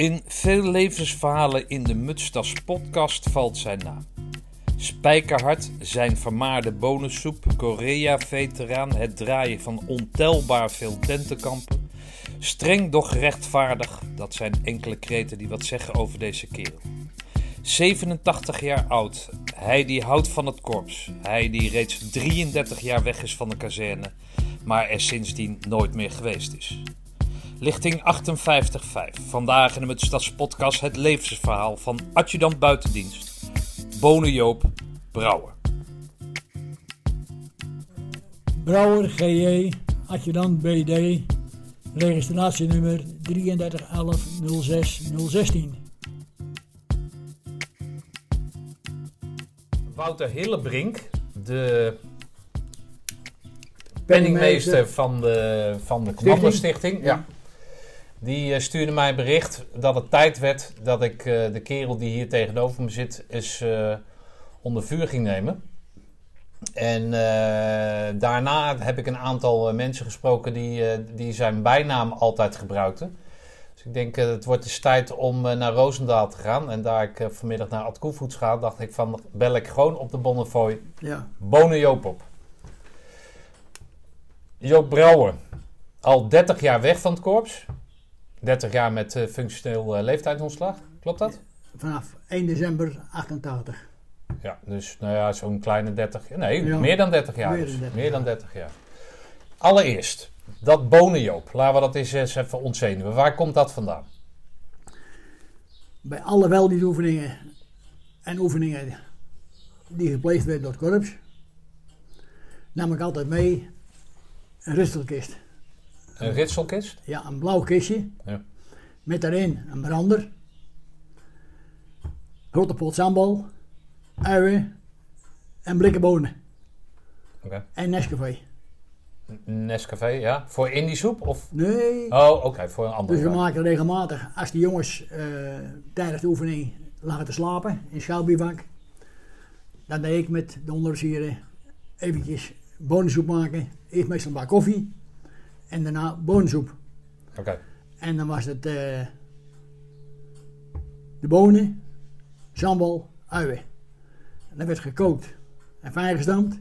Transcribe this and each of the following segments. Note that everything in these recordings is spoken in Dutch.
In veel levensverhalen in de Mutstas podcast valt zijn naam. Spijkerhard, zijn vermaarde bonussoep, Korea-veteraan, het draaien van ontelbaar veel tentenkampen. Streng doch rechtvaardig, dat zijn enkele kreten die wat zeggen over deze kerel. 87 jaar oud, hij die houdt van het korps, hij die reeds 33 jaar weg is van de kazerne, maar er sindsdien nooit meer geweest is. Lichting 58.5. Vandaag in de Stadspodcast het levensverhaal van adjudant buitendienst. Bone Joop Brouwer. Brouwer GJ, adjudant BD, registratienummer 3311 Wouter Hillebrink, de penningmeester van de, van de Commando Stichting. Ja. Die uh, stuurde mij een bericht dat het tijd werd dat ik uh, de kerel die hier tegenover me zit eens uh, onder vuur ging nemen. En daarna heb ik een aantal mensen gesproken die, die zijn bijnaam altijd gebruikten. Dus ik denk het wordt eens tijd om naar Roosendaal te gaan. En daar ik vanmiddag naar Ad Koevoets ga, dacht ik van bel ik gewoon op de Bonnefoy ja. Bonen Joop op. Joop Brouwer, al 30 jaar weg van het korps. 30 jaar met uh, functioneel uh, leeftijdsontslag, klopt dat? Vanaf 1 december 88. Ja, dus nou ja, zo'n kleine 30 Nee, ja. meer dan 30 jaar. Meer, dus. dan 30, meer dan 30 jaar. Allereerst, dat bonenjoop. Laten we dat eens, even ontzenuwen. Waar komt dat vandaan? Bij alle weldienoefeningen en oefeningen die gepleegd werden door het korps, nam ik altijd mee een rustelkist. Een ritselkist? Ja, een blauw kistje. Ja. Met daarin een brander. Grote pot sambal. Uien. En blikken bonen. En Nescafé. Nescafé, ja. Voor in die soep? Of? Nee. Oh, oké. voor een andere. Dus we maken regelmatig, als de jongens uh, tijdens de oefening lagen te slapen in schouwbivak, dan deed ik met de onderofficieren eventjes bonensoep maken. Eerst meestal een bak koffie en daarna bonensoep. Oké. En dan was het uh, de bonen, sambal, uien. En dat werd gekookt en fijn gestampt.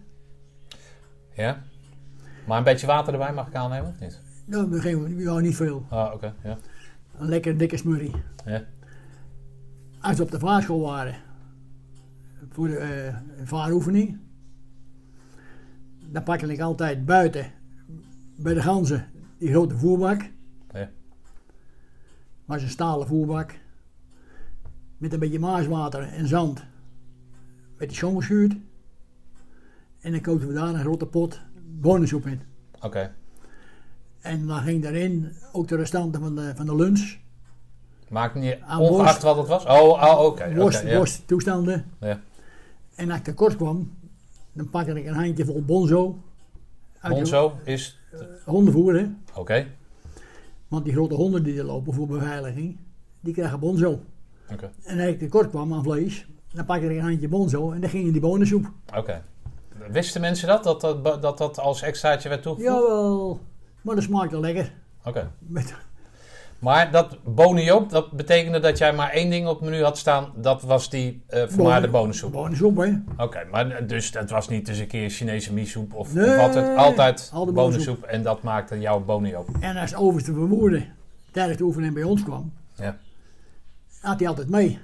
Ja. Maar een beetje water erbij mag ik aannemen of niet? Nou, geven ja, niet veel. Ah, oké, ja. Een lekker dikke smurrie. Ja. Als we op de vaarschool waren, voor de uh, vaaroefening, dan pakte ik altijd buiten bij de ganzen die grote voerbak. Ja. Was een stalen voerbak. Met een beetje maaswater en zand. Werd die schoongeschuurd. En dan kookten we daar een grote pot bonensoep in. Oké. En dan ging daarin ook de restanten van de, van de lunch. Maakt niet ongeacht wat het was? Oh, oh oké. worst, okay, worst toestanden. Ja. En als ik tekort kwam, dan pakte ik een handje vol bonzo. Bonzo is hondenvoer, hè? Oké. Want die grote honden die er lopen voor beveiliging, die krijgen bonzo. Oké. Okay. En als ik tekort kwam aan vlees, dan pakte ik een handje bonzo en dan ging in die bonensoep. Oké. Wisten mensen dat, dat dat, dat, dat als extraatje werd toegevoegd? Jawel, maar dat smaakte lekker. Oké. Maar dat bonenjoop, dat betekende dat jij maar één ding op het menu had staan. Dat was die uh, vermaarde bonensoep. Bonensoep, hè. Oké, maar dus het was niet eens een keer Chinese misoep of, nee, wat het. Altijd bonensoep en dat maakte jouw bonenjoop. En als overste vermoeden tijdens de oefening bij ons kwam, ja. had hij altijd mee.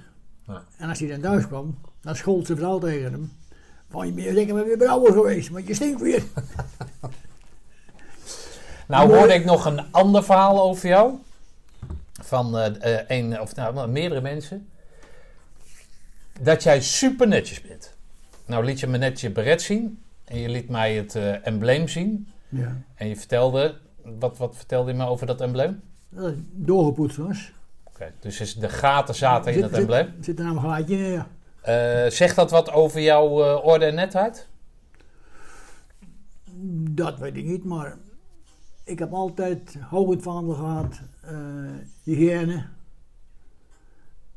Ja. En als hij dan thuis kwam, dan schold zijn vrouw tegen hem. Van je bent zeker weer brouwer geweest, want je stinkt weer. nou hoorde ik nog een ander verhaal over jou van uh, een, of nou, meerdere mensen. Dat jij super netjes bent. Nou liet je me net je beret zien. En je liet mij het uh, embleem zien. Ja. En je vertelde, wat, wat vertelde je me over dat embleem? Dat het doorgepoetst was. Oké, dus is de gaten zaten in het embleem? Zit, zit er nou een gaatje in, ja. Uh, zegt dat wat over jouw orde en netheid? Dat weet ik niet, maar ik heb altijd hoog het vaandel gehad hygiëne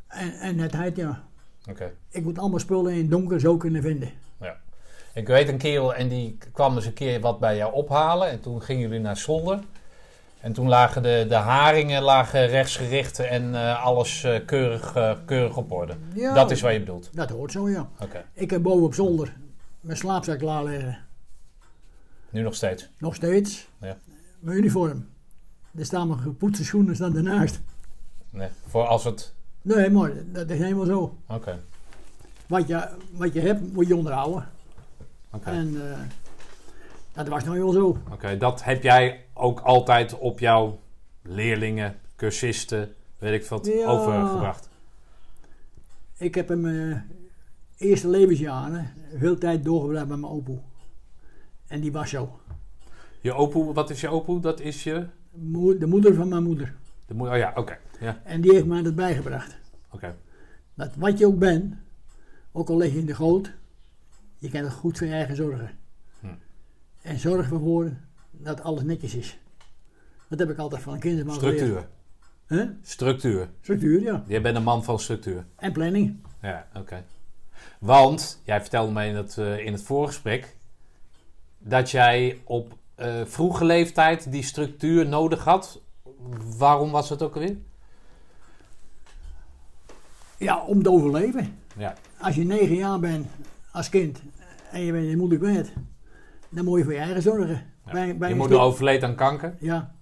en, en netheid, ja. Oké. Ik moet allemaal spullen in het donker zo kunnen vinden. Ja. Ik weet een kerel en die kwam eens een keer wat bij jou ophalen en toen gingen jullie naar zolder. En toen lagen de, de haringen lagen rechtsgericht en eh, alles eh, keurig, eh, keurig op orde. Ja, Dat is wat je bedoelt. Dat hoort zo, ja. Oké, Ik heb boven op zolder mijn slaapzak klaar liggen. nu nog steeds. Nog steeds. Ja. Mijn uniform. Er staan mijn gepoetste schoenen staan ernaast. Nee, voor als het... Nee, maar dat is helemaal zo. Oké, Wat je, wat je hebt, moet je onderhouden. oké. En eh, dat was nou wel zo. Oké, dat heb jij ook altijd op jouw leerlingen, cursisten, weet ik wat, Ja. overgebracht. Ik heb in mijn eerste levensjaren veel tijd doorgebracht bij mijn opoe. En die was zo. Je opoe, wat is je opoe? Dat is je... De moeder van mijn moeder. De moe- oh ja, oké. Ja, En die heeft mij dat bijgebracht. oké. Dat wat je ook bent, ook al lig je in de goot, je kan het goed voor je eigen zorgen. Hm. En zorg ervoor dat alles netjes is. Dat heb ik altijd van kinderen maar geleerd. Structuur. Hè? Structuur. Structuur, ja. Jij bent een man van structuur. En planning. Ja, oké. Want, jij vertelde mij in het, eh, in het voorgesprek... dat jij op eh, vroege leeftijd die structuur nodig had. Waarom was het ook alweer? Ja, om te overleven. Ja, Als je negen jaar bent als kind en je bent je moeder kwijt, dan moet je voor je eigen zorgen. Ja. Bij, bij je moeder overleed aan kanker. Ja.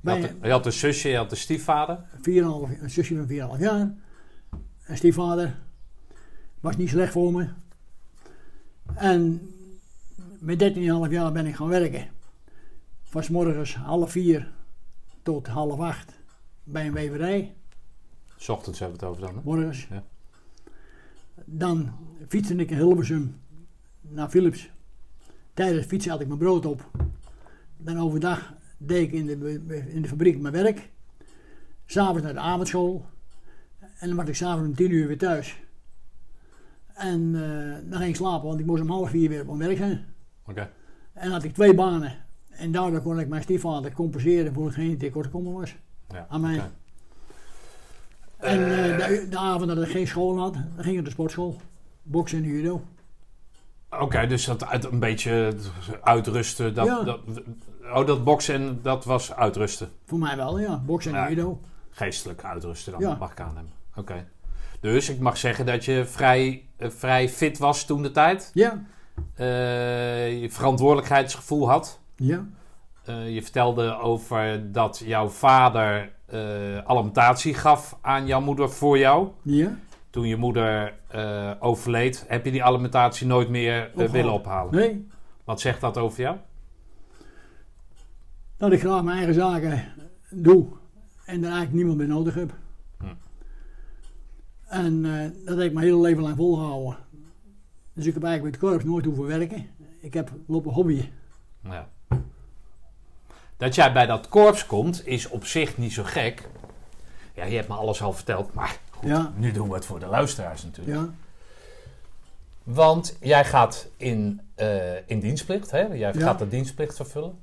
Je had, je had een zusje, je had een stiefvader. een 4,5 een zusje van 4,5 jaar. Een stiefvader. Was niet slecht voor me. En met 13,5 jaar ben ik gaan werken. Van 's morgens half vier tot half acht bij een weverij. S ochtends hebben we het over dan. Hè? Morgens. Ja. Dan fietste ik in Hilversum naar Philips. Tijdens het fietsen had ik mijn brood op. Dan overdag deed ik in de, in de fabriek mijn werk. S'avonds naar de avondschool. En dan was ik s'avonds om tien uur weer thuis. En eh, dan ging ik slapen, want ik moest om half vier weer op mijn werk zijn. Oké. En dan had ik twee banen. En daardoor kon ik mijn stiefvader compenseren voor hetgeen die tekort gekomen was. Ja, Aan mij. En eh, de, de avond dat ik geen school had, ging ik de sportschool. Boksen en judo. Oké, dus dat uit een beetje uitrusten. Dat, Ja. dat, oh, dat boksen, en dat was uitrusten. Voor mij wel, ja. Boksen en Ja. judo. Geestelijk uitrusten dan, Ja. mag ik aannemen. Oké. Dus ik mag zeggen dat je vrij, eh, vrij fit was toen de tijd. Ja. Eh, je verantwoordelijkheidsgevoel had. Ja. Eh, je vertelde over dat jouw vader eh, alimentatie gaf aan jouw moeder voor jou. Ja. Toen je moeder eh, overleed, heb je die alimentatie nooit meer willen ophalen. Nee. Wat zegt dat over jou? Dat ik graag mijn eigen zaken doe. En daar eigenlijk niemand meer nodig heb. Hm. En dat heb ik mijn hele leven lang volgehouden. Dus ik heb eigenlijk met het korps nooit hoeven werken. Ik heb lopen hobbyen. Ja. Dat jij bij dat korps komt, is op zich niet zo gek. Ja, je hebt me alles al verteld, maar goed, Ja. nu doen we het voor de luisteraars natuurlijk. Ja. Want jij gaat in, eh, in dienstplicht, hè? jij Ja. gaat de dienstplicht vervullen.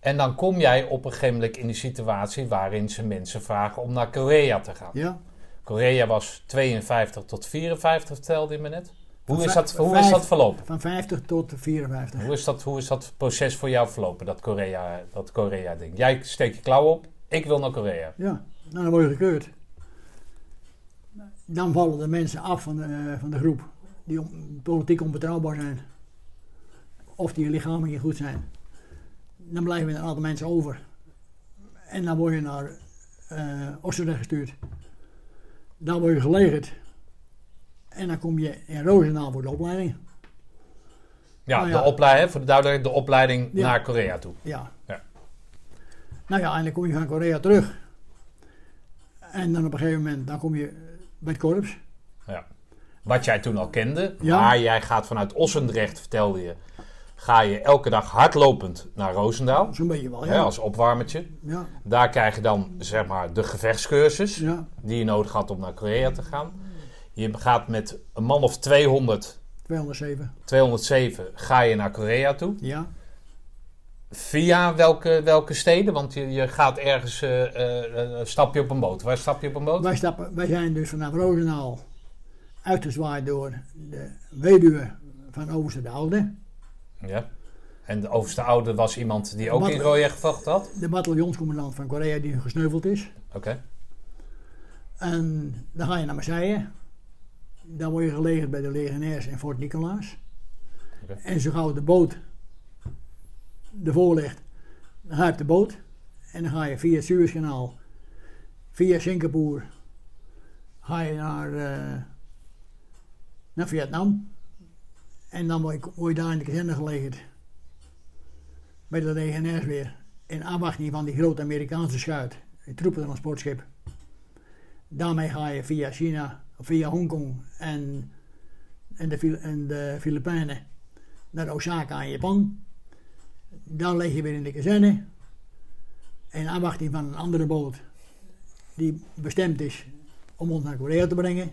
En dan kom jij op een gegeven moment in die situatie waarin ze mensen vragen om naar Korea te gaan. Ja. Korea was 52 tot 54, vertelde je me net. Hoe is dat, hoe is dat verlopen? Van 50 tot 54. Hoe is, dat, hoe is dat proces voor jou verlopen, dat Korea, dat Korea ding? Jij steekt je klauw op, ik wil naar Korea. Ja, nou, dan word je gekeurd. Dan vallen de mensen af van de, van de groep die politiek onbetrouwbaar zijn. Of die lichamelijk niet goed zijn. Dan blijven er een aantal mensen over. En dan word je naar eh Oostenrijk gestuurd. Daar word je gelegerd. En dan kom je in Roosendaal voor de opleiding. Ja, Nou ja. de opleiding, voor de duidelijkheid, de opleiding Ja. naar Korea toe. Ja. Ja. Nou ja, en dan kom je van Korea terug. En dan op een gegeven moment dan kom je bij het korps. Wat jij toen al kende, Ja. maar jij gaat vanuit Ossendrecht, vertelde je, ga je elke dag hardlopend naar Roosendaal, Zo'n beetje wel, hè, ja. als opwarmertje. Ja, Daar krijg je dan, zeg maar, de gevechtscursus ja, die je nodig had om naar Korea te gaan. Je gaat met een man of 200, 207. 207, ga je naar Korea toe. Ja, Via welke, welke steden? Want je, je gaat ergens, eh, eh, eh, stap je op een boot. Waar stap je op een boot? wij, stappen, wij zijn dus vanaf Roosendaal uitgezwaaid door de weduwe van Overste de Oude. Ja. En de overste oude was iemand die ook in Korea gevochten had? De bataljonscommandant van Korea die gesneuveld is. Oké. En dan ga je naar Marseille. Dan word je gelegerd bij de legionairs in Fort Nicolaas. En zo gauw de boot ervoor ligt, dan ga je op de boot. En dan ga je via het Suezkanaal, via Singapore, ga je naar, eh, naar Vietnam. En dan word je, word je daar in de kazerne gelegerd. Bij de legionairs weer. In afwachting van die grote Amerikaanse schuit. Het troepentransportschip. Daarmee ga je via China, via Hongkong en, en, de, en de Filipijnen naar Osaka in Japan. Dan lig je weer in de kazerne. In afwachting van een andere boot die bestemd is om ons naar Korea te brengen.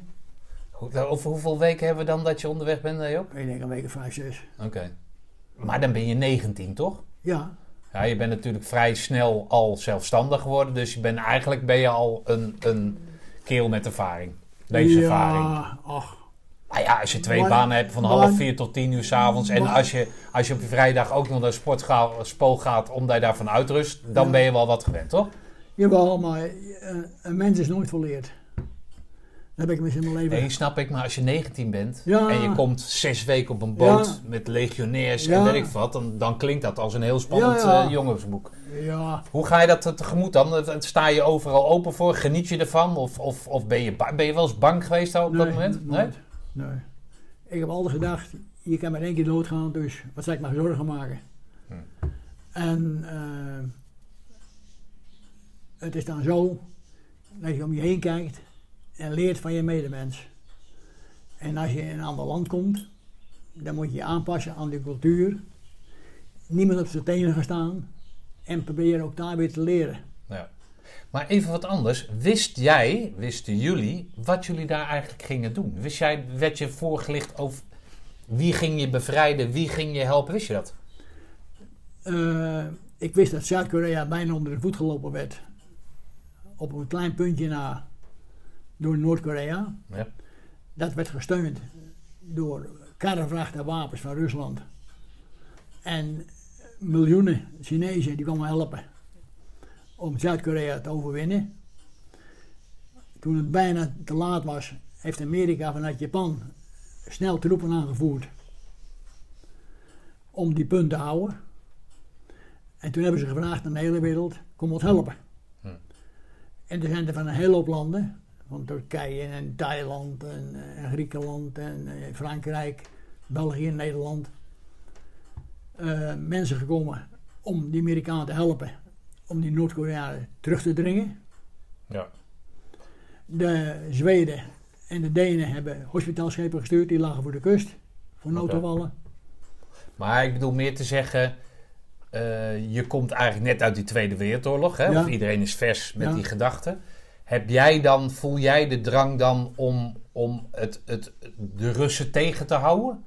Hoe- Over hoeveel weken hebben we dan dat je onderweg bent, eh, Job? Ik denk een week of vijf, zes. Oké. Maar dan ben je 19, toch? Ja, Ja, je bent natuurlijk vrij snel al zelfstandig geworden. Dus je bent, eigenlijk ben je al een, een kerel met ervaring. Levenservaring. Ja, ach. Nou ja, als je twee Maar- banen hebt van maar- half vier tot tien uur s'avonds. En Maar- als je, als je op je vrijdag ook nog naar de sportspool gaat omdat je daarvan uitrust. Dan Ja. ben je wel wat gewend, toch? Jawel, maar eh, een mens is nooit volleerd. Heb ik mis in mijn leven. Nee, snap ik. Maar als je 19 bent Ja. en je komt zes weken op een boot Ja. met legionairs Ja. en weet ik wat. Dan, dan klinkt dat als een heel spannend Ja, ja. eh, jongensboek. Ja, Hoe ga je dat te- tegemoet dan? Eh, Sta je overal open voor? Geniet je ervan? Of, of, of ben, je, ben je wel eens bang geweest op dat moment? Nee? Nee. Ik heb altijd gedacht, je kan maar één keer doodgaan, dus wat zou ik maar zorgen maken? Hm. En eh, het is dan zo dat je om je heen kijkt en leert van je medemens. En als je in een ander land komt, dan moet je je aanpassen aan de cultuur. Niemand op zijn tenen gaan staan en proberen ook daar weer te leren. Ja. Maar even wat anders. Wist jij, wisten jullie, wat jullie daar eigenlijk gingen doen? Wist jij, werd je voorgelicht over wie ging je bevrijden, wie ging je helpen? Wist je dat? Eh, ik wist dat Zuid-Korea bijna onder de voet gelopen werd. Op een klein puntje na door Noord-Korea. Ja. Dat werd gesteund door karrevrachten wapens van Rusland. En miljoenen Chinezen die kwamen helpen om Zuid-Korea te overwinnen. Toen het bijna te laat was, heeft Amerika vanuit Japan snel troepen aangevoerd om die punt te houden. En toen hebben ze gevraagd aan de hele wereld, kom ons helpen. Hm. En er zijn er van een hele hoop landen, van Turkije en Thailand en, eh, en Griekenland en eh, Frankrijk, België en Nederland, eh, mensen gekomen om die Amerikanen te helpen, om die Noord-Koreanen terug te dringen. Ja. De Zweden en de Denen hebben hospitaalschepen gestuurd, die lagen voor de kust, voor noodgevallen. Maar ik bedoel meer te zeggen, je komt eigenlijk net uit die Tweede Wereldoorlog. Hè? Ja. Of iedereen is vers met Ja. die gedachten. Heb jij dan, voel jij de drang dan om, om het, het, de Russen tegen te houden?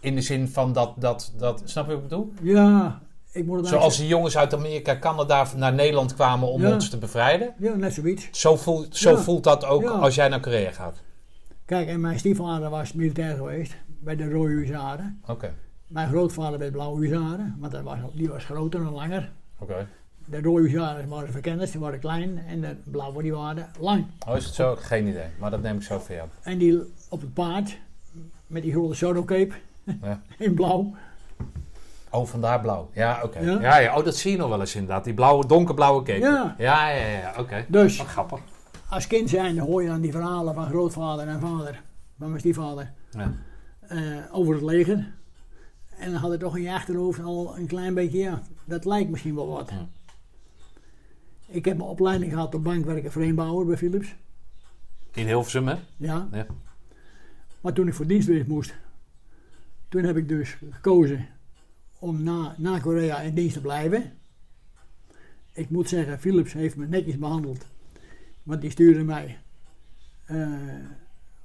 In de zin van dat, dat, dat snap je wat ik bedoel? Ja, ik moet het Zoals die jongens uit Amerika, Canada naar Nederland kwamen om Ja. ons te bevrijden. Ja, net zoiets. Zo, voelt zo Ja. voelt dat ook Ja. als jij naar Korea gaat. Kijk, en mijn stiefvader was militair geweest bij de Rode Huzaren. Oké, Mijn grootvader bij de Blauwe Huzaren, want dat was, die was groter en langer. oké. De Rode Huzaren waren verkenners, die waren klein en de Blauwe die waren lang. Oh, is het zo? Geen idee, maar dat neem ik zo jou. En die op het paard, met die grote sodo-cape Ja. in blauw. Oh, vandaar blauw. Ja, oké. Ja. Ja. Ja, oh, dat zie je nog wel eens inderdaad. Die blauwe, donkerblauwe cape. Ja. Ja, ja, ja. Oké. Dus Wat grappig. als kind zijn hoor je dan die verhalen van grootvader en vader, van mijn stiefvader, Ja. eh, over het leger. En dan had ik toch in je achterhoofd al een klein beetje, ja, dat lijkt misschien wel wat. Ja. Ik heb mijn opleiding gehad tot bankwerker framebouwer bij Philips. In Hilversum, hè? Ja. Ja. Maar toen ik voor dienstweer moest, toen heb ik dus gekozen om na, na Korea in dienst te blijven. Ik moet zeggen, Philips heeft me netjes behandeld. Want die stuurde mij eh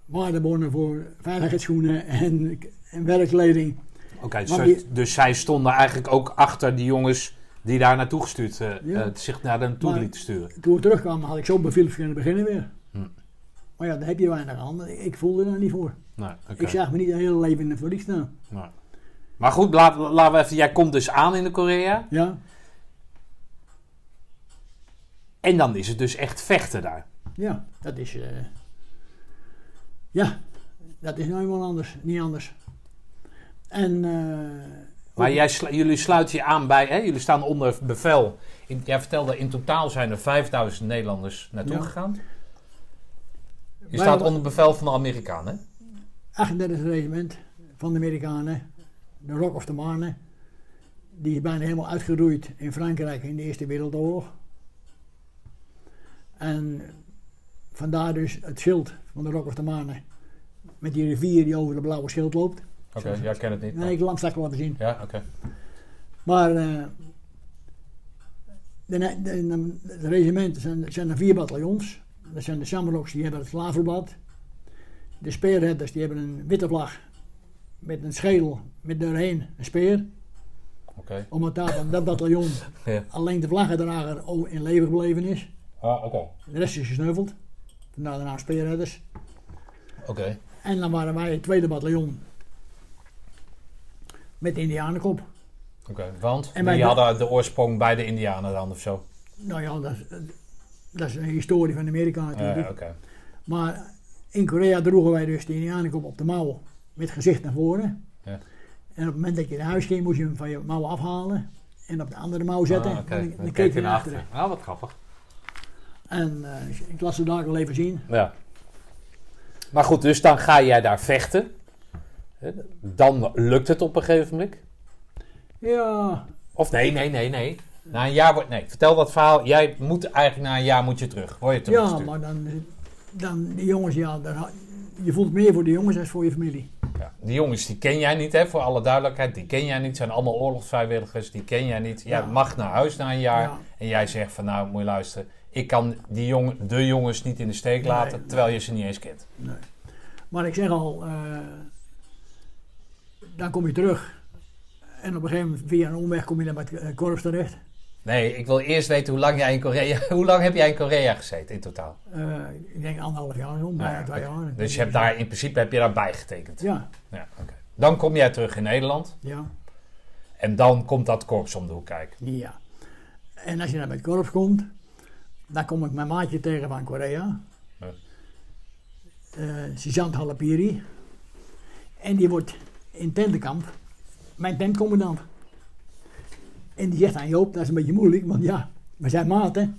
waardebonnen voor veiligheidsschoenen en, en werkkleding. Oké, dus, die- dus zij stonden eigenlijk ook achter die jongens die daar naartoe gestuurd, eh, Ja. eh, zich naar naartoe Maar- lieten sturen. Toen we terugkwamen had ik zo bij Philips kunnen beginnen weer. Hm. Maar ja, daar heb je weinig aan. Ik voelde er niet voor. Nee. Ik zag me niet een hele leven in het verlies staan. Nee. Maar goed, laat- laten we even... Jij komt dus aan in de Korea. Ja, En dan is het dus echt vechten daar. ja, dat is. eh, ja, dat is nou eenmaal anders, niet anders. En. Maar jij, slu- jullie sluiten je aan bij... Hè, jullie staan onder bevel. In, jij vertelde, in totaal zijn er 5000 Nederlanders naartoe Ja. gegaan. Je Wij staat onder bevel van de Amerikanen. 38 regiment van de Amerikanen, de Rock of the Marne. Die is bijna helemaal uitgeroeid in Frankrijk in de Eerste Wereldoorlog. En vandaar dus het schild van de Rock of the Marne. Met die rivier die over de blauwe schild loopt. Oké, jij kent het niet. Nee, ik laat straks even zien. Ja, oké. Maar eh, de, de, de, de regimenten zijn, zijn er vier bataljons. Dat zijn de Shamrocks, die hebben het slavenblad. De speerredders, die hebben een witte vlag. Met een schedel, met doorheen een speer. Oké. Omdat daar van dat bataljon Ja. alleen de vlaggedrager in leven gebleven is. Ah, oké. De rest is gesneuveld. Vandaar de naam speerredders. Oké. En dan waren wij het tweede bataljon. Met de Indianenkop. Oké, want En die de- hadden de oorsprong bij de Indianen dan of zo. Nou ja, dat, is- dat is een historie van Amerika natuurlijk. Maar in Korea droegen wij dus de Indianenkop op de mouw met gezicht naar voren. Ja. En op het moment dat je naar huis ging, moest je hem van je mouw afhalen en op de andere mouw zetten. Ah, oké. En dan, Dan dan keek je naar achteren. Ah, wat grappig. En eh, ik las ze daar al even zien. Ja. Maar goed, dus dan ga jij daar vechten. Dan lukt het op een gegeven moment. Ja, Of nee, nee, nee, nee. Na een jaar wordt... Nee, vertel dat verhaal. Jij moet eigenlijk na een jaar moet je terug. Word je ja teruggestuurd. maar dan, dan die jongens, ja, dan, je voelt meer voor de jongens als voor je familie. Ja. Die jongens die ken jij niet, hè, voor alle duidelijkheid. Die ken jij niet. zijn allemaal oorlogsvrijwilligers. Die ken jij niet. Jij Ja. mag naar huis na een jaar. Ja. En jij zegt van nou, moet je luisteren. Ik kan die jongen, de jongens niet in de steek laten. nee. Terwijl je ze niet eens kent. Nee. Maar ik zeg al, eh, dan kom je terug. En op een gegeven moment, via een omweg, kom je dan bij het eh, korps terecht. Nee, ik wil eerst weten hoe lang jij in Korea... Hoe lang heb jij in Korea gezeten in totaal? Eh, ik denk anderhalf jaar, zo, bijna Ja, twee jaar. Dus je hebt daar in principe heb je daarbij getekend. Ja, Ja, oké. Dan kom jij terug in Nederland. ja, En dan komt dat korps om de hoek kijken. ja. En als je dan bij het korps komt, dan kom ik mijn maatje tegen van Korea. Ja. Sergeant Halapiri. En die wordt in tentenkamp mijn tentcommandant. En die zegt aan Joop, dat is een beetje moeilijk, want ja, we zijn maten.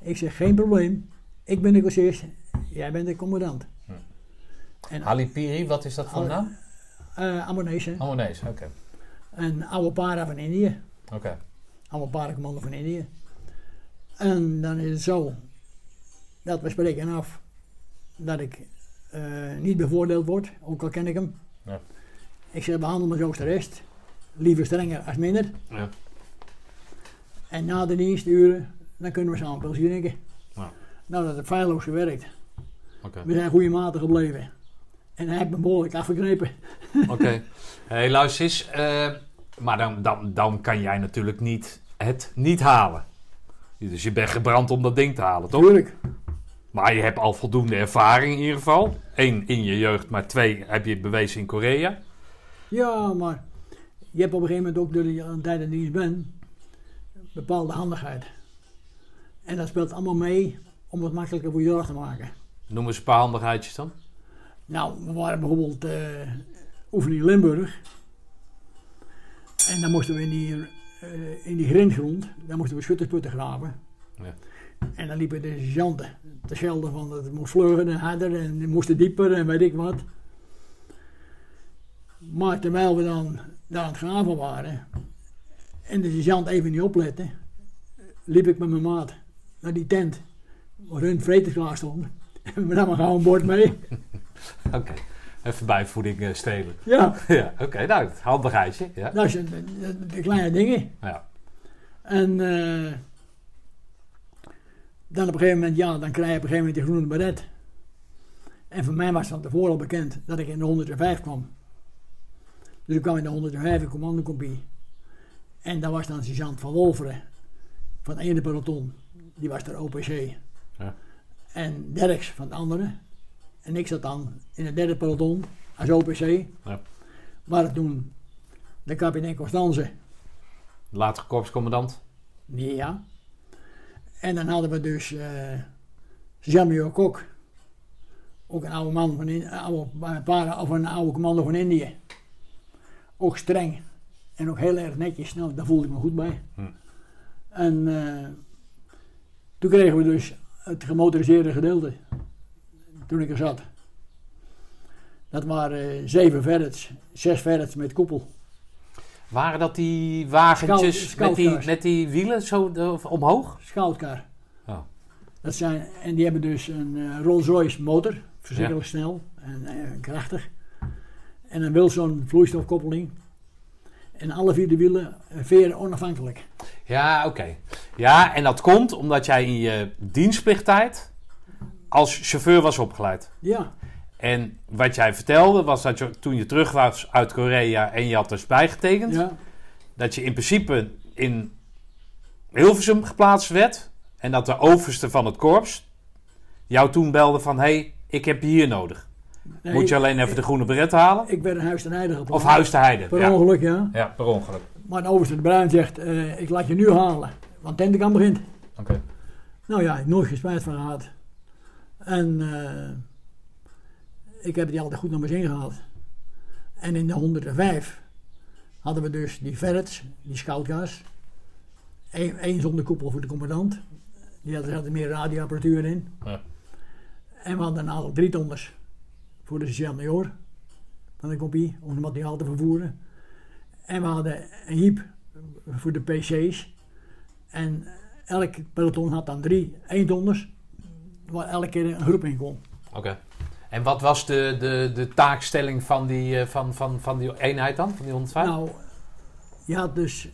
Ik zeg, geen probleem. Ik ben de conciërge, jij bent de commandant. Hm. En Halipiri, wat is dat voor naam? eh Amonese, Oh nee, oké. een oude para van Indië. Oké. Allemaal paardencommando van Indië. En dan is het zo dat we spreken af dat ik eh, niet bevoordeeld word, ook al ken ik hem. Ja. Ik zeg, behandel me zoals de rest. Liever strenger als minder. Ja. En na de diensturen, dan kunnen we samen pilsje drinken. Ja. Nou, dat heeft feilloos gewerkt. Oké. We zijn goede maten gebleven. En hij heeft me behoorlijk afgeknepen. Oké. Hey, luister eens. eh, maar dan, dan, dan kan jij natuurlijk niet het niet halen. Dus je bent gebrand om dat ding te halen, toch? Tuurlijk. Maar je hebt al voldoende ervaring in ieder geval. Eén, in je jeugd, maar twee, heb je bewezen in Korea. Ja, maar je hebt op een gegeven moment ook, doordat je een tijd in dienst bent, bepaalde handigheid. En dat speelt allemaal mee om het makkelijker voor jezelf te maken. Noem eens een paar handigheidjes dan. Nou, we waren bijvoorbeeld eh oefening in Limburg. En dan moesten we in die, eh, in die grindgrond, daar moesten we schuttersputten graven. Ja. En dan liepen de sergeanten te schelden van dat het moest vlugger en harder en het moest dieper en weet ik wat. Maar terwijl we dan daar aan het graven waren en de sergeant even niet oplette, liep ik met mijn maat naar die tent waar hun vreten klaar stond. En we namen gauw een bord mee. Oké. Even bijvoeding eh, stelen. Ja, ja, oké. nou, handigheidje. Ja. dat zijn de, de- de kleine dingen. ja. En eh, dan op een gegeven moment, ja, dan krijg je op een gegeven moment die groene beret. En voor mij was van tevoren al bekend dat ik in de 105 kwam. Dus ik kwam in de 105 in commandocompie. En daar was dan sergeant van Wolveren van het ene peloton. Die was daar OPC. Ja. En Derks van het andere. En ik zat dan in het derde peloton als OPC. Ja. Waar het toen de kapitein Constance. Later korpscommandant. Ja. En dan hadden we dus uh, Samuel Kok. Ook een oude man van een oude, paar, of een oude commando van Indië. Ook streng. En ook heel erg netjes. Nou, daar voelde ik me goed bij. Hm. En uh, toen kregen we dus het gemotoriseerde gedeelte. Toen ik er zat. Dat waren uh, zeven verrets, zes verrets met koepel. Waren dat die wagentjes Scout- met, die, met die wielen zo de- omhoog? Scoutkar. Oh. Dat zijn, en die hebben dus een eh, Rolls Royce motor, verschrikkelijk snel en eh, krachtig. En een Wilson vloeistofkoppeling. En alle vier de wielen eh, veren onafhankelijk. Ja, oké. Ja, en dat komt omdat jij in je dienstplichttijd als chauffeur was opgeleid. Ja, En wat jij vertelde was dat je toen je terug was uit Korea en je had dus bijgetekend, ja, dat je in principe in Hilversum geplaatst werd en dat de overste van het korps jou toen belde van hé, hey, ik heb je hier nodig. Nee, Moet je alleen even de groene beret halen? Ik werd in Huis ten Heide geplaatst. Of Huis te Heide? Per Ja. ongeluk, ja. ja, per ongeluk. Maar de overste de Bruin zegt, eh, ik laat je nu halen. Want tentenkamp begint. Oké. Nou ja, ik heb nooit geen spijt van gehad. En eh, ik heb die altijd goed naar mijn zin gehad. En in de 105 hadden we dus die ferrets, die scoutgas. Eén één zonder koepel voor de commandant. Die had, er er meer radioapparatuur in. Ja. En we hadden een aantal drietonders voor de sociaal-major van de kopie, om het materiaal te vervoeren. En we hadden een jeep voor de PC's. En elk peloton had dan drie eentonders, waar elke keer een groep in kon. Oké. En wat was de, de, de taakstelling van die, eh, van, van, van die eenheid dan, van die 105? Nou, je had dus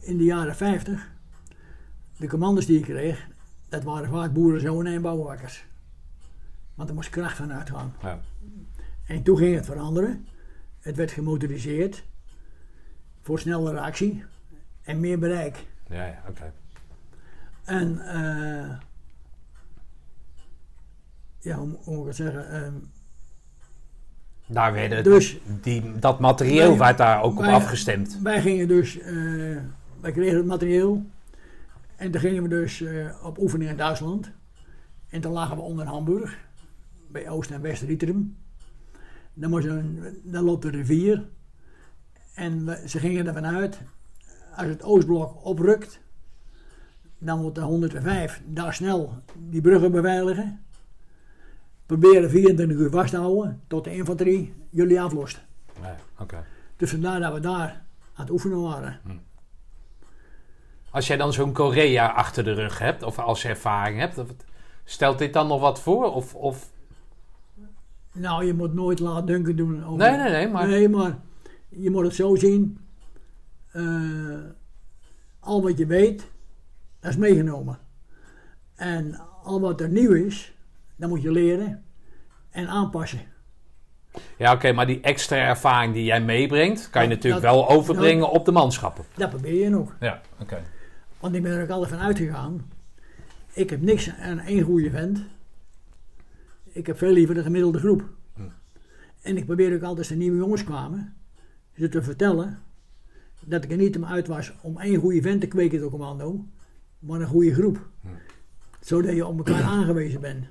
in de jaren 50, de commandos die je kreeg, dat waren vaak boerenzonen en bouwvakkers. Want er moest kracht van uitgaan. Ja. En toen ging het veranderen. Het werd gemotoriseerd voor snellere actie en meer bereik. Ja, ja, oké. En eh ja, hoe, hoe moet ik het zeggen? ehm, Daar werden Dus- die, dat materieel Wij- werd daar ook op afgestemd. Wij gingen dus, eh, wij kregen het materieel. En toen gingen we dus eh, op oefening in Duitsland. En toen lagen we onder Hamburg, bij Oost- en West-Rieteren. Dan, moest een, dan loopt de rivier. En we- ze gingen ervan uit, als het Oostblok oprukt, dan moet de 105 daar snel die bruggen beveiligen. Proberen 24 uur vast te houden tot de infanterie jullie aflost. Dus vandaar dat we daar aan het oefenen waren. Als jij dan zo'n Korea achter de rug hebt, of als je ervaring hebt, stelt dit dan nog wat voor? Of, of... Nou, je moet nooit laat dunken doen over... Nee, nee, nee, maar... Nee, maar je moet het zo zien. eh, al wat je weet, dat is meegenomen. En al wat er nieuw is, dat moet je leren en aanpassen. Ja, oké, maar die extra ervaring die jij meebrengt, kan je Dat- natuurlijk dat- wel overbrengen op de manschappen. Dat probeer je ook. Ja, oké. Want ik ben er ook altijd van uitgegaan. Ik heb niks aan één goede vent. Ik heb veel liever de gemiddelde groep. Hm. En ik probeer ook altijd als er nieuwe jongens kwamen, ze te vertellen dat ik er niet om uit was om één goede vent te kweken door commando, maar een goede groep. Hm. Zodat je op elkaar aangewezen bent.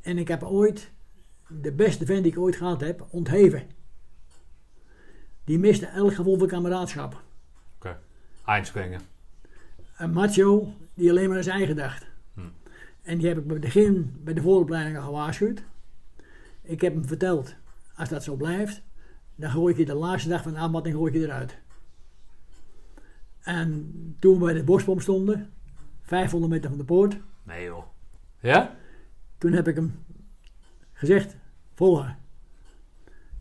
En ik heb ooit de beste vent die ik ooit gehad heb, ontheven. Die miste elk gevoel van kameraadschap. Eindsbrengen. een macho die alleen maar aan zijn eigen dacht. En die heb ik bij het begin bij de vooropleiding gewaarschuwd. Ik heb hem verteld, als dat zo blijft, dan gooi ik je de laatste dag van de aanmatting gooi ik je eruit. En toen we bij de bospom stonden, 500 meter van de poort, Nee joh. Ja? toen heb ik hem gezegd, volgen.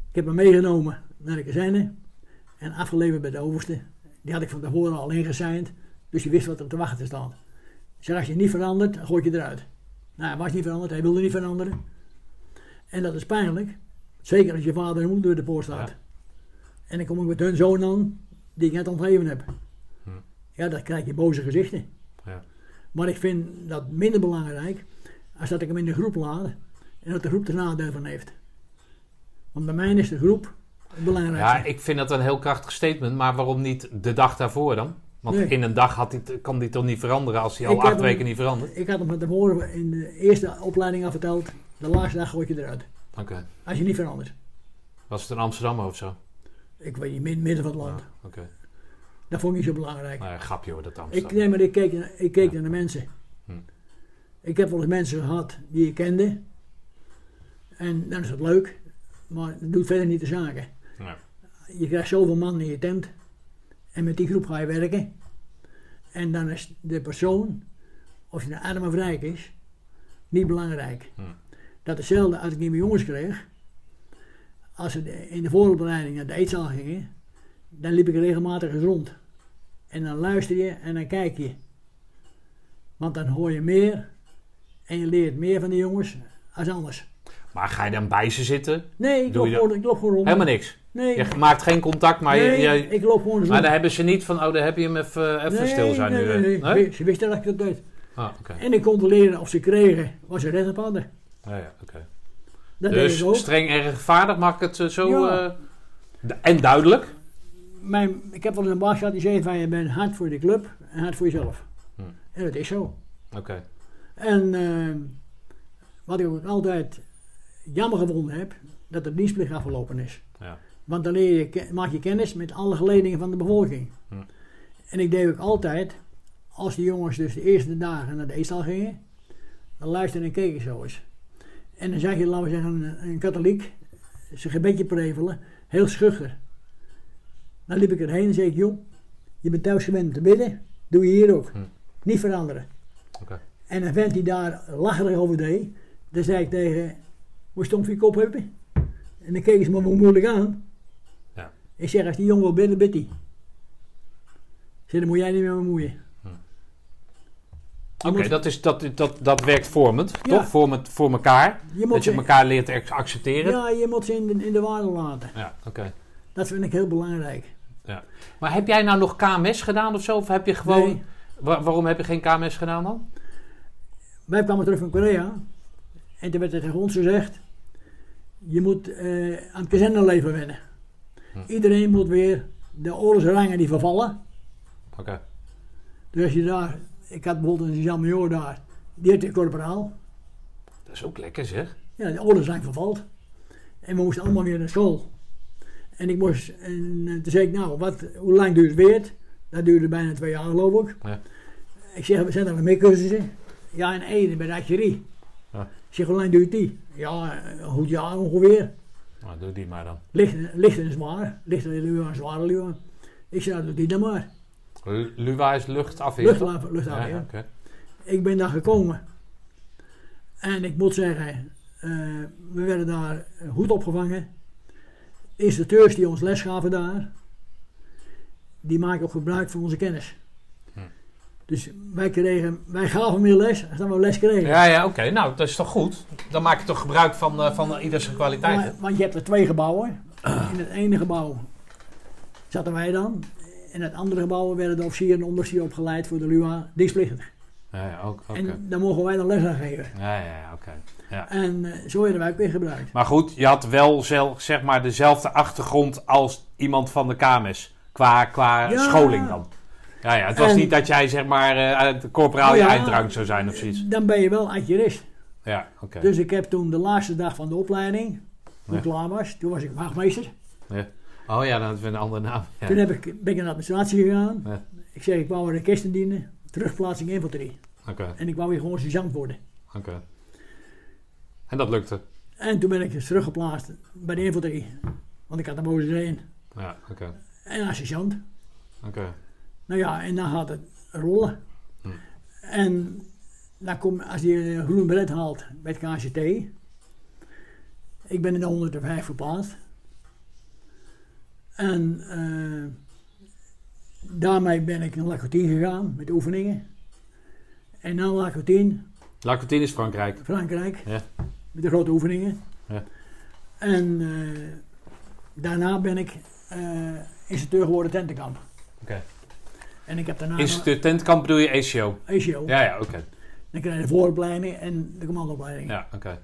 Ik heb hem meegenomen naar de kazerne en afgeleverd bij de overste. Die had ik van tevoren al ingeseind, dus je wist wat er te wachten staat. Zei, als je niet verandert, dan gooi je eruit. Nou, hij was niet veranderd, hij wilde niet veranderen. En dat is pijnlijk, zeker als je vader en moeder poort staat. Ja. En dan kom ik met hun zoon aan, die ik net ontheven heb. Hm. Ja, dan krijg je boze gezichten. Ja. Maar ik vind dat minder belangrijk als dat ik hem in de groep laat en dat de groep er nadeel van heeft. Want bij mij is de groep Belangrijk. Ja, ik vind dat een heel krachtig statement, maar waarom niet de dag daarvoor dan? Want Nee. in een dag had die, kan die toch niet veranderen als hij al Ik acht hem- weken niet verandert? Ik had hem van tevoren in de eerste opleiding al verteld. De laatste dag gooi je eruit. Oké. Als je niet verandert. Was het in Amsterdam of zo? Ik weet niet, midden, van het land. Ja, Oké. Dat vond ik niet zo belangrijk. Nou ja, grapje hoor, dat Ik, Amsterdam. nee, maar ik keek, naar- ik keek naar de mensen. Hm. Ik heb wel eens mensen gehad die ik kende. En dan is het leuk. Maar dat doet verder niet de zaken. Ja. Je krijgt zoveel man in je tent. En met die groep ga je werken. En dan is de persoon, of je nou arm of rijk is, niet belangrijk. Hm. Dat hetzelfde als ik nieuwe jongens kreeg. Als ze in de vooropleiding naar de eetzaal gingen, dan liep ik regelmatig eens rond. En dan luister je en dan kijk je. Want dan hoor je meer en je leert meer van de jongens als anders. Maar ga je dan bij ze zitten? Nee, ik Doe loop, je gewoon, ik loop gewoon rond. Helemaal niks. Nee, Je maakt geen contact, maar, nee je, je- ik loop gewoon eens maar rond. dan hebben ze niet van, oh, daar heb je hem even, even nee, stil zijn nee, nu. nee, eh. nee. Ze wisten dat ik dat deed. Ah, oké. En ik controleerde of ze kregen wat ze recht op hadden. Ja, ja, oké. Dat deed Dus streng en rechtvaardig mag ik het eh, zo... Ja. eh, en duidelijk. Mijn, ik heb wel eens een baas gehad die zei van je bent hard voor de club en hard voor jezelf. Hm. En dat is zo. Oké. En eh, wat ik ook altijd jammer gevonden heb, dat de dienstplicht afgelopen is. Ja. Want dan leer je, maak je kennis met alle geledingen van de bevolking. Hm. En ik deed ook altijd, als die jongens dus de eerste dagen naar de eetstal gingen, dan luisterde en keek ik zo eens. En dan zag je, laten we zeggen, een, een katholiek, zijn gebedje prevelen, heel schuchter. Dan liep ik erheen en zei ik, joh, je bent thuis gewend te bidden, doe je hier ook. Hm. Niet veranderen. En een vent die daar lacherig over deed, dan zei ik tegen, hoe stom voor je kop hebben? En dan keken ze me wel moeilijk aan. Ja. Ik zeg, als die jongen wil bidden, bidt hij. Zeg, dan moet jij niet meer bemoeien. Je Oké, dat, is, dat, dat, dat werkt vormend, Ja. toch? Vormend, voor elkaar. Je Dat je elkaar leert te accepteren. Ja, ja, je moet ze in de, in de waarde laten. oké. Dat vind ik heel belangrijk. Maar heb jij nou nog KMS gedaan of zo? Of heb je gewoon... Nee. Wa- waarom heb je geen KMS gedaan dan? Wij kwamen terug van Korea. En toen werd er tegen ons gezegd, je moet eh, aan het kazerneleven wennen. Hm. Iedereen moet weer de oorlogsrangen die vervallen. Oké. Dus als je daar, ik had bijvoorbeeld een Jean daar, die de corporaal. Dat is ook lekker zeg. Ja, de oorlogsrang vervalt. En we moesten allemaal weer naar school. En ik moest, en eh, toen zei ik, nou, wat, hoe lang duurt het weer? Dat duurde bijna twee jaar geloof ik. Ja. Ik zeg, zijn er nog meer cursussen? Ja, in Ede bij de archerie. Ja. Ik zeg, hoe lang duurt die? Ja, een goed jaar ongeveer. Nou, doe die maar dan. Licht, licht en zwaar. Licht en luwa en zware luwa. Ik nou, doe die dan maar. Lu- Luwa is luchtafweer. Lucht, luchtafweer. Ja. Ik ben daar gekomen. En ik moet zeggen, eh, we werden daar goed opgevangen. Instructeurs die ons les gaven daar, die maken ook gebruik van onze kennis. Dus wij, kregen, wij gaven meer les als dat we les kregen. Ja, ja, oké. Nou, dat is toch goed? Dan maak je toch gebruik van, eh, van ieders kwaliteiten. Maar- want je hebt er twee gebouwen. In het ene gebouw zaten wij dan. In het andere gebouw werden de officieren en opgeleid voor de LUA dienstplichtig. Ja, ja, ook-. En daar mogen wij dan les aan geven. Ja, ja, oké. Ja. En eh, zo werden wij ook weer gebruikt. Maar goed, je had wel zelf, zeg maar dezelfde achtergrond als iemand van de KMS. Qua, qua Ja. scholing dan. Ja, ja, het was En- niet dat jij zeg maar de corporaal je ja. zou zijn of zoiets. Dan ben je wel adjurist. Ja, oké. Dus ik heb toen de laatste dag van de opleiding, toen Ja. ik klaar was, toen was ik wachtmeester. Oh ja, hebben we een andere naam. Ja. Toen heb ik, ben ik in de administratie gegaan. Ja. Ik zeg, ik wou een kisten dienen, terugplaatsing infanterie. Oké, En ik wou weer gewoon sergeant worden. oké. En dat lukte. En toen ben ik dus teruggeplaatst bij de infanterie. Want ik had een boze. Ja, oké. En als sergeant. Oké. Nou ja, en dan gaat het rollen. Hm. En dan kom, als je een groen beret haalt bij het KCT. Ik ben in de 105 verplaatst. En eh, daarmee ben ik naar La Coutine gegaan met oefeningen. En na La Coutine, La Coutine is Frankrijk. Frankrijk, Ja. met de grote oefeningen. Ja. En eh, daarna ben ik eh instructeur geworden tentenkamp. Oké. En ik heb daarna Instituut Tentkamp bedoel je ACO? ACO. Ja, ja, oké. Dan krijg je de vooropleiding en de commandoopleiding. Ja, oké.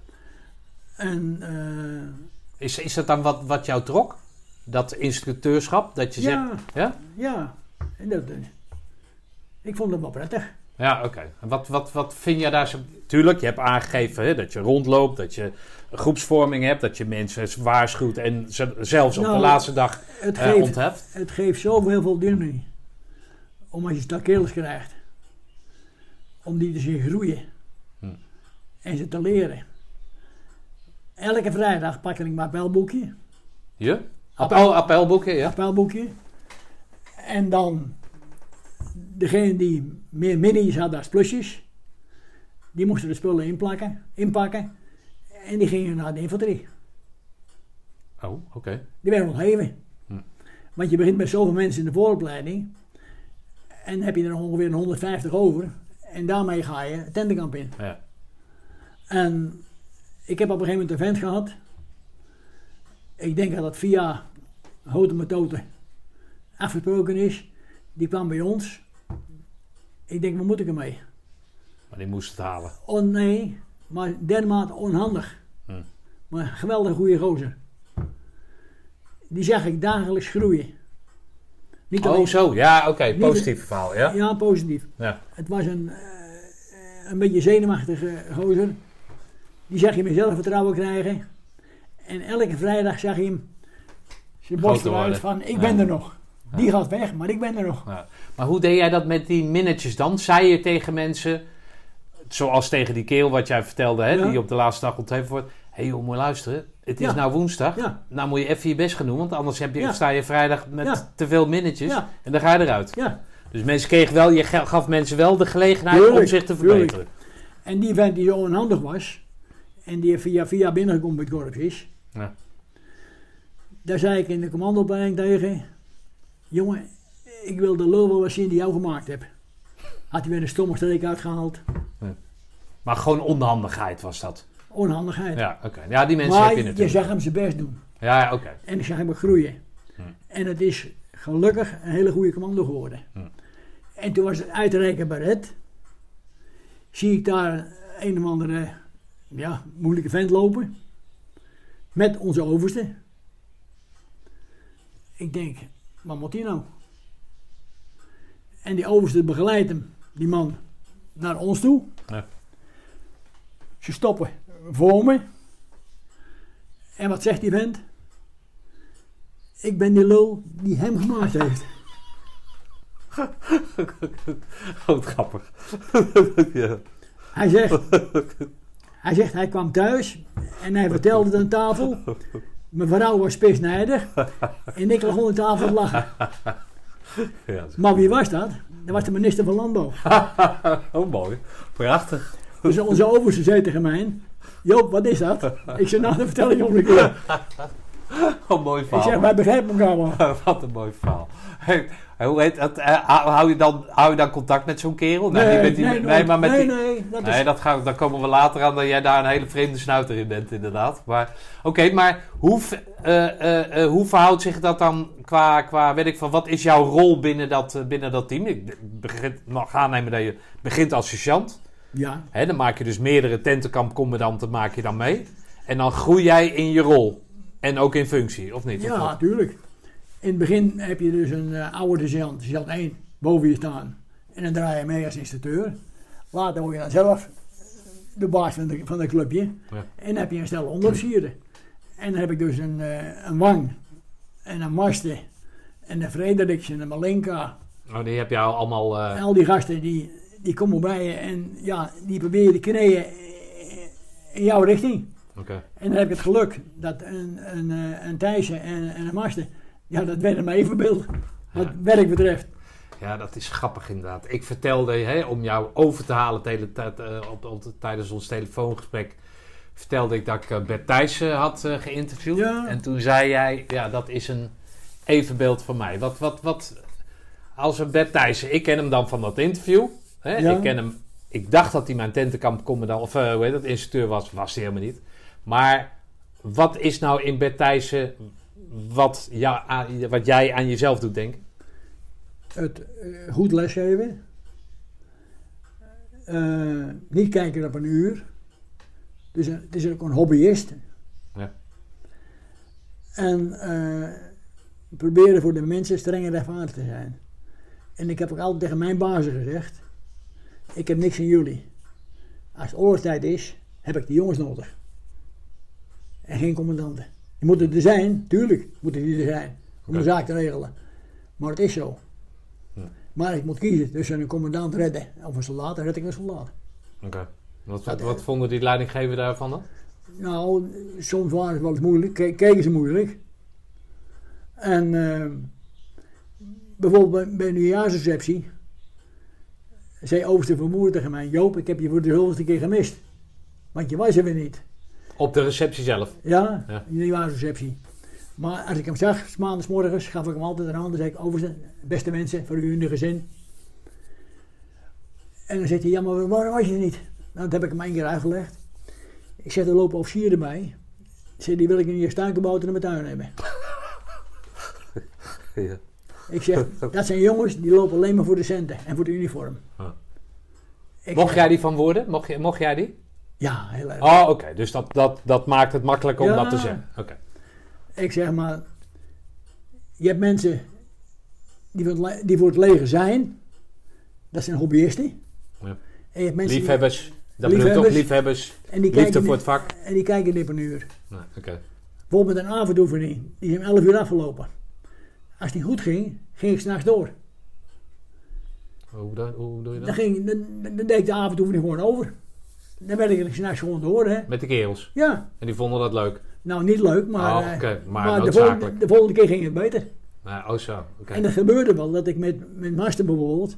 En eh, Is, is dat dan wat, wat jou trok? Dat instructeurschap, dat je Ja. zegt... Ja? Ja, dat, eh, ik vond het wel prettig. Ja, oké. En Wat, wat, wat vind je daar zo... Tuurlijk, je hebt aangegeven hè, dat je rondloopt, dat je groepsvorming hebt, dat je mensen waarschuwt en ze- zelfs op de Nou, laatste dag Het eh, geeft, ontheft. het geeft zoveel voldoening. Om als je stakels krijgt. Om die te zien groeien. Hm. En ze te leren. Elke vrijdag pak ik mijn appelboekje. Je? Appel, appelboeken, ja? appelboekje. En dan degene die meer minis hadden als plusjes. Die moesten de spullen inplakken, inpakken. En die gingen naar de infanterie. Oh, oké. Die werden ontgeven. Hm. Want je begint met zoveel mensen in de vooropleiding. En heb je er ongeveer een 150 over. En daarmee ga je tentenkamp in. Ja. En ik heb op een gegeven moment een vent gehad. Ik denk dat dat via Houten Methode afgesproken is. Die kwam bij ons. Ik denk, waar moet ik ermee? Maar die moest het halen. Oh nee, maar dermate onhandig. Hm. Maar geweldig goede gozer. Die zag ik dagelijks groeien. Niet Oh, alleen, zo. Ja, oké. Positief verhaal, ja? ja, positief. Ja. Het was een, eh, een beetje zenuwachtige gozer. Die zag je meer zelfvertrouwen krijgen. En elke vrijdag zag je hem zijn borst eruit van ik Ja. ben er nog. Die gaat weg, maar ik ben er nog. Ja. Maar hoe deed jij dat met die minnetjes dan? Zei je tegen mensen, zoals tegen die keel wat jij vertelde, hè, die op de laatste dag ontheven wordt. Hé hey joh, moet je luisteren. Het is Ja. nou woensdag. Ja. Nou moet je even je best gaan doen, want anders heb je, Ja. sta je vrijdag met te veel minnetjes. En dan ga je eruit. Ja. Dus mensen kregen wel, je gaf mensen wel de gelegenheid om zich te verbeteren. En die vent die zo onhandig was. En die via via binnengekomen bij het korps is. Ja. Daar zei ik in de commandoopleiding tegen. Jongen, ik wil de lul wel zien die jou gemaakt hebt. Had hij weer een stomme streek uitgehaald. Maar gewoon onhandigheid was dat. Onhandigheid. Ja, oké. Ja, die mensen maar heb je je zag hem zijn best doen. Ja, ja, oké. En ik zag hem groeien. Hm. En het is gelukkig een hele goede commando geworden. Hm. En toen was het uitreiken bij Red. Zie ik daar een of andere ja, moeilijke vent lopen. Met onze overste. Ik denk, wat moet die nou? En die overste begeleidt hem, die man, naar ons toe. Ja. Ze stoppen voor me. En wat zegt die vent? Ik ben die lul die hem gemaakt heeft. Goed grappig. ja. Hij zegt, hij zegt, hij kwam thuis en hij vertelde het aan tafel. Mijn vrouw was pisnijdig en ik lag onder tafel te lachen. Ja, Maar wie was dat? Dat was de minister van Landbouw. oh, mooi. Prachtig. Dus onze overste zei tegen mij, Joop, wat is dat? Ik zei, nou, dat vertel ik nog een keer. Oh, mooi Ik verhaal. zeg, wij begrijpen elkaar wel. Wat een mooi verhaal. Hey, hoe heet dat? eh, hou, je dan, hou je dan contact met zo'n kerel? Niet met die- nooit. maar met nee, die, nee, dat is... Nee, dat gaan, daar komen we later aan dat jij daar een hele vreemde snuiter in bent, inderdaad. Maar oké, maar hoe, eh, eh, hoe verhoudt zich dat dan qua, qua weet ik van, wat is jouw rol binnen dat, binnen dat team? Ik begin, mag aannemen dat je begint als sergeant. Ja, Hè, dan maak je dus meerdere tentenkampcommandanten maak je dan mee. En dan groei jij in je rol. En ook in functie, of niet? Ja, natuurlijk. In het begin heb je dus een eh, oude sergeant, sergeant 1, boven je staan. En dan draai je mee als instructeur. Later word je dan zelf de baas van de, van clubje. Ja. En dan heb je een stel onderofficieren. En dan heb ik dus een, eh, een Wang, en een Maste, en een Frederiks en een Malenka. Oh, die heb je al allemaal... eh, al die gasten die, die komen bij je en ja, die proberen de knieën in jouw richting. En dan heb ik het geluk dat een, een, eh, een Thijssen en, en een Master, ja, dat werden mij evenbeeld. Wat Ja. werk betreft. Ja, dat is grappig inderdaad. Ik vertelde, hè, om jou over te halen tele- tijd, eh, op, op, tijdens ons telefoongesprek, vertelde ik dat ik eh, Bert Thijssen had geïnterviewd. Ja. En toen zei jij, ja, dat is een evenbeeld van mij. Wat, wat, wat, als een Bert Thijssen, ik ken hem dan van dat interview. Hè? Ja. Ik ken hem, ik dacht dat hij mijn tentenkampcommandant, of eh, hoe heet dat, instructeur was, was hij helemaal niet. Maar wat is nou in Bert Thijssen wat, aan- wat jij aan jezelf doet denken? Het eh, goed lesgeven. Eh, niet kijken op een uur. Dus het is ook een hobbyist. Ja. En eh, proberen voor de mensen streng en rechtvaardig te zijn. En ik heb ook altijd tegen mijn bazen gezegd: ik heb niks aan jullie. Als het oorlogstijd is, heb ik de jongens nodig. En geen commandanten. Die moeten er zijn, tuurlijk moeten die er zijn. Om de zaak te regelen. Maar het is zo. Ja. Maar ik moet kiezen tussen een commandant redden of een soldaat, dan red ik een soldaat. Oké. Wat, wat, wat vonden die leidinggever daarvan dan? Nou, soms waren ze wel eens moeilijk, ke- keken ze moeilijk. En eh, bijvoorbeeld bij, bij een nieuwjaarsreceptie zei overste vermoeder tegen mij: Joop, ik heb je voor de zoveelste keer gemist. Want je was er weer niet. Op de receptie zelf. Ja, Ja. in de nieuwjaarsreceptie. Maar als ik hem zag, 's maandags morgens, gaf ik hem altijd een hand. Dan zei ik, overste, beste mensen, voor u en de gezin. En dan zegt hij, ja, maar waarom was je er niet? Nou, dat heb ik hem één keer uitgelegd. Ik zeg, er lopen officieren bij. Ik zeg, die wil ik in je stuinkenbouten in mijn tuin hebben. Ja. Ik zeg, dat zijn jongens, die lopen alleen maar voor de centen en voor de uniform. Ja. Ik Mocht zeg, jij die van worden? Mocht, je, mocht jij die? Ja, heel erg. Oh, oké. Dus dat, dat, dat maakt het makkelijker om Ja. dat te zeggen. Oké. Ik zeg maar, je hebt mensen die voor het, die voor het leger zijn. Dat zijn hobbyisten. Ja. En je hebt mensen die- Liefhebbers. Dat bedoel je toch Liefhebbers. liefhebbers. en die Liefde voor het vak. En die kijken niet per uur. Nee, oké. Bijvoorbeeld een avondoefening. Die is om 11 uur afgelopen. Als die goed ging, ging ik s'nachts door. Hoe, dan, hoe doe je Dan, dat? ging, dan, dan deed ik de avondoefening gewoon over. Dan werd ik er s'nachts gewoon door, hè. Met de kerels. Ja, En die vonden dat leuk. nou niet leuk, maar, Oh, eh, oké. Maar maar de, volgende, de volgende keer ging het beter. Nee, oh zo. Oké. En dat gebeurde wel, dat ik met, met Master bijvoorbeeld,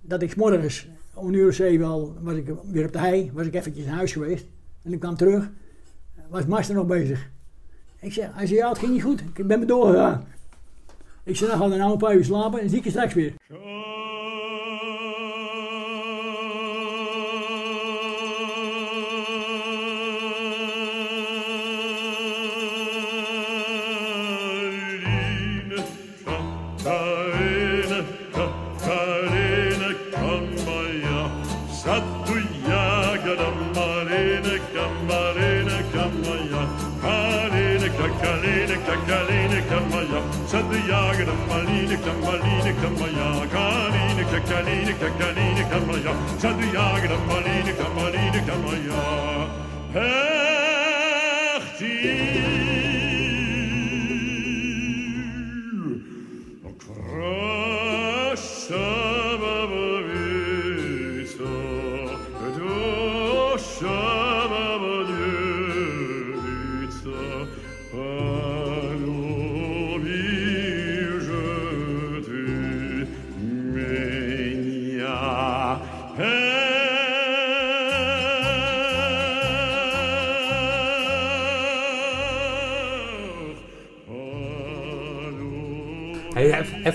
dat ik 's morgens om een uur of zeven al, was ik weer op de hei, was ik eventjes naar huis geweest. En ik kwam terug, was Master nog bezig. Ik zeg, hij zei, ja, het ging niet goed, ik ben me doorgegaan. Ik zei, nou gaan we nou een paar uur slapen en zie ik je straks weer. Kamaline, Kamaya, Kaline Kakaline Kakaline Kamaya, Saduyagda Maline Kamaline Kamaya. Hertie!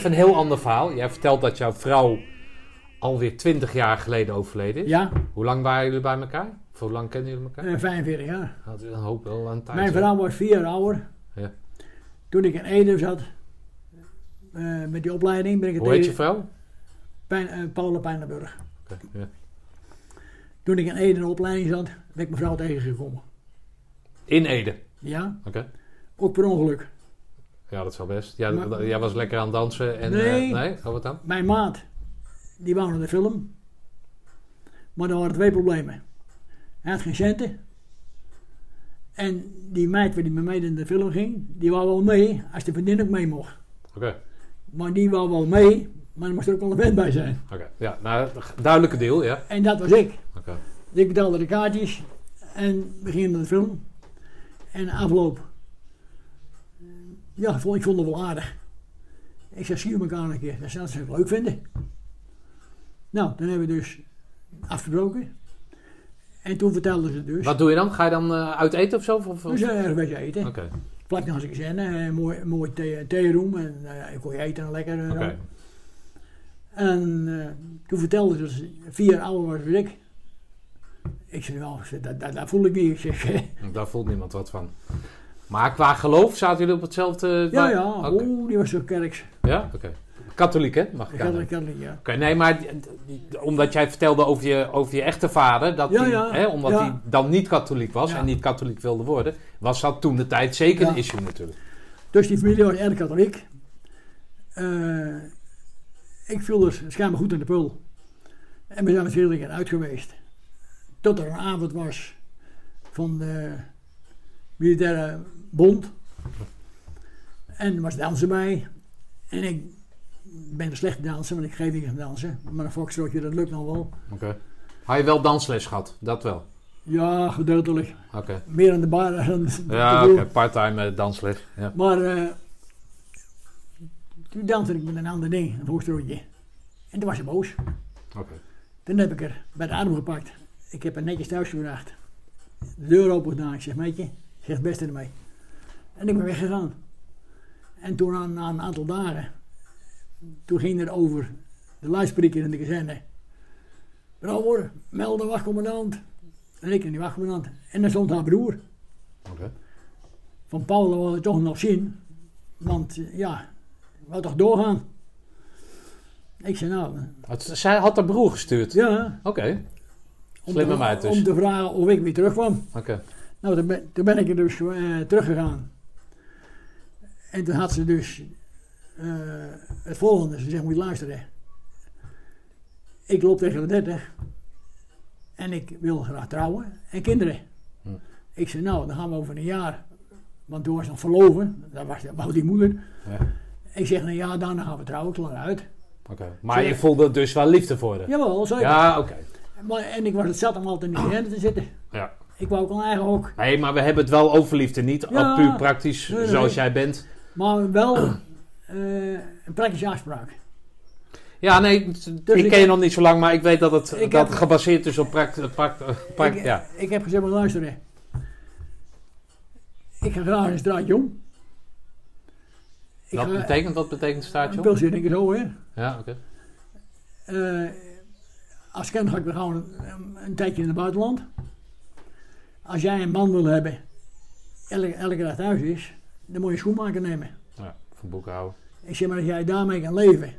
Even een heel ander verhaal. Jij vertelt dat jouw vrouw alweer 20 jaar geleden overleden is. Ja, Hoe lang waren jullie bij elkaar? Of hoe lang kennen jullie elkaar? eh, 45 jaar. Dat is een hoop wel aan tijd. Mijn hè? vrouw was vier jaar ouder. Ja. Toen ik in Ede zat, eh, met die opleiding, ben ik het Hoe heet je vrouw? Pijn, eh, Paula Pijnenburg. Ja. Toen ik in Ede in de opleiding zat, ben ik mijn vrouw tegengekomen. In Ede. Ja, Oké. ook per ongeluk. Ja, dat zou best. Ja, Maar- jij was lekker aan het dansen en... Nee. eh, nee? Oh, wat dan? Mijn maat, die wou naar de film. Maar er waren twee problemen. Hij had geen centen. En die meid waar die met mij in de film ging, die wou wel mee als de vriendin ook mee mocht. Oké. Maar die wou wel mee, maar er moest er ook wel een vent bij zijn. Oké. Ja, nou, duidelijke deel, ja. En dat was ik. Oké. Dus ik betaalde de kaartjes en we gingen naar de film. En afloop. Ja, ik vond, ik vond het wel aardig. Ik zei, zie je elkaar een keer. Dat zou ze leuk vinden. Nou, dan hebben we dus afgebroken. En toen vertelden ze dus. Wat doe je dan? Ga je dan eh, uit eten of zo? Of, of- Dus uh, een beetje eten. Oké. Vlak naast de kazerne, een mooi, een mooi thee, theeroom. En uh, ik kon je eten en lekker. en zo. Oké. En eh, toen vertelde ze dat ze vier jaar ouder was ik. Ik zei, nou, ik zei, dat, dat, dat voel ik niet. Ik zeg, eh, Daar voelt niemand wat van. Maar qua geloof zaten jullie op hetzelfde... ja, ja, oeh, die was zo kerks. Ja? Oké. Katholiek, hè? Mag ik ik had, ja. Oké, nee, maar omdat jij vertelde over je, over je echte vader, dat Ja, die, ja, hè, omdat ja. hij dan niet katholiek was en niet katholiek wilde worden, was dat toen de tijd zeker een issue natuurlijk. Dus die familie was erg katholiek. Eh, ik viel dus schijnbaar goed in de pul. En we zijn natuurlijk eruit geweest. Tot er een avond was van de militaire bond. En er was dansen bij. En ik ben een slechte danser, want ik geef niet aan dansen. Maar een foxtrotje, dat lukt nog wel. Oké. Had je wel dansles gehad? Dat wel? Ja, gedeeltelijk. Oké. Meer aan de bar dan Ja, oké. Part-time eh, dansles. Ja. Maar eh, toen danste ik met een ander ding, een foxtrotje. En toen was ze boos. Oké. Toen heb ik er bij de arm gepakt. Ik heb haar netjes thuis gebracht. De deur open gedaan. Ik zeg, meidje, zeg het beste ermee. En ik ben weggegaan. En toen na, na een aantal dagen, toen ging het over de luidspreker in de kazerne. Brouwer, meld de wachtcommandant. En ik in die wachtcommandant. En daar stond haar broer. Van Paul wilde ik toch nog zien. Want eh, ja, wou toch doorgaan. Ik zei nou, Het- Zij had haar broer gestuurd? ja. Oké. Om Slimme meid dus. om te vragen of ik weer terugkwam. Oké. Nou, toen ben, toen ben ik er dus eh, teruggegaan. En toen had ze dus eh, het volgende. Ze zegt, moet je luisteren. Ik loop tegen de 30. En ik wil graag trouwen en kinderen. Hm. Ik zei, nou, dan gaan we over een jaar. Want toen was nog verloven. Dat was, dat die moeder. Ja. Ik zeg, een jaar daarna gaan we trouwen, klaar uit. Maar je voelde dus wel liefde voor haar? Jawel, zeker. Ja, oké. Maar, en ik was het zat om altijd in de te zitten. Ja. Ik wou ook een eigen hok. Nee, maar we hebben het wel over liefde. Niet Ja. puur praktisch, Nee, nee. zoals jij bent. Maar wel eh, een praktische afspraak. Ja, nee, ik Dus ik- ken je nog niet zo lang, maar ik weet dat het dat heb- gebaseerd is op pract- ik, ja. ik heb gezegd, maar luisteren. Ik ga graag een straatje om. Wat betekent, wat betekent Een staartje? pilsje denk ik zo hè. Ja, oké. Eh, als kind ga ik weer gewoon een, een tijdje in het buitenland. Als jij een man wil hebben, elke, elke dag thuis is, dan moet je schoenmaker nemen. Ja, van boekhouden. Ik zeg maar, als jij daarmee kan leven,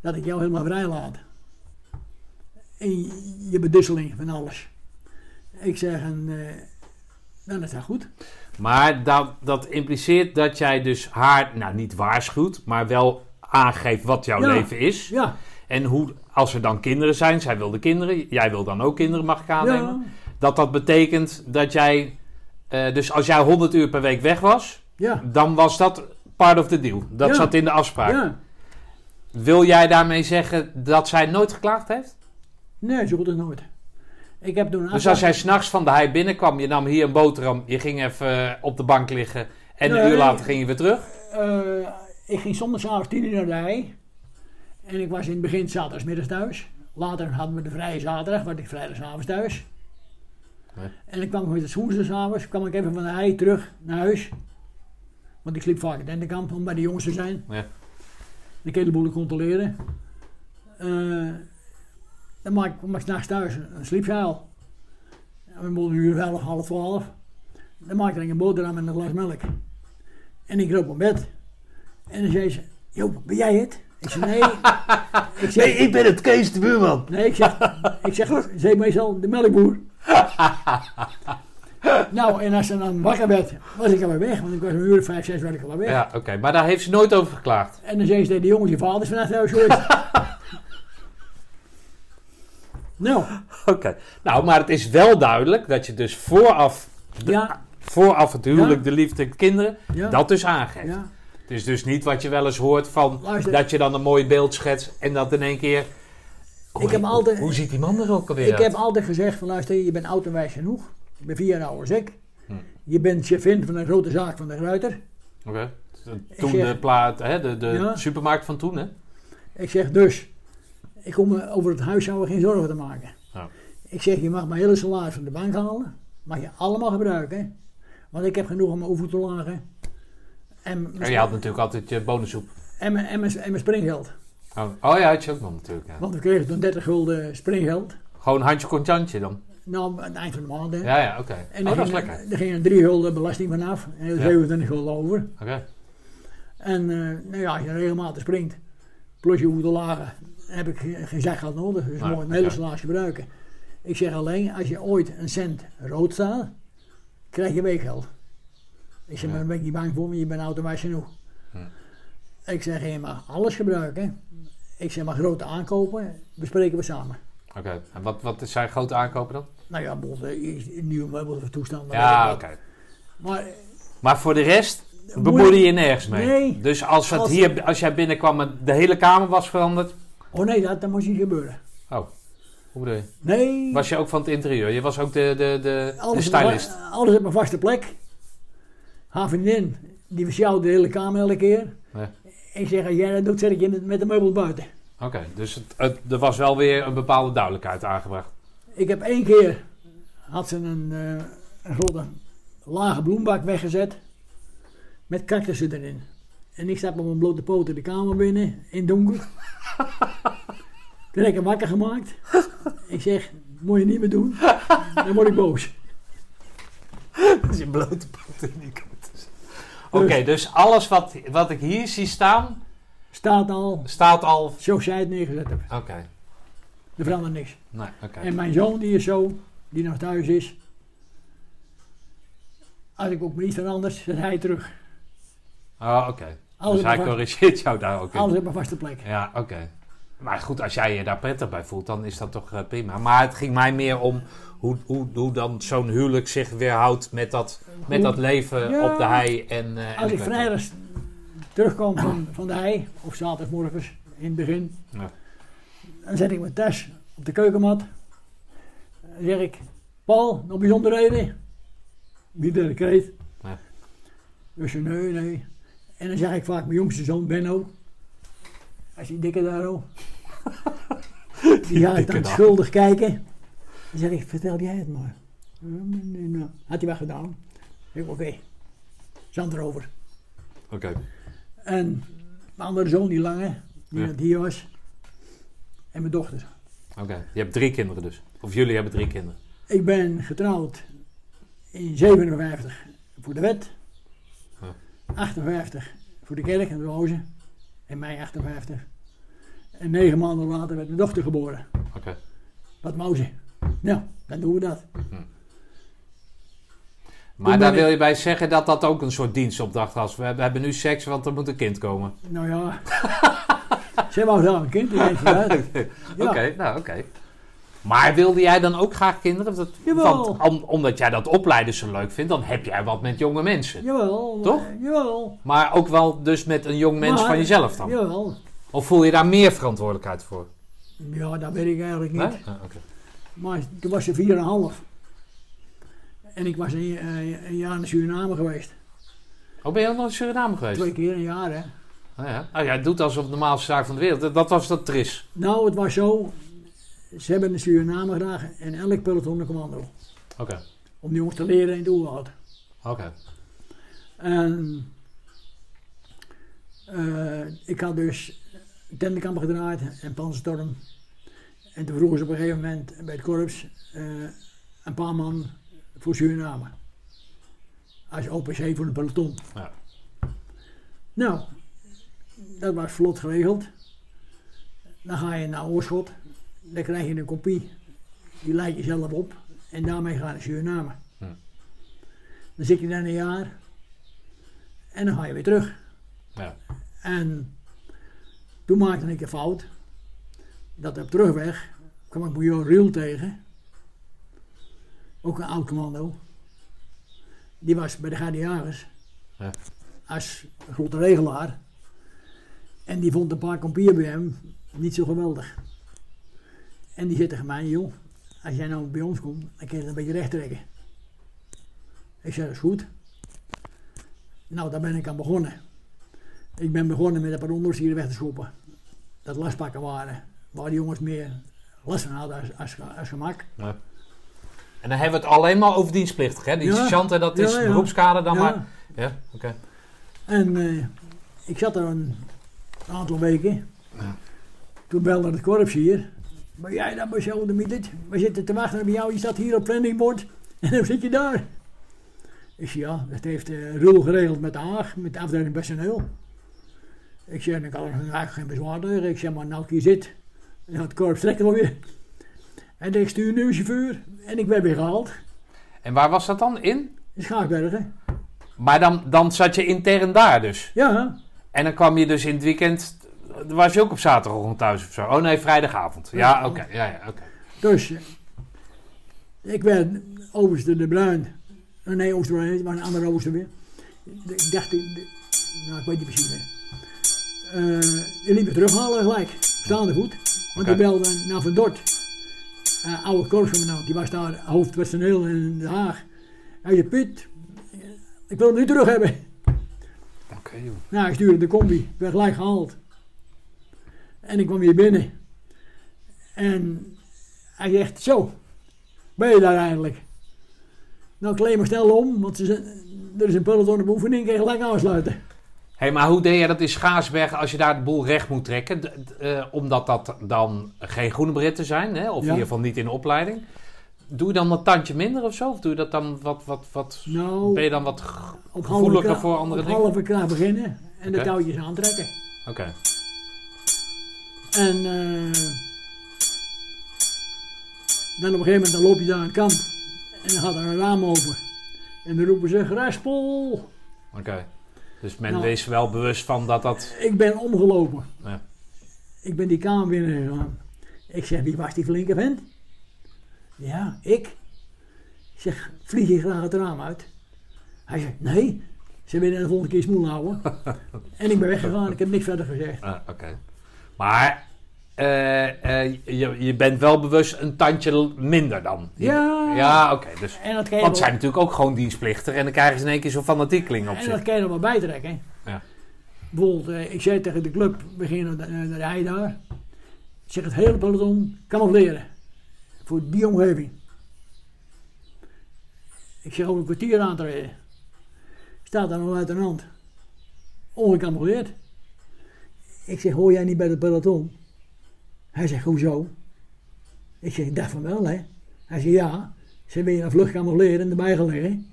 dat ik jou helemaal vrij laat. In je bedusseling van alles. Ik zeg, en, eh, dan is dat goed. Maar dat, dat impliceert dat jij dus haar, nou niet waarschuwt, maar wel aangeeft wat jouw Ja. leven is. Ja, En hoe, als er dan kinderen zijn, zij wil de kinderen, jij wil dan ook kinderen, mag ik aannemen. ja, Dat dat betekent dat jij, eh, dus als jij 100 uur per week weg was, ja, dan was dat part of the deal. Dat Ja. zat in de afspraak. ja. Wil jij daarmee zeggen dat zij nooit geklaagd heeft? Nee, goed als nooit. Ik heb toen Dus afspraak- als jij s'nachts van de hei binnenkwam, je nam hier een boterham, je ging even eh, op de bank liggen en een uur later ging je weer terug? Eh, ik ging zondagsavond tien uur naar de hei. En ik was in het begin zaterdagsmiddags thuis. Later hadden we de vrije zaterdag, werd ik vrijdagavond thuis. Nee. En ik kwam met de woensdagavond, kwam ik even van de hei terug naar huis. Want ik sliep vaak in tentenkamp om bij de jongens te zijn. Ja. Ik hele boel te controleren. Eh, dan maak ik, ik s'nachts thuis een sliepzeil. En we moeten uur elf, half twaalf. Dan maakte ik een boterham en een glas melk. En ik loop op bed. En dan zei ze, Joop, ben jij het? Ik zei, nee. ik zeg, ben het Kees de buurman. nee, ik zeg, ik zeg, ze meestal de melkboer. nou, en als ze dan wakker werd, was ik alweer weg. Want ik was een uur vijf, zes werd ik alweer weg. Ja, oké, maar daar heeft ze nooit over geklaagd. En dan zei ze tegen de jongens, je vader is vannacht thuis geweest. nou, Oké, nou, maar het is wel duidelijk dat je dus vooraf, de, ja, vooraf het huwelijk, Ja. de liefde, de kinderen, ja, dat dus aangeeft. ja. Het is dus niet wat je wel eens hoort van Luister. dat je dan een mooi beeld schetst en dat in één keer. Ik heb hoe- altijd- Hoe ziet die man er ook alweer Ik uit? heb altijd gezegd van luister, je bent oud en wijs genoeg. Je bent vier jaar ouder als ik. Hm. Je bent chefin van een grote zaak van de Ruiter. Oké. Toen zeg- de, plaat, hè, de, de Ja. supermarkt van toen, hè? Ik zeg dus, ik kom me over het huishouden geen zorgen te maken. Ja. Ik zeg, je mag mijn hele salaris van de bank halen. Mag je allemaal gebruiken. hè. Want ik heb genoeg om mijn over te lagen. En je had natuurlijk altijd je bonussoep. en, mijn, en, mijn, en mijn springgeld. Oh, oh ja, had je ook nog natuurlijk. Ja. Want we kregen toen 30 gulden springgeld. Gewoon handje contantje dan. Nou, aan het eind van de maand. hè. Ja, ja, oké. En Oh, dat is ging- lekker. Er gingen 3 gulden belasting vanaf. En er Ja. 27 gulden over. Oké. En eh, nou ja, als je regelmatig springt, plus je hoeft te lagen, heb ik ge- geen zak gehad nodig. Dus mooi een hele salaris gebruiken. Ik zeg alleen, als je ooit een cent rood staat, krijg je weekgeld. Ik zeg, maar daar ben ik niet bang voor, want je bent wijs genoeg. Ja. Ik zeg, je mag alles gebruiken. Ik zeg, maar grote aankopen bespreken we samen. Oké, en wat, wat zijn grote aankopen dan? Nou ja, bijvoorbeeld eh, nieuwe meubels of toestanden. Ja, oké. Maar Maar voor de rest Moet bemoei je- je nergens mee. Nee. Dus als, het Als- hier, als jij binnenkwam en de hele kamer was veranderd. oh nee, dat, dat moest niet gebeuren. Oh, hoe bedoel je? Nee, Was je ook van het interieur? Je was ook de, de, de, alles, stylist? alles op een vaste plek. Haar vriendin, die versjouwde de hele kamer elke keer. Ja. Ik zeg, als jij dat doet, zet ik je met de meubel buiten. Oké, dus het, het- er was wel weer een bepaalde duidelijkheid aangebracht. Ik heb één keer, had ze een, eh, een grote lage bloembak weggezet. Met cactussen erin. En ik stap op mijn blote poten de kamer binnen, in het donker. Toen heb ik hem wakker gemaakt. Ik zeg, moet je niet meer doen. Dan word ik boos. Dat je blote poten in die kant Oké, dus alles wat, wat ik hier zie staan, Staat al, staat al... zoals jij het neergezet hebt. Oké, Er verandert niks. nee, oké. En mijn zoon, die is zo, die nog thuis is. Als ik ook niet verander, zet hij terug. Oh, oké. Dus hij corrigeert jou daar ook in. alles op een vaste plek. Ja, oké. Maar goed, als jij je daar prettig bij voelt, dan is dat toch eh, prima. Maar het ging mij meer om hoe, hoe, hoe dan zo'n huwelijk zich weerhoudt met dat, met dat leven Ja. op de hei. En, eh, en Als ik vrijdags terugkom van, van de hei, of zaterdagmorgens in het begin, Ja. dan zet ik mijn tas op de keukenmat. Dan zeg ik, Paul, nog bijzonderheden? Niet dat ik weet. Ja. Dus nee, nee. En dan zeg ik vaak mijn jongste zoon, Benno. Als die dikke daar al. Die gaat dan schuldig kijken. Dan zeg ik, vertel jij het maar. Had hij wel gedaan. Ik, oké. Zand erover. Oké. En mijn andere zoon, die lange, die Ja. hier was. En mijn dochter. Oké. Je hebt drie kinderen dus. Of jullie hebben drie kinderen. Ik ben getrouwd in 57 voor de wet. Ja. 58 voor de kerk en de rozen. En mei 58. En negen maanden later werd mijn dochter geboren. Oké. Wat wou ze? Nou, dan doen we dat. Maar Toen daar wil je bij zeggen dat dat ook een soort dienstopdracht was. We, hebben nu seks, want er moet een kind komen. Nou ja. Zij wou daar een kind, die weet vooruit. Oké, Ja. nou oké. Maar wilde jij dan ook graag kinderen? Dat, Jawel. want om- omdat jij dat opleiden zo leuk vindt, dan heb jij wat met jonge mensen. Jawel. Toch? eh, Jawel. Maar ook wel dus met een jong mens Maar- van jezelf dan? Jawel. Of voel je daar meer verantwoordelijkheid voor? Ja, dat weet ik eigenlijk niet. Nee? Ah. Maar toen was ze 4,5. En ik was een, eh, een jaar in Suriname geweest. Oh, ben je ook nog in Suriname geweest? Twee keer een jaar, hè. Ah, ja. oh, jij doet alsof het de normaalste zaak van de wereld. Dat was dat tris. Nou, het was zo. Ze hebben in Suriname graag en elk peloton een commando. Oké. Om die jongens te leren in het oerwoud. Oké. En eh, ik had dus tentenkamp gedraaid en panzerstorm. En toen vroegen ze op een gegeven moment bij het korps eh, een paar man voor Suriname. Als OPC voor een peloton. Ja. Nou, dat was vlot geregeld. Dan ga je naar Oorschot. Dan krijg je een kopie. Die leid je zelf op. En daarmee ga je naar Suriname. Hm. Dan zit je daar een jaar. En dan ga je weer terug. Ja. En toen maakte ik een fout. Dat op terugweg kwam ik Major Riel tegen. Ook een oud commando. Die was bij de Gardiaris. Ja. Als grote regelaar. En die vond een paar kompier bij hem niet zo geweldig. En die zei tegen mij, joh, als jij nou bij ons komt, dan kun je het een beetje recht trekken. Ik zei, dat is goed. Nou, daar ben ik aan begonnen. Ik ben begonnen met een paar onderofficieren weg te schoppen. Dat lastpakken waren, waar die jongens meer last van hadden als, als, als gemak. Ja. En dan hebben we het alleen maar over dienstplichtig, hè? Die Ja. dat is Ja, ja. beroepskader dan Ja. maar. Ja, oké. En eh, ik zat er een aantal weken. Toen belde het korps hier. Ben jij dan bij zo de midden? We zitten te wachten op jou. Je staat hier op planningbord. En dan zit je daar. Ik zei ja, dat heeft eh Rul geregeld met de Haag, met de afdeling personeel. Ik zei, ik had er eigenlijk geen bezwaar tegen. Ik zeg, maar nou ik hier zit. En het korps trekt wel weer. En ik stuur nu een chauffeur. En ik ben weer gehaald. En waar was dat dan? In? In Schaakbergen. Maar dan, dan zat je intern daar dus. Ja, En dan kwam je dus in het weekend... Was je ook op zaterdagochtend thuis of zo? Oh nee, vrijdagavond. Ja, oké. Ja, ja, oké. Dus, eh, ik werd overste de Bruin. Eh, Nee, Ooster Bruin, het was een andere Ooster weer. De- Ik dacht, de- de- nou ik weet niet precies meer. Eh, die liep me terughalen gelijk, staande voet. Want Oké. die belde naar Van Dort. Eh, oude korpscommandant, die was daar hoofdpersoneel in Den Haag. Hij zei, Piet, ik wil hem nu terug hebben. Oké, joh. Nou, hij stuurde de combi, ik werd gelijk gehaald. En ik kwam weer binnen. En hij zegt, zo, ben je daar eindelijk? Nou, kleed maar snel om, want ze, er is een peloton op oefening, kan je gelijk aansluiten. Hé, maar hoe deed je dat in Schaarsbergen als je daar de boel recht moet trekken? Eh, omdat dat dan geen groene britten zijn, hè? of in Ja. ieder geval niet in de opleiding. Doe je dan een tandje minder of zo? Of doe je dat dan wat, wat, wat... Nou, Ben je dan wat... gevoeliger voor andere op dingen? halve kracht beginnen en de touwtjes aantrekken. Oké. En eh, dan op een gegeven moment dan loop je daar het kamp en dan gaat er een raam open. En dan roepen ze, Graspol! Oké. Dus men Nou. wees wel bewust van dat dat... Ik ben omgelopen. Ja. Ik ben die kamer binnen gegaan. Ik zeg, wie was die flinke vent? Ja, ik. Ik zeg, vlieg je graag het raam uit? Hij zegt, nee. Ze willen de volgende keer smoel houden. en ik ben weggegaan. Ik heb niks verder gezegd. Ah, Oké. Maar eh, eh, je, je bent wel bewust een tandje minder dan. Je- Ja. Ja, oké. Dus, En kan want zijn natuurlijk ook gewoon dienstplichtig. En dan krijgen ze in één keer zo'n fanatiekeling op En zich. dat kan je er wel bijtrekken. Ja. Bijvoorbeeld, eh, ik zei tegen de club, we gingen naar de, naar de hei daar. Ik zeg, het hele peloton camoufleren. Voor die omgeving. Ik zeg, over een kwartier aan te rijden. Staat daar een luitenant. Ongecamoufleerd. Ik zeg, hoor jij niet bij het peloton? Hij zegt, hoezo? Ik zeg, ik dacht van wel, hè. Hij zegt, ja. Ze willen een vlucht camoufleren en erbij gelegen.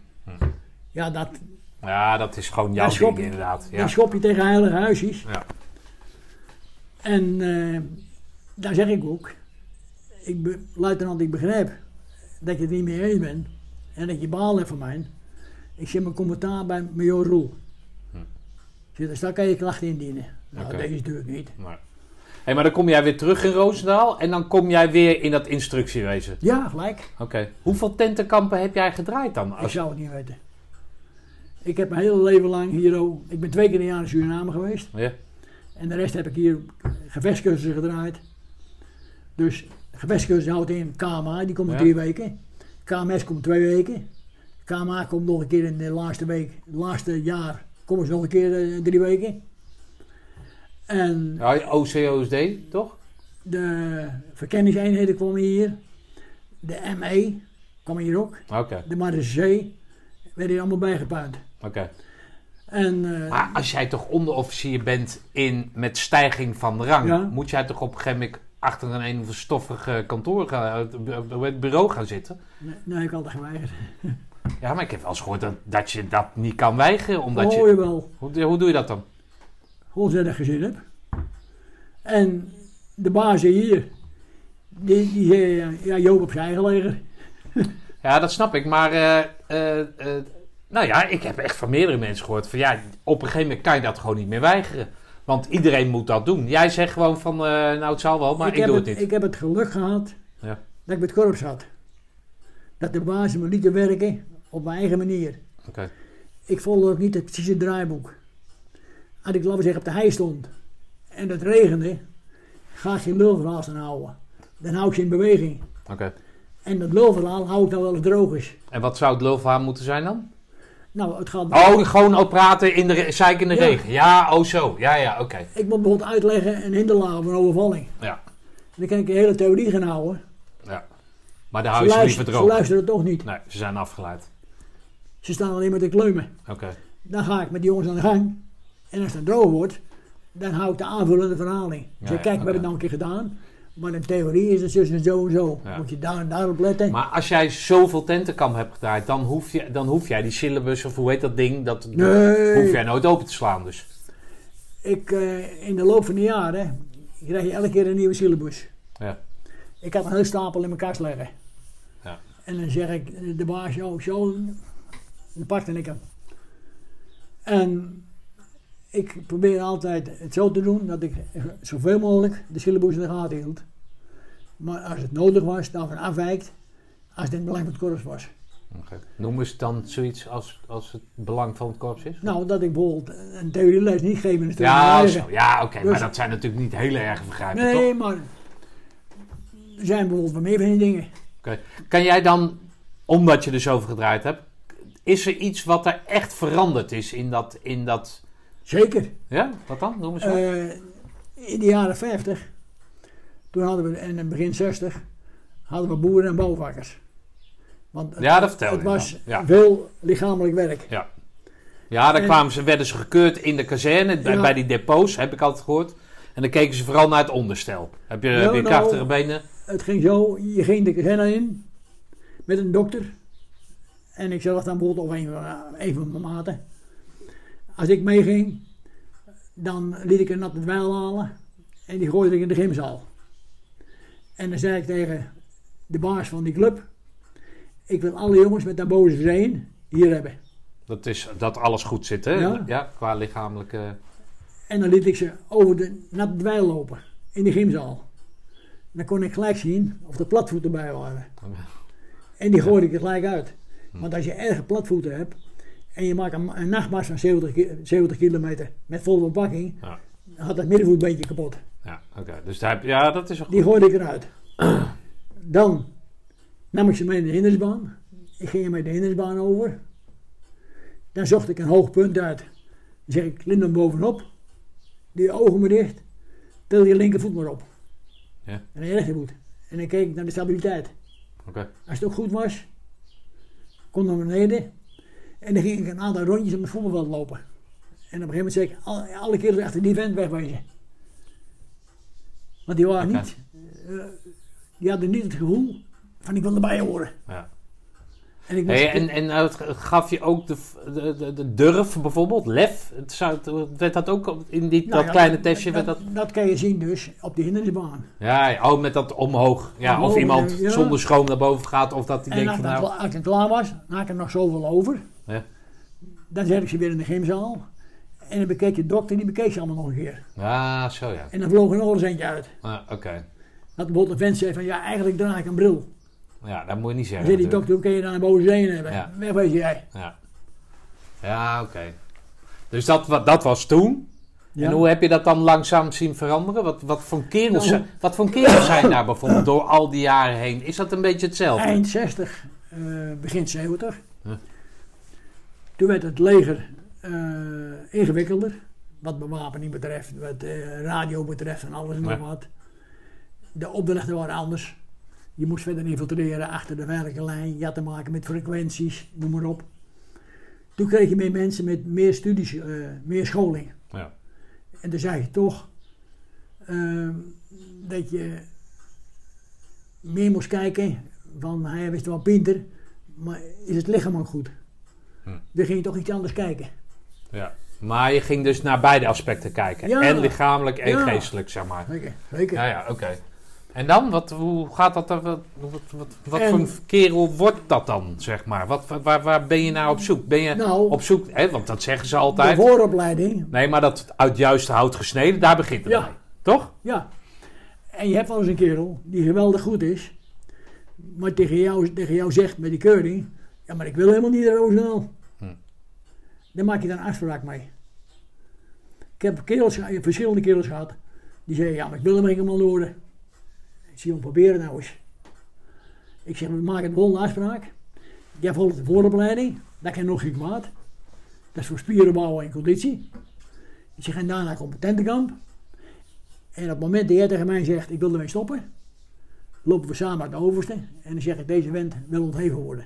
Ja, dat, Ja, dat is gewoon jouw schop- ding inderdaad. Ja. schop je tegen heilige huisjes. Ja. En eh, daar zeg ik ook, ik be, luitenant, ik begrijp dat je het niet mee eens bent en dat je baal hebt van mij. Ik zeg mijn commentaar bij Major Roel. Hm. Ik zeg, dus daar kan je klachten indienen. Nou, deze ik niet. Maar, hey, maar dan kom jij weer terug in Roosendaal. En dan kom jij weer in dat instructiewezen. Ja, gelijk. Oké. Hoeveel tentenkampen heb jij gedraaid dan? Ik zou het niet weten. Ik heb mijn hele leven lang hier ook, ik ben twee keer een jaar in Suriname geweest. ja. En de rest heb ik hier gevechtscursussen gedraaid. Dus gevechtscursus houdt in KMA, die komt Ja. drie weken. KMS komt twee weken. KMA komt nog een keer in de laatste week, het laatste jaar, komen ze nog een keer eh, drie weken. En Ja, OCOSD, toch? de verkenningseenheden kwamen hier. De ME kwam hier ook. De Marseillais werden hier allemaal bijgepuind. Oké. En eh, Maar als jij toch onderofficier bent in, met stijging van rang, Ja. moet jij toch op een gegeven moment achter een een of stoffig kantoor gaan, eh, bu- bu- bureau gaan zitten? nee, nee, ik had altijd geweigerd. Ja, maar ik heb wel eens gehoord dat, dat je dat niet kan weigeren. Omdat oh, je, jawel. hoe, hoe doe je dat dan? Ik gezin heb. En de baas hier, die, die zei, eh, ja, Joop op zijn. Ja, dat snap ik. Maar eh, eh, nou ja, ik heb echt van meerdere mensen gehoord van ja, op een gegeven moment kan je dat gewoon niet meer weigeren. Want iedereen moet dat doen. Jij zegt gewoon van, nou het zal wel, maar ik, doe het niet. Ik heb het geluk gehad Ja. dat ik met korps had. Dat de baas me lieten werken op mijn eigen manier. Ik volgde ook niet het precieze draaiboek. Als ik, laten we zeggen, op de hei stond en het regende, ga ik geen lulverhaal staan houden. Dan hou ik ze in beweging. Oké. En dat lulverhaal hou ik dan wel eens droog is. En wat zou het lulverhaal moeten zijn dan? Nou, het gaat... Oh, gewoon ook praten in de zeik in de Ja. regen. Ja, oh zo. Ja, ja, oké. Ik moet bijvoorbeeld uitleggen een hinderlaag of een overvalling. Ja. Dan kan ik de hele theorie gaan houden. ja. Maar daar Ze, hou je ze luisteren, liever ze droog. luisteren toch niet. Nee, ze zijn afgeleid. Ze staan alleen maar te kleumen. Oké. Dan ga ik met die jongens aan de gang. En als het droog wordt, dan hou ik de aanvullende verhaling. Ja, zeg, ja, kijk, we hebben het nou een keer gedaan. Maar in theorie is het en zo en zo. Ja. Moet je daar en daarop letten. Maar als jij zoveel tentenkamp hebt gedraaid, dan hoef, je, dan hoef jij die syllabus, of hoe heet dat ding, dat Nee. hoef jij nooit open te slaan dus. Ik, eh, in de loop van de jaren krijg je elke keer een nieuwe syllabus. Ja. Ik had een hele stapel in mijn kast leggen. Ja. En dan zeg ik, de baas, oh, zo, dan pakte ik hem. En ik probeer altijd het zo te doen dat ik zoveel mogelijk de syllabus in de gaten hield. Maar als het nodig was, daarvan afwijkt als het in het belang van het korps was. Oké. Noem eens dan zoiets als, als het belang van het korps is? Nou, dat ik bijvoorbeeld een theorieles niet geef in stuk ja, zo. ja oké. Dus- maar dat zijn natuurlijk niet hele erg vergrijpen, Nee, toch? maar er zijn bijvoorbeeld wel meer van die dingen. Kan jij dan, omdat je er zoveel gedraaid hebt, is er iets wat er echt veranderd is in dat... In dat Zeker. ja, wat dan? Noem eens wat. Eh, in de jaren 50, toen hadden we, en in het begin 60, hadden we boeren en bouwvakkers. Want het, Ja, dat vertel het was. Ja. veel lichamelijk werk. Ja, dan En- kwamen ze, werden ze gekeurd in de kazerne, bij, Ja. bij die depots, heb ik altijd gehoord. En dan keken ze vooral naar het onderstel. Heb je, Ja, nou- krachtige benen? Het ging zo, je ging de kazerne in met een dokter. En ik zelf dan bijvoorbeeld of een, van- een van mijn maten. Als ik meeging, dan liet ik een natte dweil halen en die gooide ik in de gymzaal. En dan zei ik tegen de baas van die club, ik wil alle jongens met boze zijn hier hebben. Dat is dat alles goed zit, hè? Ja. Ja, qua lichamelijke... En dan liet ik ze over de natte dweil lopen in de gymzaal. Dan kon ik gelijk zien of er platvoeten bij waren. En die gooide ik er gelijk uit. Want als je erge platvoeten hebt en je maakt een, een nachtmars van 70, ki- 70 kilometer met volle bepakking, Ja. dan had dat middenvoetbeentje kapot. Ja, oké. Dus daar ja, dat is ook Die gooide ik eruit. Dan nam ik ze mee in de hindersbaan. Ik ging er met de hindersbaan over. Dan zocht ik een hoog punt uit. Dan zeg ik, lint hem bovenop. Doe je ogen maar dicht. Til je linkervoet maar op. Ja. En je rechtervoet. En dan keek ik naar de stabiliteit. Oké. Als het ook goed was, kon naar beneden. En dan ging ik een aantal rondjes op het voetbalveld lopen. En op een gegeven moment zei ik, alle, alle keer achter die vent wegwezen. Want die waren niet, eh, die hadden niet het gevoel van ik wil erbij horen. Ja. En ik was, Hey, en en het gaf je ook de, de, de, durf bijvoorbeeld, lef? Het zou, het- werd dat ook in die, Nou dat ja, kleine testje? dat, dat, dat kan je zien dus op de hindernisbaan. ja, ja, oh, met dat omhoog. Ja, Omhoog, of iemand ja. zonder schroom naar boven gaat of dat En denkt als, van nou... als ik klaar was, dan had ik er nog zoveel over. Ja. Dan zet ik ze weer in de gymzaal. En dan bekeek de dokter, die bekeek ze allemaal nog een keer. Ja, zo ja. En dan vloog er nog eens eentje uit. Ah, Oké. Dat bijvoorbeeld een vent zei van ja, eigenlijk draag ik een bril. Ja, dat moet je niet Dan zeggen zei die dokter, hoe kun je dan een boze zeen hebben? Ja. Jij. Ja, ja oké. Dus dat, dat was toen. Ja. En hoe heb je dat dan langzaam zien veranderen? Wat, wat voor kerels, Nou, zijn, wat voor kerels zijn daar bijvoorbeeld door al die jaren heen? Is dat een beetje hetzelfde? Eind 60, eh, begin 70. Toen werd het leger eh, ingewikkelder. Wat bewapening betreft, wat eh, radio betreft en alles en nog Ja. wat. De opdrachten waren anders. Je moest verder infiltreren achter de werkelijke lijn. Je had te maken met frequenties, noem maar op. Toen kreeg je meer mensen met meer studies, eh, meer scholing. Ja. En toen zei je toch ehm, dat je meer moest kijken van hij wist wel pinter, maar is het lichaam ook goed? Hm. Dan ging je toch iets anders kijken. Ja. Maar je ging dus naar beide aspecten kijken. Ja. En lichamelijk en Ja. geestelijk, zeg maar. Zeker, zeker. Ja, ja, oké. En dan? Wat, hoe gaat dat dan? Wat, wat, wat, voor een kerel wordt dat dan, zeg maar? Wat, waar, waar ben je naar op zoek? Ben je Nou, op zoek, hè, want dat zeggen ze de altijd. vooropleiding, Nee, maar dat uit juist hout gesneden, daar begint het Ja. mee. Toch? ja. En je hebt wel eens een kerel die geweldig goed is, maar tegen jou, tegen jou zegt met die keuring, ja maar ik wil helemaal niet naar Roosendaal. Dan maak je daar een afspraak mee. Ik heb kerels, verschillende kerels gehad, die zeggen, ja maar ik wil hem helemaal worden. Ik zie hem proberen nou eens. Ik zeg, we maken de volgende afspraak. Jij volgt de vooropleiding, dat kan nog geen kwaad. Dat is voor spieren bouwen en conditie. Ik zeg, en daarna competentenkamp. En op het moment dat jij tegen mij zegt, ik wil ermee stoppen, lopen we samen naar de overste. En dan zeg ik, deze vent wil ontheven worden.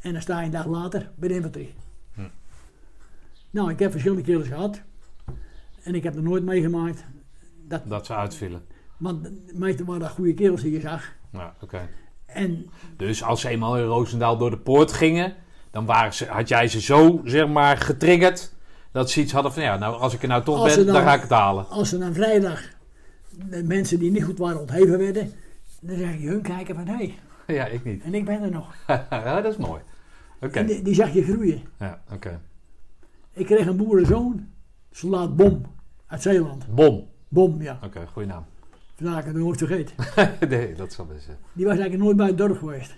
En dan sta je een dag later bij de infanterie. Nou, ik heb verschillende kerels gehad. En ik heb er nooit meegemaakt. Dat, Dat ze uitvielen. want meestal waren dat goede kerels die je zag. Ja, oké. En Dus als ze eenmaal in Roosendaal door de poort gingen, dan waren ze, had jij ze zo, zeg maar, getriggerd, dat ze iets hadden van, ja, nou, als ik er nou toch ze ben, dan- dan ga ik het halen. als er dan vrijdag de mensen die niet goed waren ontheven werden, dan zeg je hun kijken van hé, hey, Ja, ik niet. en ik ben er nog. ja, dat is mooi. Oké. En die, die zag je groeien. Ja, oké. Ik kreeg een boerenzoon, soldaat Bom, uit Zeeland. Bom. Bom, ja. Oké, goede naam. Vandaar ik het nooit vergeet. nee, dat zal best zijn. Die was eigenlijk nooit bij het dorp geweest.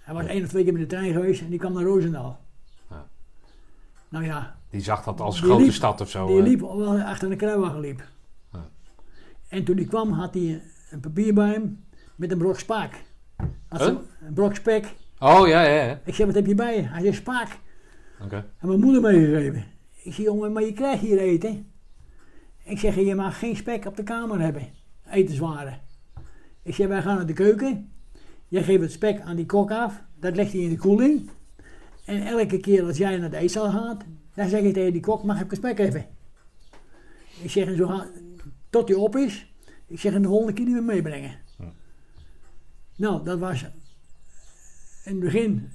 Hij was één of twee keer met de trein geweest en die kwam naar Roosendaal. Ja. Nou ja, Die zag dat als grote liep- stad of zo. die eh. liep wel achter een kruiwagen liep. Ja. En toen die kwam had hij een papier bij hem met een brok spaak. Huh? Een brok spek. Oh, ja, ja, ja. Ik zeg, wat heb je bij je? Hij zegt, spaak. Oké. En mijn moeder meegegeven. Ik zeg, jongen, maar je krijgt hier eten. Ik zeg, je mag geen spek op de kamer hebben. Etenswaren. Ik zeg, wij gaan naar de keuken. Jij geeft het spek aan die kok af. Dat legt hij in de koeling. En elke keer als jij naar de eetzaal gaat, dan zeg je tegen die kok, mag ik een spek even? Ik zeg, en zo gaan, tot die op is. Ik zeg, en de volgende keer niet meer meebrengen. Nou, dat was in het begin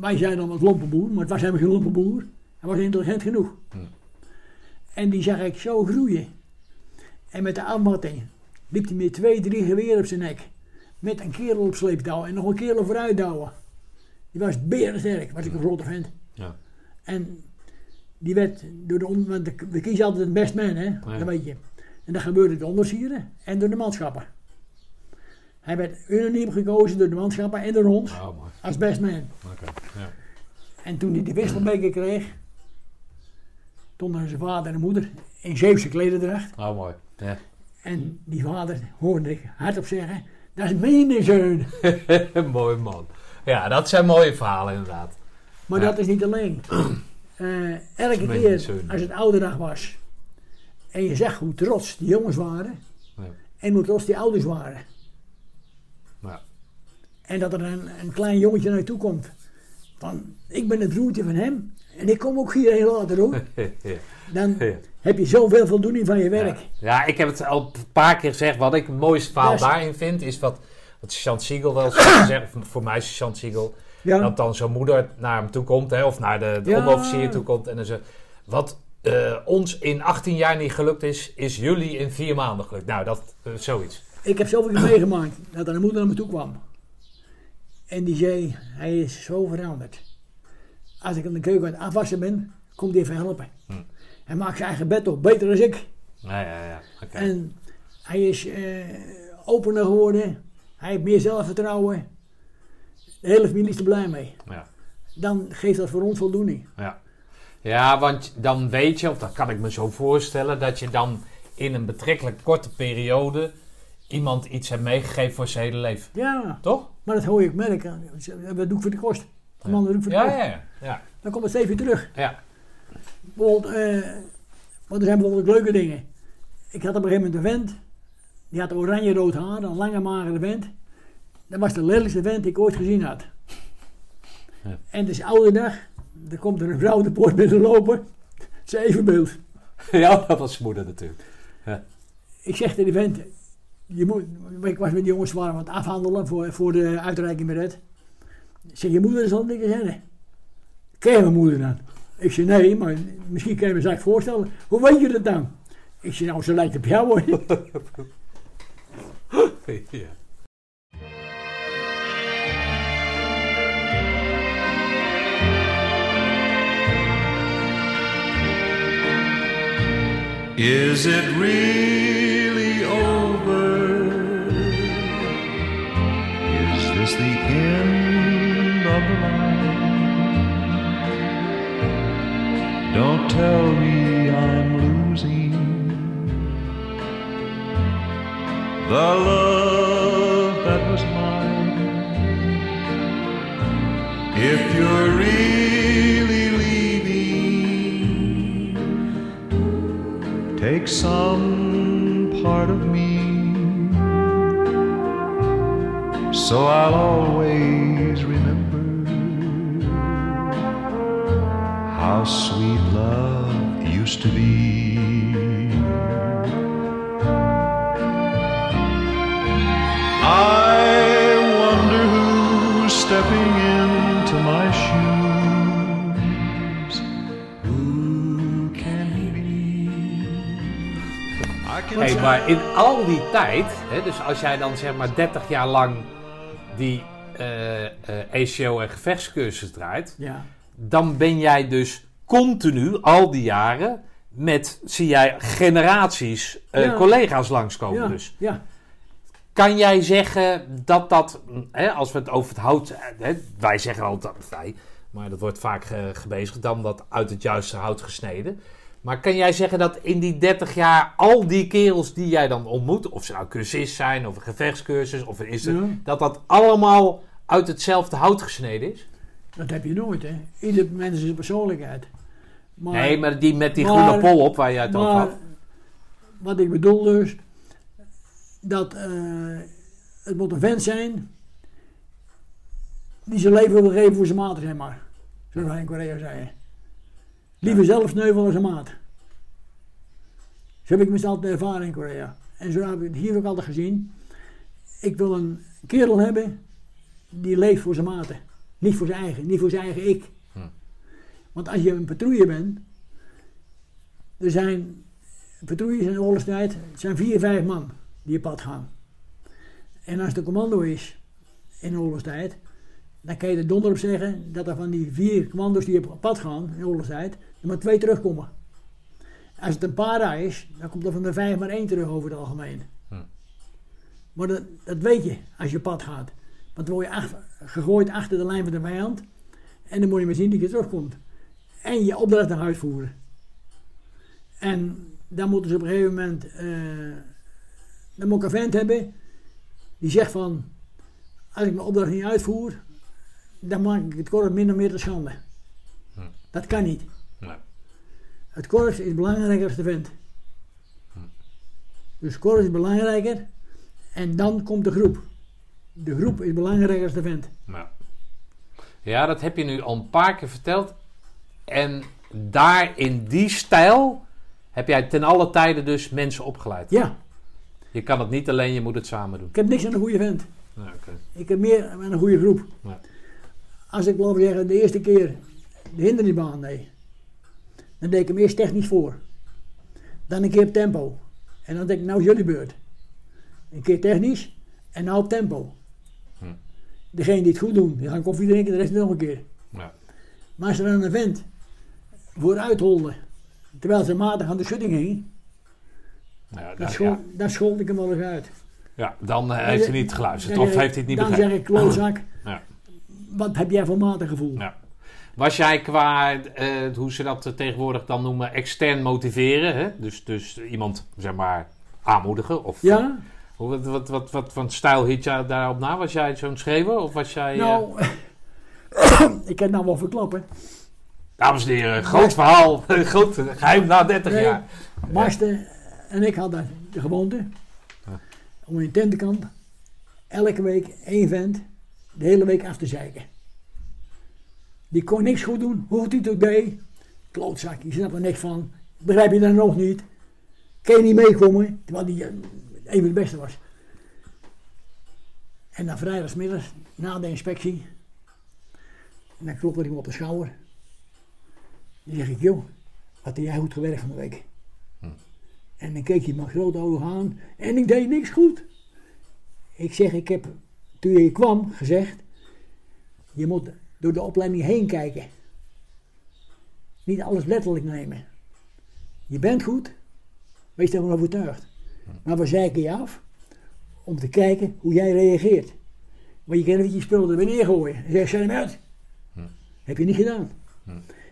wij zeiden dan wat lompenboer, maar het was helemaal geen lompenboer. Hij was intelligent genoeg. Hm. En die zag ik zo groeien. En met de afmatting liep hij met twee, drie geweren op zijn nek. Met een kerel op sleeptouw en nog een kerel vooruit douwen. Die was berensterk, was ik een grote vent. Ja. En die werd door de, on- want we kiezen altijd het best man, hè? dat weet je. En dat gebeurde door de ondersieren en door de manschappen. Hij werd unaniem gekozen door de manschappen en door ons Oh, als best man. Ja. En toen hij die wisselbeker kreeg, stonden zijn vader en moeder in Zeeuwse klederdracht. Oh, mooi. Ja. En die vader hoorde ik hardop zeggen, dat is mijn zoon. mooi man. Ja, dat zijn mooie verhalen inderdaad. Maar Ja. dat is niet alleen. Eh, elke keer als het oude dag was en je zag hoe trots die jongens waren Ja. en hoe trots die ouders waren. En dat er een, een klein jongetje naar je toe komt van ik ben het broertje van hem en ik kom ook hierheen later hoor. ja. Dan heb je zoveel voldoening van je werk. Ja, ik heb het al een paar keer gezegd. Wat ik het mooiste verhaal daarin vind, is wat, wat Chant Siegel wel eens gezegd. Voor mij is Chant Siegel. Ja. Dat dan zo'n moeder naar hem toe komt, hè, of naar de, de Ja. onderofficier toe komt. En dan zegt: Wat eh, ons in 18 jaar niet gelukt is, is jullie in vier maanden gelukt. Nou, dat eh, zoiets. Ik heb zoveel meegemaakt dat er een moeder naar me toe kwam. En die zei, hij is zo veranderd. Als ik in de keuken aan het afwassen ben, komt hij even helpen. Hm. Hij maakt zijn eigen bed op, beter dan ik. Ja, ja, ja. En hij is eh, opener geworden. Hij heeft meer zelfvertrouwen. De hele familie is er blij mee. Ja. Dan geeft dat voor ons voldoening. Ja. ja, want dan weet je, of dat kan ik me zo voorstellen, dat je dan in een betrekkelijk korte periode iemand iets hebt meegegeven voor zijn hele leven. Ja, Toch? Maar dat hoor je ook merken. Wat doe ik voor de kost? De man doet voor de Ja, kost. ja, ja. ja. Dan komt het steeds weer terug. ja. Bijvoorbeeld, eh, want er zijn bijvoorbeeld leuke dingen. Ik had op een gegeven moment een vent. Die had oranje-rood haar, een lange magere vent. Dat was de lelijkste vent die ik ooit gezien had. Ja. En het is oude dag. Er komt er een vrouw de poort binnen lopen. Zijn evenbeeld. Ja, dat was zijn moeder natuurlijk. Ik zeg tegen die vent. Je moet, ik was met die jongens waren aan het afhandelen voor, voor de uitreiking met het. Ik zeg, je moeder zal niks zeggen. Ken je mijn moeder dan? Ik zeg, nee, maar misschien kan je me zaak voorstellen. Hoe weet je dat dan? Ik zeg, nou, ze lijkt op jou hoor. ja. Is it really Is the end of the line? Don't tell me I'm losing the love that was mine. If you're really leaving, take some so I'll always remember how sweet love used to be. I wonder who's stepping into my shoes. Who can he be? I can Hey, maar in al die tijd, hè, dus als jij dan zeg maar 30 jaar lang die eh eh ACO en gevechtscursus draait, Ja, dan ben jij dus continu, al die jaren, met, zie jij, generaties eh, Ja. collega's langskomen ja, dus. ja. Kan jij zeggen dat dat, hè, als we het over het hout, hè, wij zeggen altijd wij, maar dat wordt vaak ge- gebezigd, dan dat uit het juiste hout gesneden. Maar kan jij zeggen dat in die 30 jaar al die kerels die jij dan ontmoet, of ze nou cursist zijn, of een gevechtscursus, of is het, Ja. dat dat allemaal uit hetzelfde hout gesneden is? Dat heb je nooit, hè. Ieder mens is een persoonlijkheid. Maar, nee, maar die met die maar- groene pol op waar jij het over had. wat ik bedoel dus, dat eh, het moet een vent zijn die zijn leven wil geven voor zijn maat, zeg maar. Zoals wij in Korea zeiden. Liever zelf sneuvelen als zijn maat. Zo heb ik mezelf altijd ervaren in Korea. En zo heb ik het hier ook altijd gezien. Ik wil een kerel hebben die leeft voor zijn maten. Niet voor zijn eigen, niet voor zijn eigen ik. Hm. Want als je een patrouille bent, er zijn patrouilles in de oorlogstijd, het zijn vier, vijf man die op pad gaan. En als de commando is in de oorlogstijd, dan kan je er donder op zeggen dat er van die vier commando's die op pad gaan in oorlogstijd, er maar twee terugkomen. Als het een para is, dan komt er van de vijf maar één terug over het algemeen. Hm. Maar dat, dat weet je als je op pad gaat. Want dan word je ach- gegooid achter de lijn van de vijand. En dan moet je maar zien dat je terugkomt. En je opdracht nog uitvoeren. En dan moeten ze op een gegeven moment. eh, dan moet ik een vent hebben. Die zegt van. Als ik mijn opdracht niet uitvoer. Dan maak ik het korps minder meer te schande. Hm. Dat kan niet. Nee. Het korps is belangrijker dan de vent. Hm. Dus het korps is belangrijker. En dan komt de groep. De groep is belangrijker dan de vent. Ja. ja, dat heb je nu al een paar keer verteld. En daar in die stijl heb jij ten alle tijden dus mensen opgeleid. Ja, Je kan het niet alleen, je moet het samen doen. ik heb niks aan een goede vent. Ja. Ik heb meer aan een goede groep. Ja. Als ik we zeggen de eerste keer de hindernisbaan deed, dan deed ik hem eerst technisch voor. Dan een keer op tempo. En dan denk ik, nou is jullie beurt. Een keer technisch en nou op tempo. Hm. Degene die het goed doen, die gaan koffie drinken, de rest nog een keer. Ja. Maar als er dan een vent vooruit holde, terwijl zijn matig aan de schutting hing, Ja, dan, school, ja. dan schold ik hem wel eens uit. ja, dan eh, heeft hij niet geluisterd Dan of heeft hij het niet Dan begrepen. zeg ik, klootzak, Ja. Wat heb jij voor matengevoel? Ja. Was jij qua, eh, hoe ze dat tegenwoordig dan noemen, extern motiveren? Hè? Dus, dus iemand, zeg maar, aanmoedigen? Of, Ja? Hoe, wat, wat, wat, wat voor stijl hield jij daarop na? Was jij zo'n schreeuwer? Of was jij... eh, Nou, ik kan het nou wel verklappen. Dames en heren, groot verhaal. groot geheim na 30 Nee, jaar. Marsten en ik hadden de gewoonte om in tentenkamp elke week één vent de hele week af te zeiken. Die kon niks goed doen, hij het ook deed. Klootzak, je snapt er niks van. Begrijp je dan nog niet? Kan je niet meekomen? Terwijl die eh, een van de beste was. En dan vrijdagsmiddag, na de inspectie, en dan klopte hij me op de schouder. Dan zeg ik, joh, wat heb jij goed gewerkt van de week? En dan keek hij me grote ogen aan en ik deed niks goed. Ik zeg, ik heb toen je kwam gezegd, je moet door de opleiding heen kijken. Niet alles letterlijk nemen. Je bent goed, wees daarvan overtuigd. Maar we zeiken je af om te kijken hoe jij reageert. Maar je kan niet je spullen er weer neergooien. En zeg, zet hem uit. Heb je niet gedaan.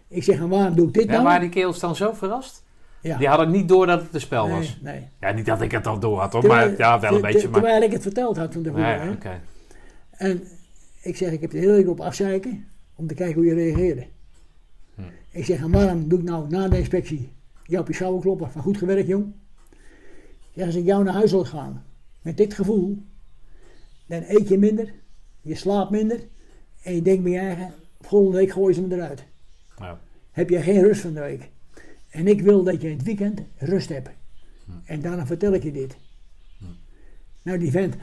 Ik zeg, en waarom doe ik dit Ja, nou? waren die kerels dan zo verrast? Ja. Die hadden niet door dat het een spel nee, was. nee. Ja, niet dat ik het al door had hoor, Terwijl- maar ja, wel een beetje. Maar... Terwijl ik het verteld had van tevoren. Ja, hè. En ik zeg, ik heb de hele week op afzeiken om te kijken hoe je reageerde. Hm. Ik zeg, en waarom doe ik nou na de inspectie jou op je schouder kloppen van goed gewerkt jong? Ik zeg, als ik jou naar huis wil gaan met dit gevoel, dan eet je minder, je slaapt minder en je denkt bij je eigen, volgende week gooi je ze me eruit. Ja. Heb je geen rust van de week. En ik wil dat je in het weekend rust hebt. En daarna vertel ik je dit. Nou, die vent,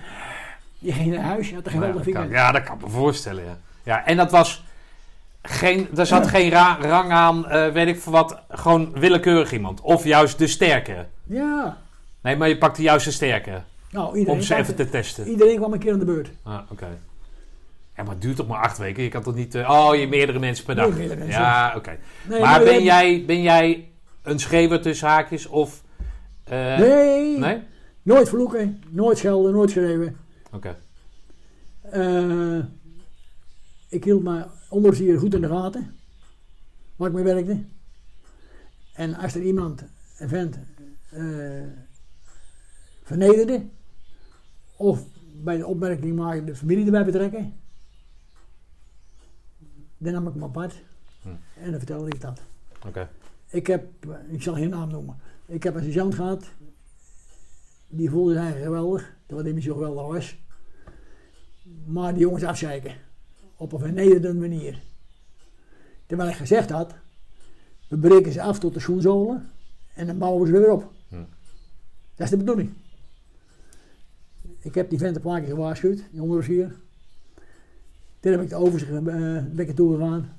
die ging naar huis, had een Ja, geweldig dat kan, weekend. ja, dat kan ik me voorstellen. Ja. Ja, en dat was geen, er zat geen ra- rang aan, eh, weet ik voor wat, gewoon willekeurig iemand. Of juist de sterke. Ja. Nee, maar je pakte juist de sterke. Nou, iedereen, Om ze even te testen. iedereen kwam een keer aan de beurt. Ah, oké. Ja, maar het duurt toch maar acht weken? Je kan toch niet... eh, oh, je meerdere mensen per dag? mensen. Ja, oké. Nee, maar ben hebben- jij, ben jij een schreeuwer tussen haakjes of... eh, Nee, Nee? nooit vloeken, nooit schelden, nooit schreeuwen. Oké. Eh, ik hield mijn onderofficier goed in de gaten, waar ik mee werkte. En als er iemand, een vent, eh, vernederde, of bij de opmerking maken de familie erbij betrekken, dan nam ik hem apart Hm. en dan vertelde ik dat. Oké. Ik heb, ik zal geen naam noemen, ik heb een sergeant gehad, die voelde zich geweldig, terwijl hij zo geweldig was. Maar die jongens afzeiken, op een vernederende manier. Terwijl ik gezegd had, we breken ze af tot de schoenzolen en dan bouwen we ze weer op. Hm. Dat is de bedoeling. Ik heb die vent een paar keer gewaarschuwd, die onderofficier. Toen heb ik de overzicht uh, ben ik er toe gegaan.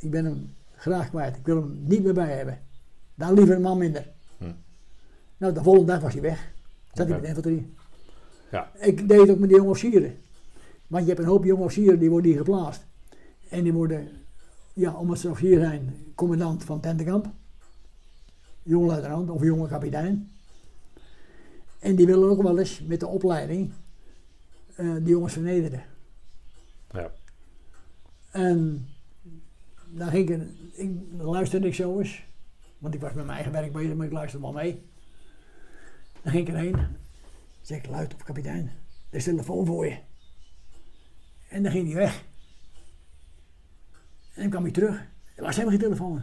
Ik ben hem graag kwijt. Ik wil hem niet meer bij hebben. Dan liever een man minder. Hm. Nou, de volgende dag was hij weg. Zat hij Oké. met de infanterie. Ja. Ik deed het ook met die jonge officieren. Want je hebt een hoop jonge officieren die worden hier geplaatst. En die worden, ja, omdat ze officier zijn, commandant van tentenkamp. Jonge luitenant of jonge kapitein. En die willen ook wel eens met de opleiding eh, die jongens vernederen. Ja. En dan ging ik, ik luisterde ik zo eens, want ik was met mijn eigen werk bezig, maar ik luisterde wel mee. Dan ging ik erheen, zeg ik, luid op kapitein, er is een telefoon voor je. En dan ging hij weg. En dan kwam hij terug, er was helemaal geen telefoon.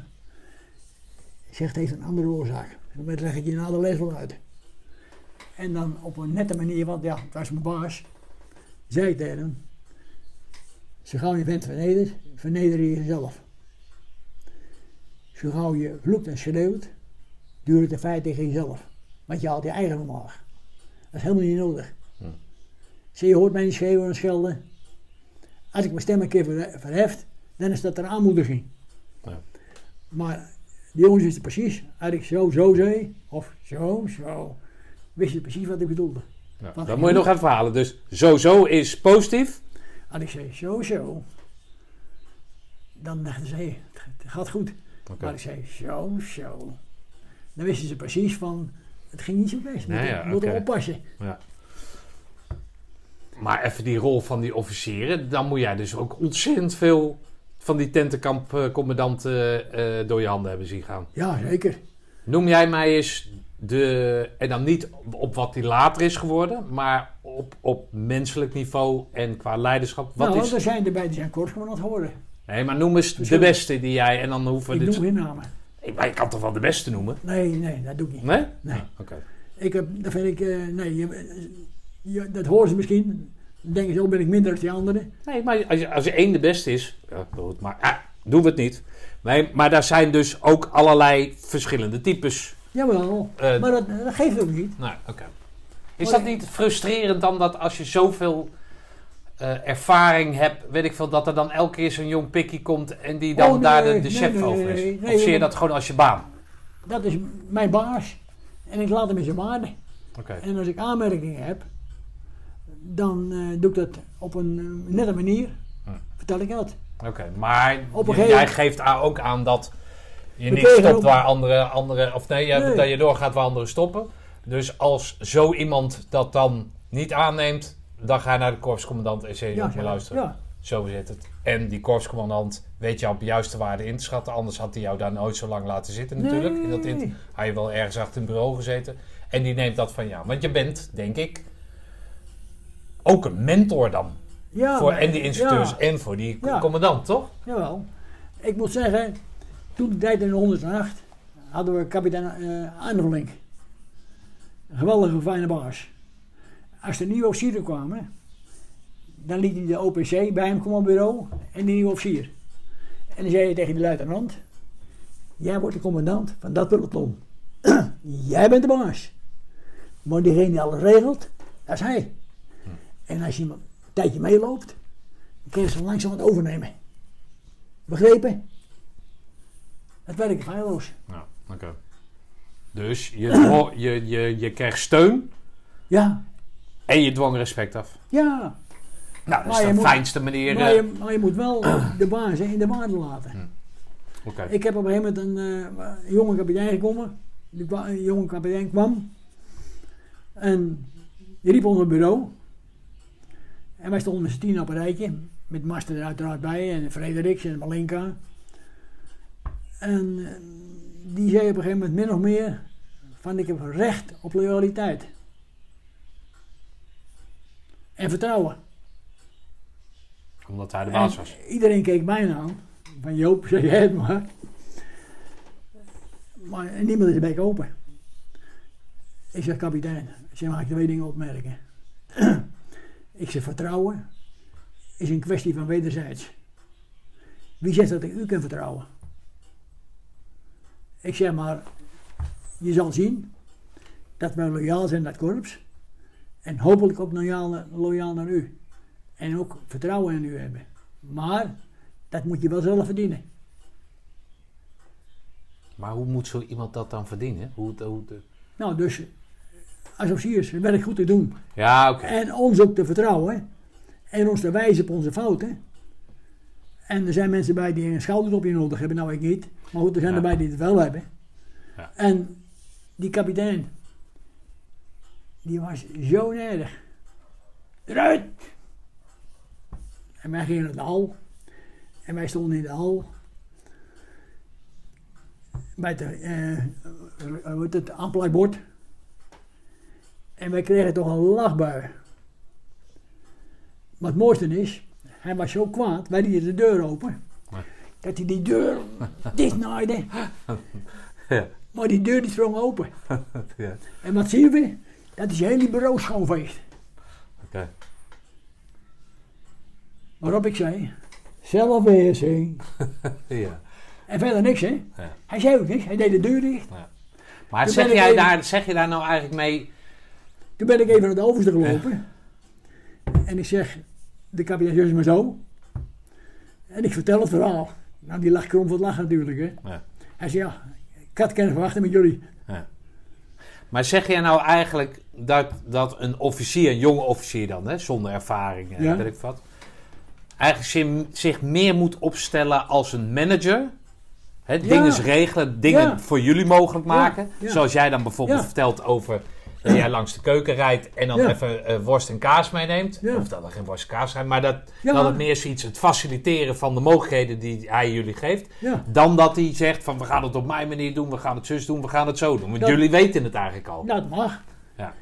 Ik zeg, het heeft een andere oorzaak. Dat leg ik je na de les wel uit. En dan op een nette manier, want ja, het was mijn baas, zei ik tegen hem, zo gauw je bent vernederd, verneder je jezelf. Zo gauw je vloekt en schreeuwt, duurt het in feite tegen jezelf. Want je haalt je eigen omlaag. Dat is helemaal niet nodig. Hm. Zie je hoort mij niet schreeuwen en schelden. Als ik mijn stem een keer ver- verheft, dan is dat een aanmoediging. Ja. Maar de jongens wisten precies, als ik zo, zo zei, of zo, zo, wisten ze precies wat ik bedoelde. Ja. Dat moet je nog even halen. Dus sowieso is positief. Als ik zei zo, zo, dan dachten ze, het gaat goed. Oké. Maar ik zei zo, zo, dan wisten ze precies van, het ging niet zo best. Nee, Moet ja, oppassen. Maar even die rol van die officieren. Dan moet jij dus ook ontzettend veel van die tentenkampcommandanten eh door je handen hebben zien gaan. Ja, zeker. Noem jij mij eens de... En dan niet op wat die later is geworden. Maar op, op menselijk niveau en qua leiderschap. Wat nou, is... er zijn erbij die zijn korpscommandant geworden. Nee, maar noem eens de beste die jij... En dan hoeven Ik we noem dit... geen namen. Nee, Maar je kan toch wel de beste noemen? Nee, nee, dat doe ik niet. Nee? Nee. Ah, Oké. Ik heb, dat vind ik, eh, nee, je- dat horen ze misschien. Dan denken ze, oh ben ik minder dan die anderen. Nee, maar als, je- als één de beste is, ja, goed, maar ah, doen we het niet. Nee, maar daar zijn dus ook allerlei verschillende types. Jawel, Eh, maar dat, dat geeft ook niet. Nou, oké. Is Maar- dat niet frustrerend dan dat als je zoveel eh, ervaring hebt, weet ik veel, dat er dan elke keer zo'n jong pikkie komt en die dan Oh, nee, daar de, chef nee, over is? of zie je dat gewoon als je baan? Dat is mijn baas. En ik laat hem in zijn waarde. En als ik aanmerkingen heb, dan eh, doe ik dat op een eh, nette manier. Hm. Vertel ik dat. Oké, maar gegeven- jij geeft ook aan dat je niet stopt waar andere, andere of nee, dat je doorgaat waar anderen stoppen. Dus als zo iemand dat dan niet aanneemt, dan ga je naar de korpscommandant en zeg je, ja, maar luister, Ja, zo zit het. En die korpscommandant weet jou op de juiste waarde in te schatten, anders had hij jou daar nooit zo lang laten zitten natuurlijk. In dat in, Nee. had je wel ergens achter een bureau gezeten. En die neemt dat van jou. Want je bent, denk ik, ook een mentor dan. ja, voor en die instructeurs Ja, en voor die Ja. commandant, toch? jawel. Ik moet zeggen, toen de tijd in de 108 hadden we kapitein eh Arnevelink. Een geweldige fijne baas. Als er nieuwe officieren kwamen, dan liet hij de OPC bij hem komen op bureau en die nieuwe officier. En dan zei je tegen die luitenant, jij wordt de commandant van dat peloton. jij bent de baas. Maar diegene die alles regelt, dat is hij. En als je een tijdje meeloopt, dan kun je ze langzaam wat overnemen. Begrepen? Het werkt feilloos. Ja, oké. Dus je, je, je, je krijgt steun Ja, en je dwong respect af. ja. Nou, dat is de moet- fijnste manier. Maar eh, je, maar je moet wel de baas in de waarde laten. Oké. Ik heb op een gegeven moment een, eh, een jonge kapitein gekomen. Die Een jonge kapitein kwam. En die riep ons op het bureau. En wij stonden met z'n tien op een rijtje. Met Master er uiteraard bij. En Frederiks en Malinka. En eh, die zei op een gegeven moment min of meer. Van ik heb recht op loyaliteit. En vertrouwen. Omdat hij de baas En was. Iedereen keek mij aan. Van Joop, zeg jij het maar. Maar niemand is de bek open. Ik zeg kapitein, zeg, mag ik twee dingen opmerken? ik zeg vertrouwen is een kwestie van wederzijds. Wie zegt dat ik u kan vertrouwen? Ik zeg maar, je zal zien dat wij loyaal zijn naar het korps. En hopelijk ook loyaal, loyaal naar u. En ook vertrouwen in u hebben. Maar dat moet je wel zelf verdienen. Maar hoe moet zo iemand dat dan verdienen? Hoe, hoe, de- Nou, dus als officiers het werk goed te doen. Ja, oké. En ons ook te vertrouwen. En ons te wijzen op onze fouten. En er zijn mensen bij die een schoudertopje nodig hebben. Nou, ik niet. Maar goed, er zijn Ja. erbij die het wel hebben. Ja. En die kapitein. Die was zo erg. Eruit! En wij gingen naar de hal. En wij stonden in de hal. Bij het, eh, het aanplakbord. En wij kregen toch een lachbui. Maar het mooiste is, hij was zo kwaad, wij lieten de deur open. Ja. Dat hij die deur dichtnaaide. Ja. Maar die deur die sprong open. Ja. En wat zien we? Dat is je hele bureau schoonveegt. Oké. Waarop ik zei, zelfbeheersing. Ja. En verder niks, hè? Hij zei ook niks, hij deed de deur dicht. Maar zeg jij, daar, zeg je daar nou eigenlijk mee... Toen ben ik even naar de overste gelopen. En ik zeg, de kapitein zus maar zo. En ik vertel het verhaal. Nou, die lag krom van het lachen natuurlijk, hè. Ja. Hij zei, ja, ik had kunnen verwachten met jullie. Maar zeg jij nou eigenlijk dat, dat een officier, een jonge officier dan, hè, zonder ervaring, eh, Ja. weet ik wat, eigenlijk zich, meer moet opstellen als een manager? Hè, Dingen regelen, dingen Ja. voor jullie mogelijk maken. Ja. Zoals jij dan bijvoorbeeld Ja. vertelt over dat jij langs de keuken rijdt en dan Ja. even eh, worst en kaas meeneemt. Ja. Of dat er geen worst en kaas zijn, maar dat, Ja. dat het meer zoiets, het faciliteren van de mogelijkheden die hij jullie geeft. Dan dat hij zegt van we gaan het op mijn manier doen, we gaan het zus doen, we gaan het zo doen. Want Dat- jullie weten het eigenlijk al. dat mag. Ja.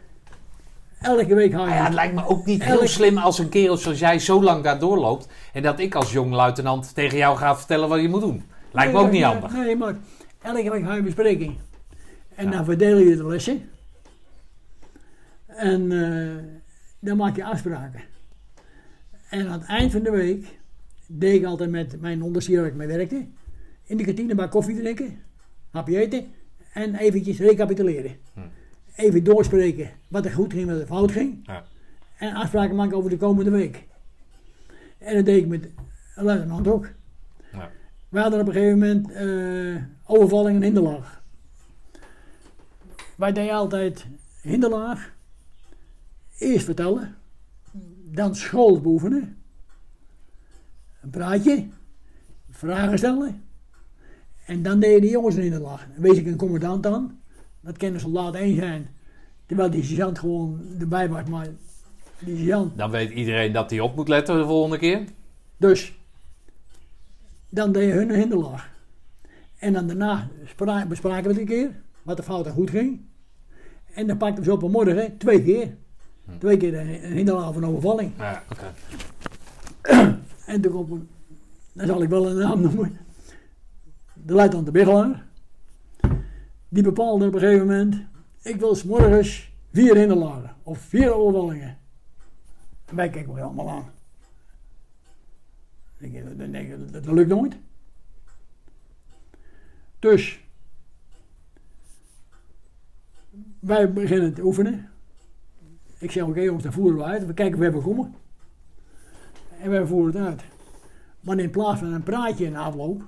Elke week haal je... Ja, het lijkt me ook niet heel slim als een kerel zoals jij zo lang daar doorloopt. En dat ik als jong luitenant tegen jou ga vertellen wat je moet doen. Lijkt me ook niet handig. Nee, maar elke week ga je bespreking. En dan verdeel je de lessen. En eh, dan maak je afspraken. En aan het eind van de week deed ik altijd met mijn ondersteer waar ik mee werkte. In de kantine bij koffie drinken, hapje eten en eventjes recapituleren. Hm. Even doorspreken wat er goed ging, wat er fout ging. Ja. En afspraken maken over de komende week. En dat deed ik met een luitenant ook. Ja. We hadden op een gegeven moment eh overvalling en hinderlaag. Wij deden altijd hinderlaag. Eerst vertellen. Dan school beoefenen. Een praatje. Vragen stellen. En dan deden de jongens een hinderlaag. Dan wees ik een commandant aan. Dat kan een soldaat één zijn. Terwijl die sergeant gewoon erbij was. Maar die sergeant Dan weet iedereen dat hij op moet letten de volgende keer. dus dan deed je hun een hinderlaag. En dan daarna spra- bespraken we het een keer, wat de fout en goed ging. En dan pakten we ze op een morgen twee keer. Twee keer een, hinderlaag van overvalling. Ja, oké. En toen komt een, dan zal ik wel een naam noemen, de luitenant de Bigelaar. Die bepaalde op een gegeven moment, ik wil 's morgens vier hinderlagen of vier overvallingen. En wij kijken elkaar allemaal aan. Ik, denk dat, dat lukt nooit. Dus, wij beginnen te oefenen. Ik zeg, oké jongens, dan voeren we uit. We kijken of we komen. En wij voeren het uit. Maar in plaats van een praatje in de afloop,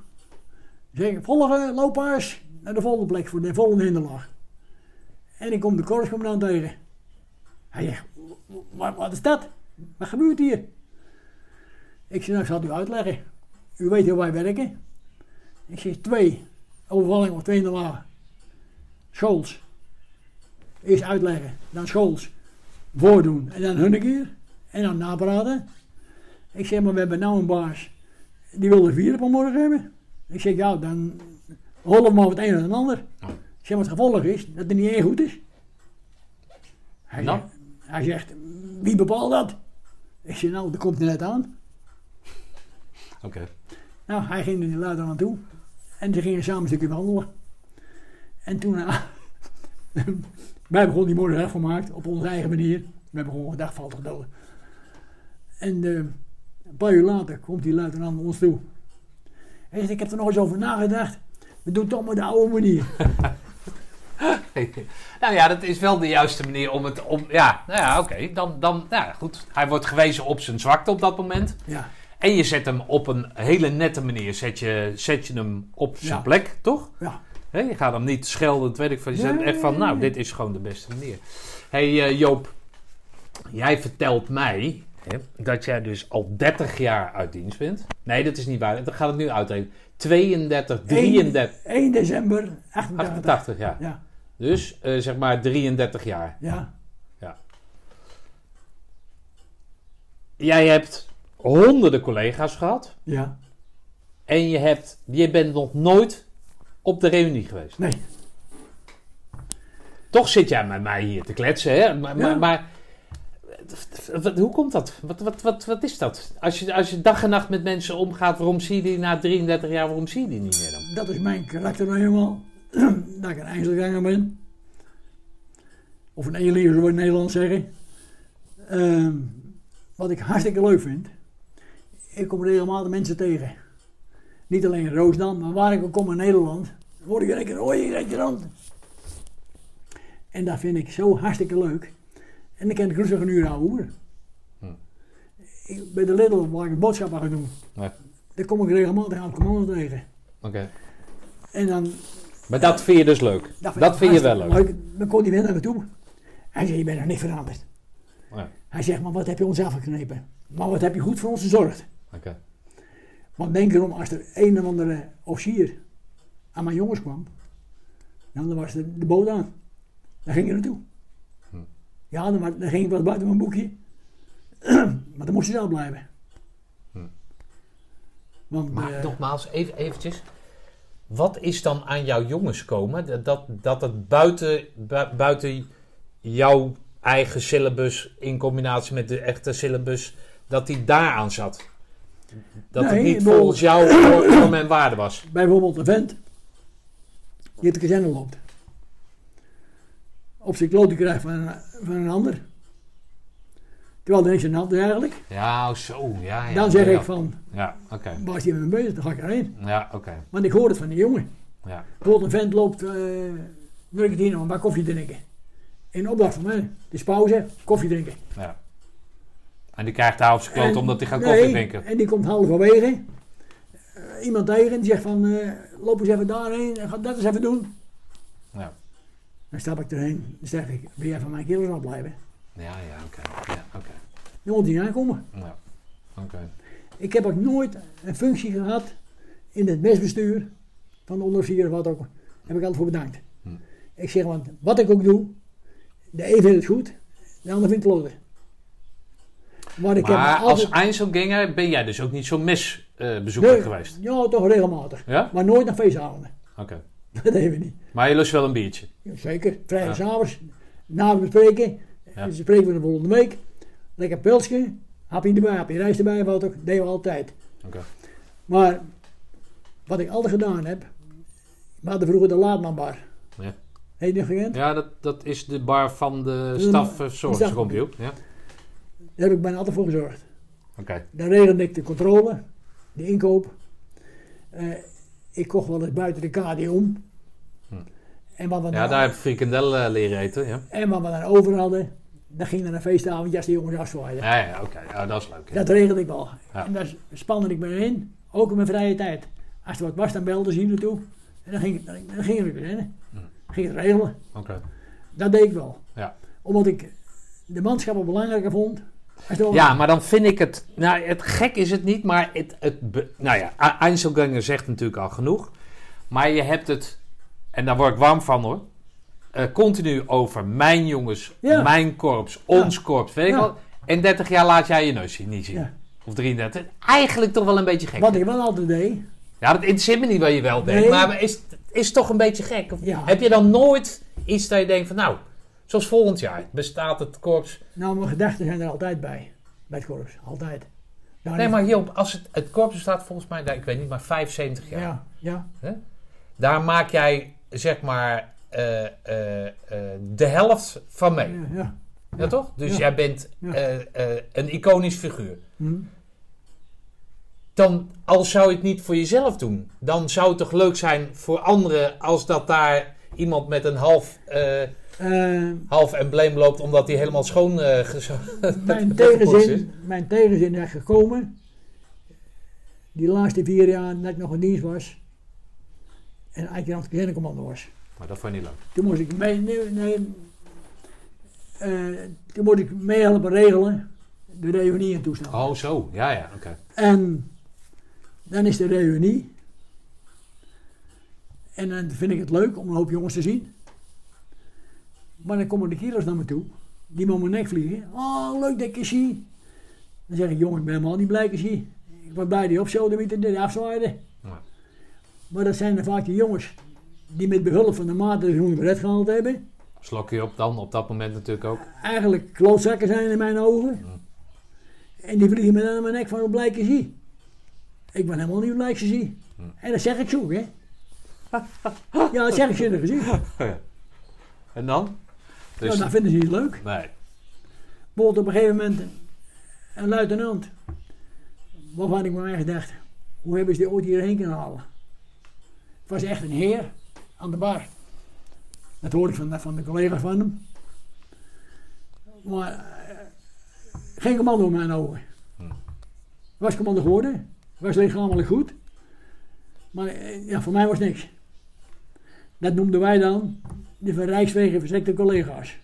zeg ik, volgen loopers naar de volgende plek voor de volgende hinderlaag. En ik kom de korpscommandant tegen. Hij zegt, wat, wat is dat? Wat gebeurt hier? Ik zeg, nou, ik zal het u uitleggen. U weet hoe wij werken. Ik zeg, twee. Overvalling of twee in de laag. Schools. Eerst uitleggen, dan schools. Voordoen en dan hun een keer. En dan napraten. Ik zeg, maar we hebben nou een baas. Die wil vier op een morgen hebben. Ik zeg, ja, dan hollen we maar het een en het ander. Oh. Ik zeg, maar het gevolg is dat er niet één goed is. Hij, Nou? zegt, hij zegt, wie bepaalt dat? Ik zeg, nou, dat komt er net aan. Oké. Nou, hij ging er luider aan toe. En ze gingen samen een stukje wandelen. En toen... wij hebben gewoon die morgen afgemaakt op onze eigen manier. We hebben gewoon gedacht, valt dood. En eh, een paar uur later komt die luitenant naar ons toe. Hij zegt, ik heb er nog eens over nagedacht. We doen toch maar de oude manier. nou ja, dat is wel de juiste manier om het... Om, ja, nou ja, oké. Dan, dan, nou ja, goed. Hij wordt gewezen op zijn zwakte op dat moment. Ja, En je zet hem op een hele nette manier. Zet je, zet je hem op zijn Ja. plek, toch? ja. Je gaat hem niet schelden, weet ik van. Je Nee, echt van, nou, dit is gewoon de beste manier. hey, eh, Joop, jij vertelt mij hè, dat jij dus al 30 jaar uit dienst bent. Nee, dat is niet waar. Dan gaat het nu uitrekenen. 32, 33, 1, 1 december 88. 88 jaar. Ja, Dus eh, zeg maar 33 jaar. ja. Jij hebt honderden collega's gehad. Ja, En je, hebt, je bent nog nooit op de reunie geweest. nee. Toch zit jij met mij hier te kletsen, hè? Maar, Ja. maar, maar wat- hoe komt dat? Wat, wat, wat, wat is dat? Als je, als je dag en nacht met mensen omgaat, waarom zie je die na 33 jaar, waarom zie je die niet meer dan? Dat is mijn karakter nou helemaal. dat ik een ijzelganger ben. Of een eenlieger, zou ik in Nederland zeggen. Ehm, wat ik hartstikke leuk vind. Ik kom regelmatig mensen tegen. Niet alleen in Roosdam, maar waar ik ook kom in Nederland. Word ik rode restaurant. En dat vind ik zo hartstikke leuk. En ik ken de rustig een uur oude hoer. Hm. Ik, bij de Lidl waar ik boodschappen ga doen. Ja. Daar kom ik regelmatig aan het commando tegen. Oké. En dan Maar dat vind je dus leuk? Dat, ik vind je wel leuk? Dan komt hij weer naar me toe. Hij zegt, je bent nog niet veranderd. Hij zegt, maar wat heb je ons afgeknepen? Maar wat heb je goed voor ons gezorgd? Oké. Want denk erom, als er een of andere officier aan mijn jongens kwam, dan was de, de boot aan. Dan ging je naartoe. Hm. Ja, dan, dan ging ik wat buiten mijn boekje. maar dan moest je zelf blijven. Hm. Want, Maar eh, nogmaals, even, eventjes. Wat is dan aan jouw jongens komen? Dat, dat, dat het buiten, bu- buiten jouw eigen syllabus in combinatie met de echte syllabus, dat die daaraan zat? Dat het niet volgens jou voor, mijn waarde was? bijvoorbeeld een vent die de kazerne loopt. Op zijn klote krijgt van een, van een ander. Terwijl er niks aan de eigenlijk. Ja, oh, zo. Ja, ja, Dan zeg ja. ik van, Ja, oké. waar is hij mee bezig? Dan ga ik erheen. Ja, oké. Want ik hoor het van die jongen. Ja. Bijvoorbeeld een vent loopt, eh wil ik het hier nog een bak koffie drinken. In opdracht van mij. Het is pauze, koffie drinken. ja. En die krijgt daar op zijn kloot omdat hij gaat nee, koffie drinken. En die komt halverwege. eh, iemand tegen en die zegt van, eh, loop eens even daarheen en ga dat eens even doen. Ja, Dan stap ik erheen. Dan zeg ik, wil jij van mijn kerels afblijven? ja, ja oké. Ja, oké. Dan moet hij aankomen. Ja, oké. Ik heb ook nooit een functie gehad in het mesbestuur van de onderofficier of wat ook. Daar heb ik altijd voor bedankt. Hm. Ik zeg, want wat ik ook doe, de een vindt het goed, de ander vindt het kloten. Maar ik Maar heb als. Einzelganger ben jij dus ook niet zo'n mesbezoeker Nee, geweest? Ja, toch regelmatig. Ja? Maar nooit naar feestavonden. Oké. Dat deden we niet. Maar je lust wel een biertje? Zeker, vrijdagavond, na we bespreken, Ja. spreken we de volgende week. Lekker pilsje, hapje erbij, hapje rijst erbij, wat ook, deden we altijd. Oké. Maar wat ik altijd gedaan heb, we hadden vroeger de Laatmanbar. Ja. Heet je die gekend? Ja, dat, dat is de bar van de De- stafverzorgingscompie. Ja? Daar heb ik bijna altijd voor gezorgd. Oké. Dan regelde ik de controle, de inkoop. Eh, ik kocht wel eens buiten de KD om. Hm. En wat we Ja, dan, daar heb ik frikandel eh, leren eten. Ja, en wat we dan over hadden, dan ging naar een feestavond, de jongens afzwaaiden. ja, ja oké. Ja, dat is leuk. ja. Dat regelde ik wel. Ja. En daar spande ik me in, ook in mijn vrije tijd. Als er wat was, dan belde ze hier naartoe. En dan ging, dan, dan ging ik. Hm. Ging het regelen. Oké. Dat deed ik wel. Ja. Omdat ik de manschappen belangrijker vond Ja, maar dan vind ik het... Nou, het gek is het niet, maar het... het nou ja, Einzelganger zegt natuurlijk al genoeg. Maar je hebt het... En daar word ik warm van hoor. eh, continu over mijn jongens, Ja. mijn korps, ons korps, weet ik Ja. wel. En 30 jaar laat jij je neus zien, niet zien. Of 33. Eigenlijk toch wel een beetje gek. Wat ik wel altijd deed. Ja, dat interesseert me niet wat je wel denkt. Nee. Maar is, is toch een beetje gek? Of. Heb je dan nooit iets dat je denkt van... Nou, zoals volgend jaar bestaat het korps... Nou, mijn gedachten zijn er altijd bij. Bij het korps. Altijd. Daar Nee, maar Joop, als het, het korps bestaat volgens mij... nou, ik weet niet, maar 75 jaar. Ja, ja. Daar maak jij, zeg maar... eh, eh, eh, de helft van mee. Ja, ja. Ja, toch? Dus Ja. jij bent een iconisch figuur. Hm. Dan, al zou je het niet voor jezelf doen, dan zou het toch leuk zijn voor anderen als dat daar iemand met een half, eh, Eh, half embleem loopt omdat hij helemaal schoon eh gezo- mijn, tegenzin, mijn tegenzin is gekomen. Die laatste vier jaar dat ik nog in dienst was. En eigenlijk aan het gezinnencommando was. Maar dat vond je niet leuk. Toen moest ik mee, nee, nee, eh, toen moest ik meehelpen regelen. De reunie en toestand. Oh, zo. Ja, ja, oké. En dan is de reunie. En dan vind ik het leuk om een hoop jongens te zien. Maar dan komen de kilo's naar me toe. Die me om mijn nek vliegen. Oh, leuk dat ik je zie. Dan zeg ik, jongen, ik ben helemaal niet blij dat je zie. Ik ben blij dat je op zo de dit afzwaaide. Ja. Maar dat zijn dan vaak de jongens die met behulp van de maat de groene beret gehaald hebben. Slok je op dan, op dat moment natuurlijk ook. Eigenlijk klootzakken zijn in mijn ogen. Ja. En die vliegen me dan aan mijn nek van hoe blij ik je zie. Ik ben helemaal niet blij ik je zie. En dat zeg ik zo, hè. ja, dat zeg ik ze in het gezicht. En dan? Dus, Nou, dat vinden ze niet leuk. nee. Bijvoorbeeld op een gegeven moment een luitenant. Waarvan ik bij mij gedacht, hoe hebben ze die ooit hierheen kunnen halen? Het was echt een heer aan de bar. Dat hoorde ik van, van de collega's van hem. Maar eh, geen commando in mijn ogen. Hm. Was commando geworden, was lichamelijk goed. Maar eh, ja, voor mij was niks. Dat noemden wij dan de van Rijkswegen verzekerde collega's.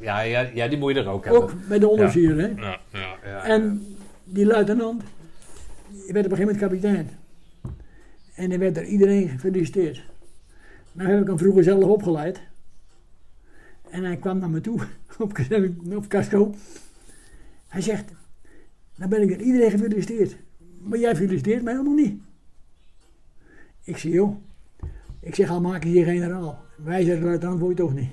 Ja, ja, ja, die moet je er ook hebben. Ook bij de onderofficier, hè. Ja, ja, ja, En die luitenant, die werd op een gegeven moment kapitein. En er werd door iedereen gefeliciteerd. Nou heb ik hem vroeger zelf opgeleid. En hij kwam naar me toe op, op Casco. Hij zegt, nou ben ik door iedereen gefeliciteerd. Maar jij feliciteert mij helemaal niet. Ik zie joh. Ik zeg al maken hier generaal. Wij zeggen luitenant word je toch niet.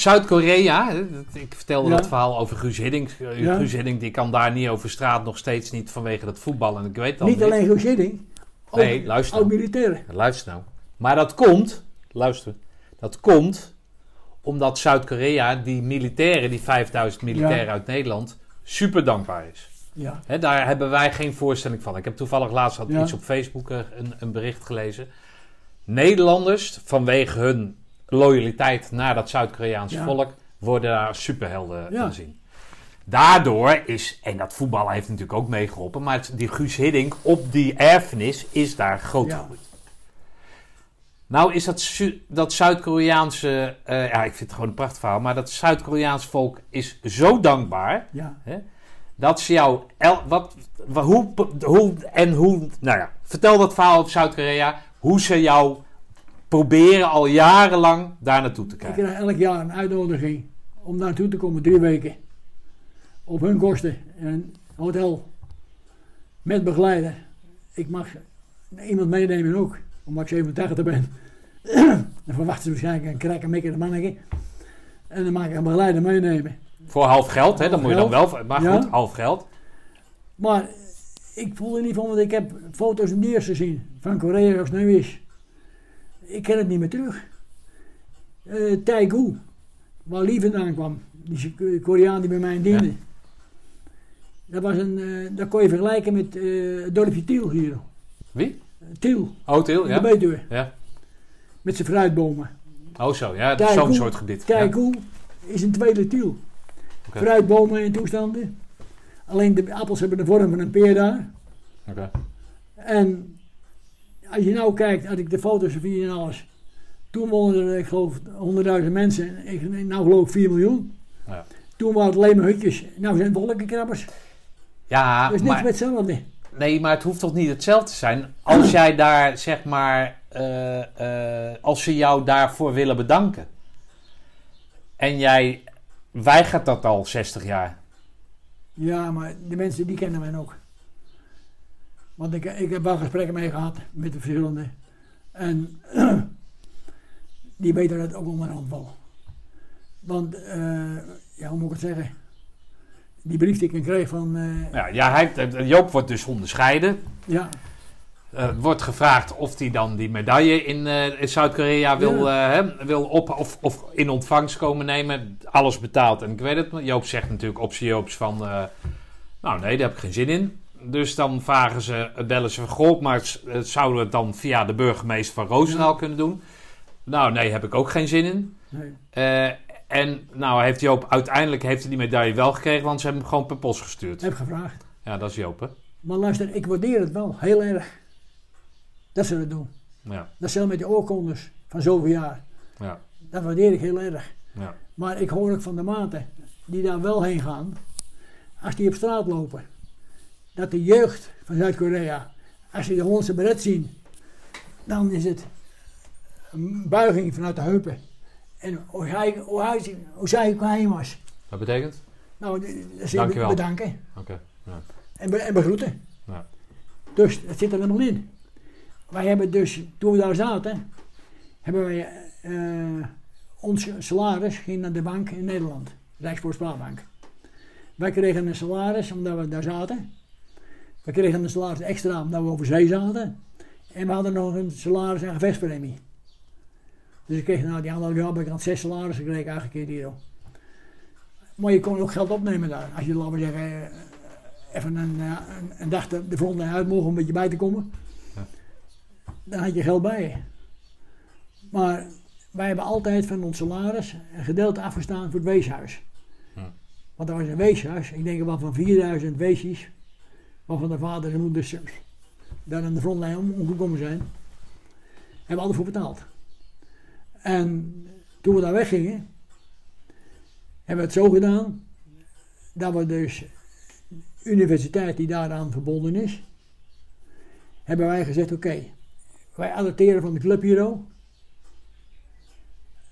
Zuid-Korea, ik vertelde Ja. dat verhaal over Guus Hiddink. Eh, Ja. Guus Hiddink die kan daar niet over straat, nog steeds niet vanwege dat voetbal. En ik weet dat Niet alleen Guus Hiddink, ook Nee, luister. oud-militairen. Luister nou. Maar dat komt, luister, dat komt omdat Zuid-Korea die militairen, die 5000 militairen Ja. uit Nederland, super dankbaar is. Ja. Daar hebben wij geen voorstelling van. Ik heb toevallig laatst had Ja. iets op Facebook eh, een, een bericht gelezen. Nederlanders, vanwege hun loyaliteit naar dat Zuid-Koreaanse Ja. volk, worden daar superhelden Ja. van zien. Daardoor is, en dat voetbal heeft natuurlijk ook meegeholpen, maar het- die Guus Hiddink op die erfenis is daar groot gegroeid. Nou is dat, dat Zuid-Koreaanse, eh, ja ik vind het gewoon een prachtig verhaal, maar dat Zuid-Koreaanse volk is zo dankbaar Ja. dat ze jou, el, wat, wa- hoe, hoe en hoe, nou ja, vertel dat verhaal over Zuid-Korea, hoe ze jou proberen al jarenlang daar naartoe te Ik krijgen. krijg elk jaar een uitnodiging om daar naartoe te komen, drie weken. Op hun kosten. In een hotel. Met begeleider. Ik mag iemand meenemen ook, omdat ik 87 ben. dan verwachten ze waarschijnlijk een krek en mikker mannetje. En dan mag ik een begeleider meenemen. Voor half geld, hè? Dan moet je dan wel... Maar Ja. goed, half geld. Maar ik voel er niet van, want ik heb foto's en diers gezien van Korea als nu is. Ik ken het niet meer terug. Eh Taegu, waar Lee vandaan kwam, die Koreaan die bij mij diende. Dat, was een, eh, dat kon je vergelijken met eh, het dorpje Tiel hier. Wie? Tiel, Oh, de ja. Betuwe, ja. met zijn fruitbomen. Oh zo, ja. dat is Zo'n soort gebied. Ja. Taegu is een tweede Tiel. Fruitbomen en toestanden. Alleen de appels hebben de vorm van een peer daar. Oké. En als je nou kijkt, had ik de foto's zie en alles. Toen woonden er, ik geloof, 100.000 mensen. Ik, nou geloof ik 4 miljoen. Ja. Toen waren het alleen maar hutjes. Nou zijn het wolkenkrabbers. Ja, is niks maar... met hetzelfde. Nee, maar het hoeft toch niet hetzelfde te zijn. Als jij daar, zeg maar, eh, eh, als ze jou daarvoor willen bedanken. En jij weigert dat al 60 jaar. Ja, maar de mensen die kennen mij ook. Want ik, ik heb wel gesprekken mee gehad met de verschillende. En die weten dat ook onderhand wel. Want, eh, ja, hoe moet ik het zeggen? Die brief die ik kreeg van, eh, Ja, ja hij, eh, Joop wordt dus onderscheiden. ja, wordt gevraagd of hij dan die medaille in, in Zuid-Korea wil, wil op of, of in ontvangst komen nemen. Alles betaald. En ik weet het, Joop zegt natuurlijk op Joops van... nou nee, daar heb ik geen zin in. Dus dan vragen ze, bellen ze van... Goh, maar s- eh, zouden we het dan via de burgemeester van Roosendaal kunnen doen? Nou nee, heb ik ook geen zin in. nee. Eh, en nou heeft Joop uiteindelijk heeft hij die medaille wel gekregen... want ze hebben hem gewoon per post gestuurd. heb gevraagd. Ja, dat is Joop, hè? Maar luister, ik waardeer het wel heel erg. Dat ze dat doen. Ja, Dat ze met die oorkondes van zoveel jaar. ja, Dat waardeer ik heel erg. ja. Maar ik hoor ook van de maten die daar wel heen gaan. Als die op straat lopen. Dat de jeugd van Zuid-Korea. Als die de Hollandse beret zien. Dan is het een buiging vanuit de heupen. En hoe hij, hoe hij, hoe zij hij was. Wat betekent? Nou, dat ze Dankjewel. bedanken. Oké. ja. En, be- en begroeten. Ja. Dus dat zit er helemaal in. Wij hebben dus, toen we daar zaten, hebben wij eh, ons salaris ging naar de bank in Nederland, Rijksvoorspelbank. Wij kregen een salaris omdat we daar zaten. We kregen een salaris extra omdat we over zee zaten. En we hadden nog een salaris en gevechtspremie. Dus ik kreeg na die anderhalf jaar heb ik aan zes salarissen gekregen eigenlijk hier. Maar je kon ook geld opnemen daar. Als je, laten we zeggen, eh, even een, eh, een, een dag de, de volgende uit mogen om een beetje bij te komen. Ja. Dan had je geld bij je. Maar wij hebben altijd van ons salaris een gedeelte afgestaan voor het weeshuis. Ja. Want dat was een weeshuis, ik denk wel van 4000 weesjes, waarvan de vader en moeders eh, daar aan de frontlijn om, omgekomen zijn. Hebben we altijd voor betaald. En toen we daar weggingen, hebben we het zo gedaan dat we dus universiteit die daaraan verbonden is, hebben wij gezegd: oké, wij adopteren van de club hier ook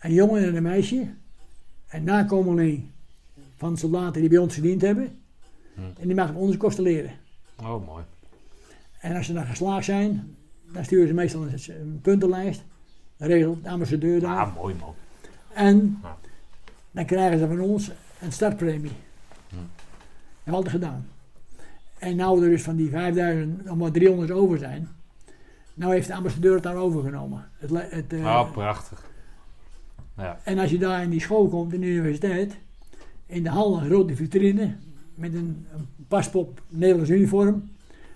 een jongen en een meisje, een nakomeling van soldaten die bij ons gediend hebben, Hm. en die mag op onze kosten leren. Oh, mooi. En als ze dan geslaagd zijn, dan sturen ze meestal een, een puntenlijst, dat regelt de ambassadeur daar. Ah, mooi man. En Ja. dan krijgen ze van ons een startpremie. Hm. Dat hebben we altijd gedaan. En nou er dus van die 5000 nog maar 300 over zijn. Nou heeft de ambassadeur het daar overgenomen. Het, het, eh, Oh, prachtig. Ja. en als je daar in die school komt, in de universiteit, in de hal een grote vitrine met een, een paspop Nederlands uniform,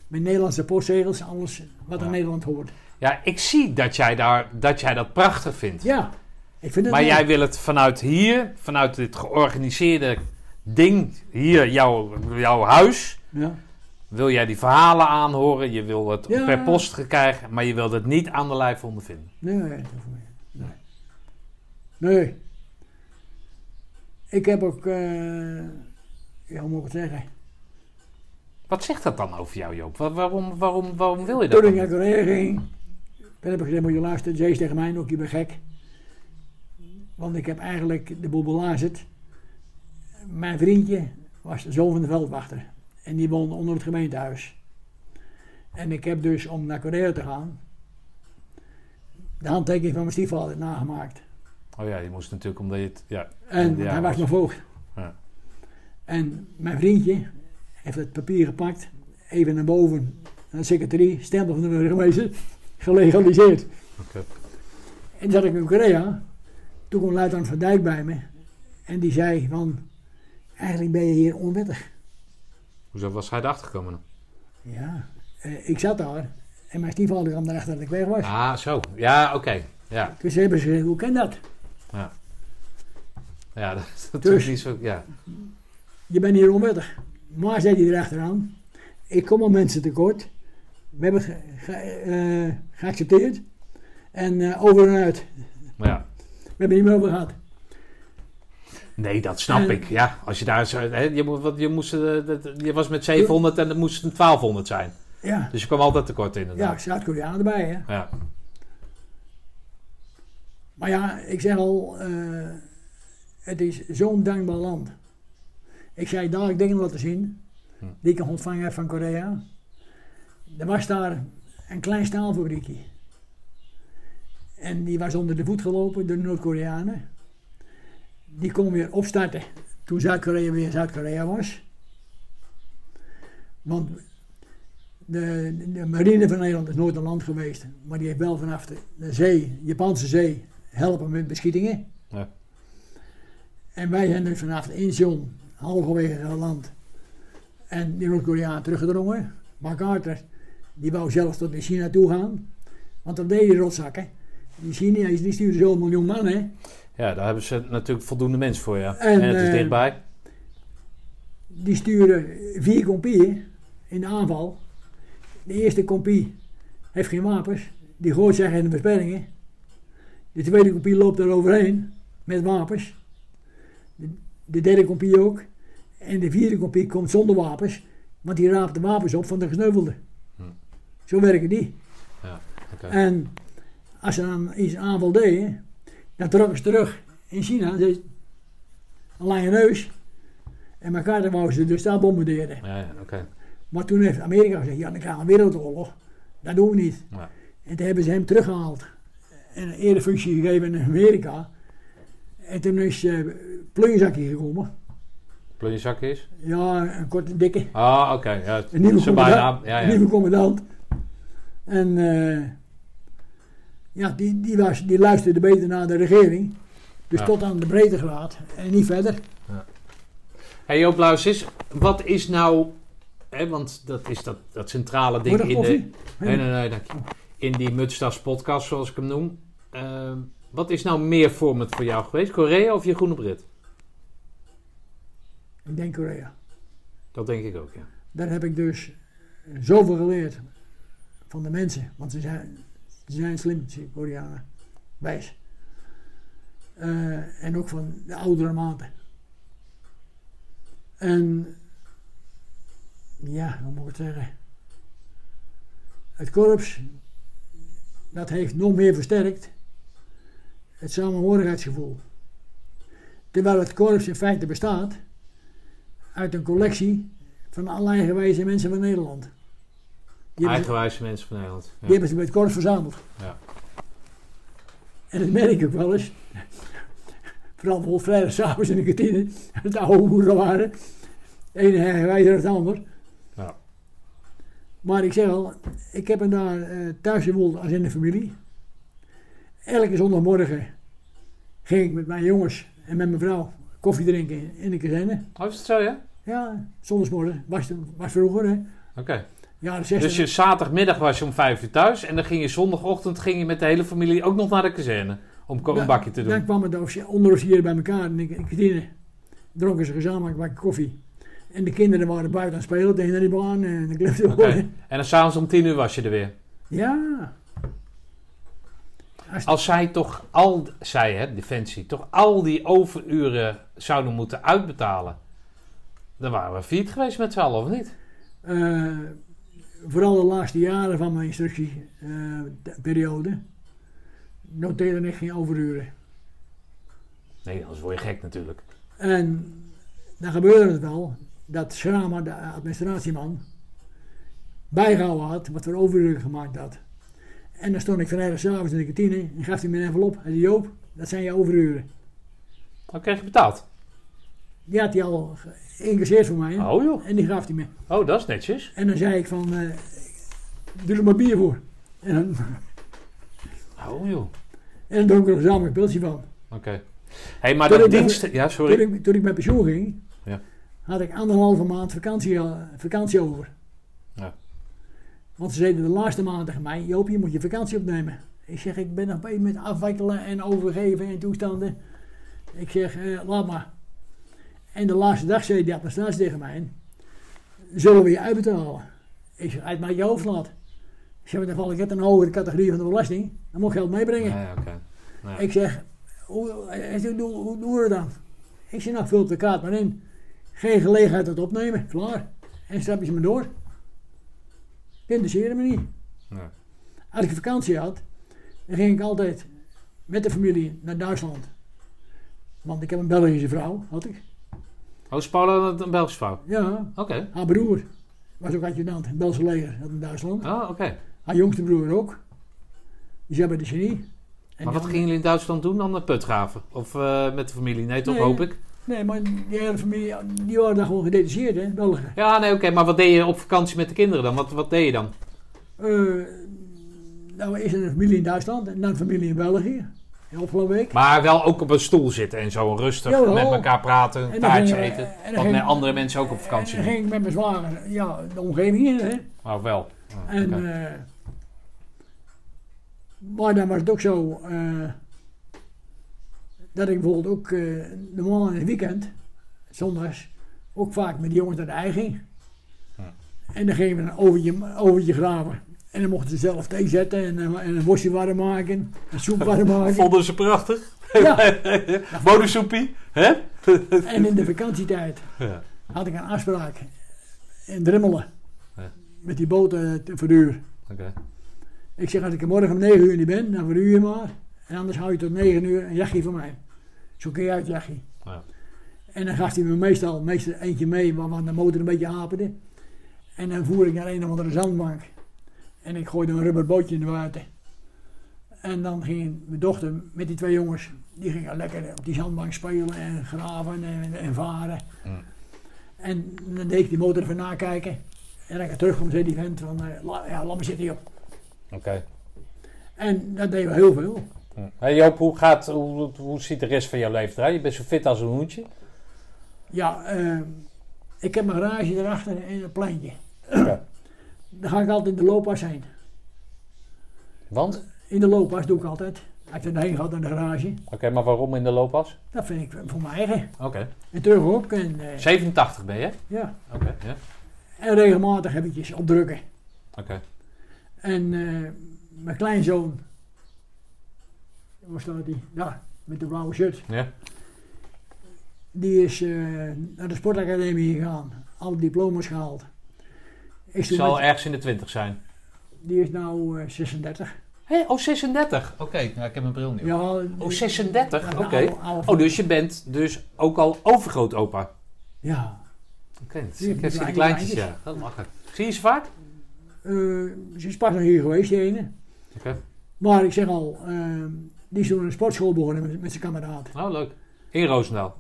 met Nederlandse postzegels, alles wat Ja. Nederland hoort. ja, ik zie dat jij, daar, dat jij dat prachtig vindt. Ja, ik vind het Maar jij wil het vanuit hier, vanuit dit georganiseerde ding, hier, jouw, jouw huis, Ja. wil jij die verhalen aanhoren. Je wil het Ja. per post krijgen, maar je wilt het niet aan de lijf ondervinden. Nee, dat nee. Nee. Ik heb ook, eh, ik het zeggen? Wat zegt dat dan over jou, Joop? Wa- Waarom, waarom, waarom wil je dat Toen ik naar? Korea ging, heb ik gezegd, moet je luisteren, Zees tegen mij ook, je bent gek. Want ik heb eigenlijk de boel belazerd. mijn vriendje was de zoon van de veldwachter. En die woonde onder het gemeentehuis. En ik heb dus, om naar Korea te gaan, de handtekening van mijn stiefvader nagemaakt. Oh ja, je moest natuurlijk omdat je het... Ja, En hij was was- mijn voogd. Ja. En mijn vriendje heeft het papier gepakt, even naar boven, naar de secretarie, stempel van de burgemeester, gelegaliseerd. oké. En toen zat ik in Korea, toen kwam luitenant Van Dijk bij me en die zei van, eigenlijk ben je hier onwettig. Hoezo was hij erachter gekomen dan? Ja, eh, ik zat daar en mijn stiefvader kwam erachter dat ik weg was. Ah, zo. Ja, oké. Ja, Dus hebben ze gezegd, hoe kan dat? ja dat, dat Dus- is niet zo... Ja. Je bent hier onwettig. Maar zei hij erachteraan, ik kom al mensen tekort. We hebben het ge- ge- eh, geaccepteerd. En eh, over en uit. Ja. We hebben niet meer over gehad. Nee, dat snap En- ik. Ja, als je daar... Hè, je, moest, eh, je was met 700 en het moest een 1200 zijn. Ja, Dus je kwam altijd tekort ja inderdaad. Zuid-Korea erbij. Hè. Ja. Maar ja, ik zeg al, het is zo'n dankbaar land. Ik zei dadelijk dingen laten zien, Hm. die ik ontvangen heb van Korea. Er was daar een klein staalfabriekje. En die was onder de voet gelopen door de Noord-Koreanen. Die kon weer opstarten toen Zuid-Korea weer Zuid-Korea was. Want de, de marine van Nederland is nooit een land geweest, maar die heeft wel vanaf de, de zee, Japanse zee, helpen met beschietingen. Ja. En wij zijn dus vanaf de Incheon halverwege het land en die Noord-Koreanen teruggedrongen. MacArthur, die wou zelfs tot in China toe gaan, want dat deden die rotzakken. Die Chinees die stuurden zo'n miljoen man, hè. ja, daar hebben ze natuurlijk voldoende mensen voor, ja. En, En, het is eh, dichtbij. Die sturen vier compieën in de aanval. De eerste compie heeft geen wapens. Die gooit zich in de besperringen. De tweede compie loopt er overheen met wapens. De, de derde compie ook. En de vierde compie komt zonder wapens. Want die raapt de wapens op van de gesneuvelden. Hm. Zo werken die. Oké. En als ze dan iets aanval deden, dan trokken ze terug in China. Een lange neus. En elkaar wou ze dus daar bombarderen. Ja, ja. Maar toen heeft Amerika gezegd, ja dan krijgen we een wereldoorlog. Dat doen we niet. Ja. En toen hebben ze hem teruggehaald. En een erefunctie gegeven in Amerika. En toen is uh, plunjezakje gekomen. Plunjezak is? Ja, een korte, dikke. Ah, oké. Ja, Een nieuwe commandant. bijnaam. Ja, Een ja. nieuwe commandant. En eh, ja, die, die, was, die luisterde beter naar de regering. Dus Ja. tot aan de breedtegraad en niet verder. Hey Joop Luijs, wat is nou... Hè, want dat is dat, dat centrale ding in de... Nee, nee, nee, dank je. In die Mutstas podcast, zoals ik hem noem. Ehm, wat is nou meer vormend voor jou geweest? Korea of je Groene Brit? Ik denk Korea. Dat denk ik ook, ja. Daar heb ik dus zoveel geleerd van de mensen. Want ze zijn, ze zijn slim, die Koreanen. Wijs. Eh, en ook van de oudere maten. En ja, hoe moet ik het zeggen? Het korps, dat heeft nog meer versterkt het samenhorigheidsgevoel. Terwijl het korps in feite bestaat uit een collectie van alle eigenwijze mensen van Nederland. Die hebben, ze, Eigenwijze mensen van Nederland. Ja. die hebben ze het korps verzameld. Ja. En dat merk ik ook wel eens. Vooral bijvoorbeeld vrijdagavond in de kantine, het oude boeren waren. De ene eigenwijzer dan het ander. Ja. Maar ik zeg al, ik heb hem daar eh, thuis gewoond als in de familie. Elke zondagmorgen ging ik met mijn jongens en met mijn vrouw koffie drinken in de kazerne. Oh, is het zo, ja? Ja, zondagsmorgen. Was, was vroeger, hè. Oké. Ja, de 60. Dus je zaterdagmiddag was je om vijf uur thuis en dan ging je zondagochtend ging je met de hele familie ook nog naar de kazerne om een bakje te Dan doen. kwamen de offici- onderofficieren bij elkaar de in de kantine. Dronken ze gezamenlijk een bakje koffie. En de kinderen waren buiten aan het spelen tegen die baan en de klifte Oké. En dan s'avonds om tien uur was je er weer. Ja. Als, zij toch al, zij hè, Defensie, toch al die overuren zouden moeten uitbetalen, dan waren we failliet geweest met z'n allen, of niet? eh, vooral de laatste jaren van mijn instructieperiode noteerde ik geen overuren. Nee, anders word je gek natuurlijk. En dan gebeurde het wel dat Schrama, de administratieman, bijgehouden had wat voor overuren gemaakt had. En dan stond ik vrijdagavond in de kantine en gaf hij me een envelop. Hij zei, Joop, dat zijn je overuren. Dan kreeg je betaald. Die had hij al geïncasseerd voor mij. Oh joh. En die gaf hij me. Oh, dat is netjes. En dan zei ik van, eh doe er maar bier voor. En dan, Oh joh. en dan dronk ik er een gezamenlijk pilsje van. Oké. hey, maar Toen dat met- dienst... Ja, Toen sorry. ik, toen ik met pensioen ging, Ja. had ik anderhalve maand vakantie, eh, vakantie over. Want ze zeiden de laatste maand tegen mij, Joop, je moet je vakantie opnemen. Ik zeg, ik ben nog bezig met afwikkelen en overgeven en toestanden. Ik zeg, eh, laat maar. En de laatste dag zei die administratie tegen mij, zullen we je uitbetalen? Ik zeg, uit mijn je hoofd laat. Ik zeg, dan val ik uit een hogere categorie van de belasting. Dan moet ik geld meebrengen. Ik zeg, hoe, zegt, hoe, hoe doen we dat dan? Ik zeg, nou vul de kaart maar in. Geen gelegenheid tot opnemen, klaar. En strap je ze maar door. Interesseerde me niet. Als ik vakantie had, dan ging ik altijd met de familie naar Duitsland. Want ik heb een Belgische vrouw, had ik. Oh, is Paula een Belgische vrouw? Ja, Oké. haar broer was ook adjudant in het Belgische leger dat in Duitsland. Oh, oké. Haar jongste broer ook. Die zat bij de genie. En Maar wat gingen jullie in Duitsland doen dan? Naar Putgraven? Of eh, met de familie? Nee, toch Nee. hoop ik? Nee, maar die hele familie, die waren daar gewoon gedetacheerd, hè, Belgen. Ja, nee, oké. Maar wat deed je op vakantie met de kinderen dan? Wat, wat deed je dan? Eh, nou, is er een familie in Duitsland en dan een familie in België. Afgelopen week. Maar wel ook op een stoel zitten en zo rustig Jawel. met elkaar praten, een En dan taartje eten. en dan Wat ging- met andere mensen ook op vakantie En dan doen. ging ik met mijn zwager, ja, de omgeving in, hè. Oh, wel. Oh, En, oké. eh, maar dan was het ook zo eh, dat ik bijvoorbeeld ook eh, normaal in het weekend, zondags, ook vaak met die jongens naar de ei ging. Ja. En dan gingen we een overtje, overtje graven. En dan mochten ze zelf thee zetten en, eh, en een worstje warm maken, een soep warm maken. Vonden ze prachtig? Ja. Bonensoepie? Hè? En in de vakantietijd Ja. had ik een afspraak in Drimmelen. Ja. Met die boten te verhuur. Oké. Ik zeg, als ik er morgen om 9 uur niet ben, dan verhuur je maar. En anders hou je tot 9 uur een jachtje van mij. Zo kun je uit jachtje. Ja. En dan gaf hij me meestal, meestal eentje mee waarvan de motor een beetje haperde. En dan voer ik naar een of andere zandbank. En ik gooide een rubber bootje in de water. En dan ging mijn dochter met die twee jongens, die gingen lekker op die zandbank spelen en graven en, en varen. Mm. En dan deed ik die motor even nakijken. En dan ik terugkwam, zei die vent van, eh, ja, laat me zitten joh. Oké. En dat deden we heel veel. Hey Joop, hoe, gaat, hoe, hoe ziet de rest van jouw leven eruit? Je bent zo fit als een hoentje. Ja, eh, ik heb mijn garage erachter in een pleintje. Oké. Daar ga ik altijd in de looppas heen. Want? In de looppas doe ik altijd. Als ik erheen ga naar de garage. Oké, maar waarom in de looppas? Dat vind ik voor mijn eigen. Oké. En terug ook. En, eh, 87 ben je? ja. Oké, ja. en regelmatig eventjes opdrukken. Oké. En eh, mijn kleinzoon. Waar staat die? Ja, met de blauwe shirt. Ja. Die is eh, naar de sportacademie gegaan. Alle diploma's gehaald. Ik Zal met- ergens in de 20 zijn. die is nou eh, 36. Hé, oh 36. Oké, ja, ik heb mijn bril niet. Ja, Oh 36, Ja, oké. de Oh, dus je bent dus ook al overgrootopa. Ja. Oké, dat Die ik heb kleine die kleintjes, ja. Dat mag ik. Zie je ze vaak? Eh, ze is pas nog hier geweest, die ene. Oké. Maar ik zeg al, die is toen een sportschool begonnen met, met zijn kameraad. Oh, leuk. In Roosendaal.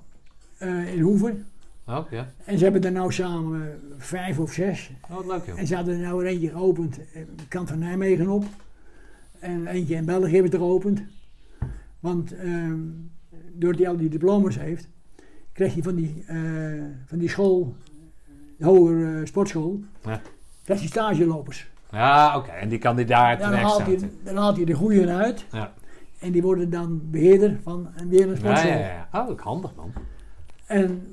eh, in Hoeven. Oh, ja. En ze hebben er nou samen eh, vijf of zes. Oh, wat leuk joh. En ze hadden er nou eentje geopend, eh, de kant van Nijmegen op. En eentje in België hebben ze er geopend. Want ehm doordat hij al die diploma's heeft, krijg je van die, van die school, de hogere sportschool, Ja. krijg je stagelopers. Ja, oké. En die kandidaat Dan terecht haalt, hij, dan haalt hij de goeie uit. Ja. En die worden dan beheerder van een weer een Ja, sportschool. ja, ja. Oh, ook handig man. En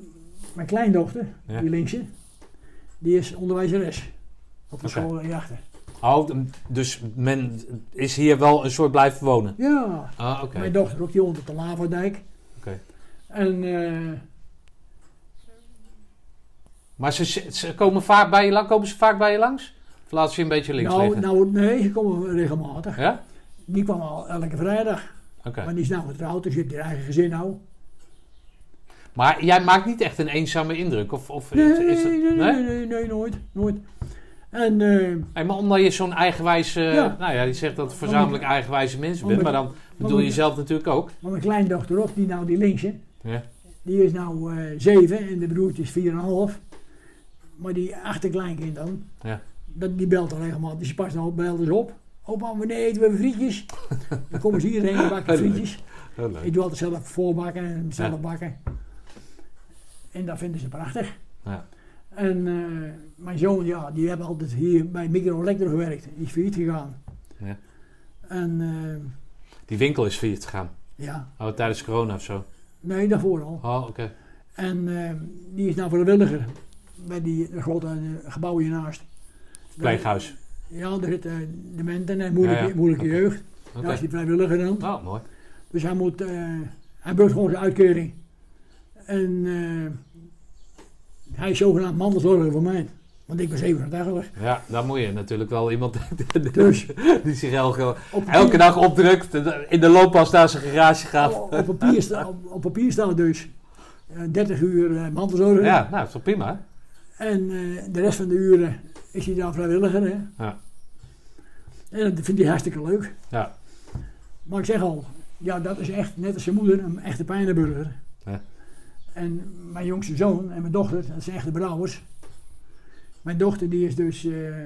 mijn kleindochter, Ja. die linkse, die is onderwijzeres. Op de school hierachter. Oh, dus men is hier wel een soort blijven wonen. Ja, Ah, oké. mijn dochter ook, die woont op de Laverdijk. Oké. En eh, Maar ze, ze komen, vaak bij je, lang- komen ze vaak bij je langs? Of laat ze je een beetje links nou, liggen? nou, nee, ze komen regelmatig. Ja? Die kwam al elke vrijdag. Oké. Maar die is nou getrouwd, dus die heeft haar eigen gezin nou. Maar jij maakt niet echt een eenzame indruk? Of, of Nee, is, dat- nee, nee, nee, nee, nooit, nooit. En Hey, maar omdat je zo'n eigenwijze... Ja. Nou ja, je zegt dat je verzamelijk eigenwijze mensen bent. Maar dan bedoel je jezelf natuurlijk ook. maar mijn kleindochter ook, die nou die linkse, Ja. die is nou eh zeven en de broertje is 4,5. Maar die achterkleinkind dan, Ja. dat, die belt dan regelmatig. Die past nou belt dus op. Opa, eten we frietjes? dan komen ze hierheen en bakken Leuk. frietjes. Ik doe altijd zelf voorbakken en zelf Ja. bakken. En dat vinden ze prachtig. Ja. En eh, mijn zoon, ja, die heeft altijd hier bij Micro Electro gewerkt. Die is failliet gegaan. Ja. En eh, Die winkel is failliet gegaan. ja, Oh, tijdens corona of zo. nee, daarvoor al. Oh, oké. En eh, die is nou vrijwilliger bij die grote gebouw hiernaast. Pleeghuis. Ja, daar zitten uh, dementen en moeilijke, Ja, ja. moeilijke jeugd. Oké. Daar is die vrijwilliger dan. Oh, mooi. Dus hij moet, eh hij wil gewoon zijn uitkering. En eh, hij is zogenaamd mantelzorger voor mij. Want ik ben 87. Ja, dan moet je natuurlijk wel iemand Dus die zich elke, elke dag opdrukt, in de looppas naar zijn garage gaat. op, op papier, sta- op, op papier staat dus eh, 30 uur eh, mantelzorger. Ja, nou, dat is toch prima? En eh, de rest van de uren is hij dan vrijwilliger. Hè? Ja. En dat vindt hij hartstikke leuk. Ja. Maar ik zeg al, ja, dat is echt, net als zijn moeder, een echte pijnenburger. Ja. En mijn jongste zoon en mijn dochter, dat zijn echte brouwers. Mijn dochter die is dus eh,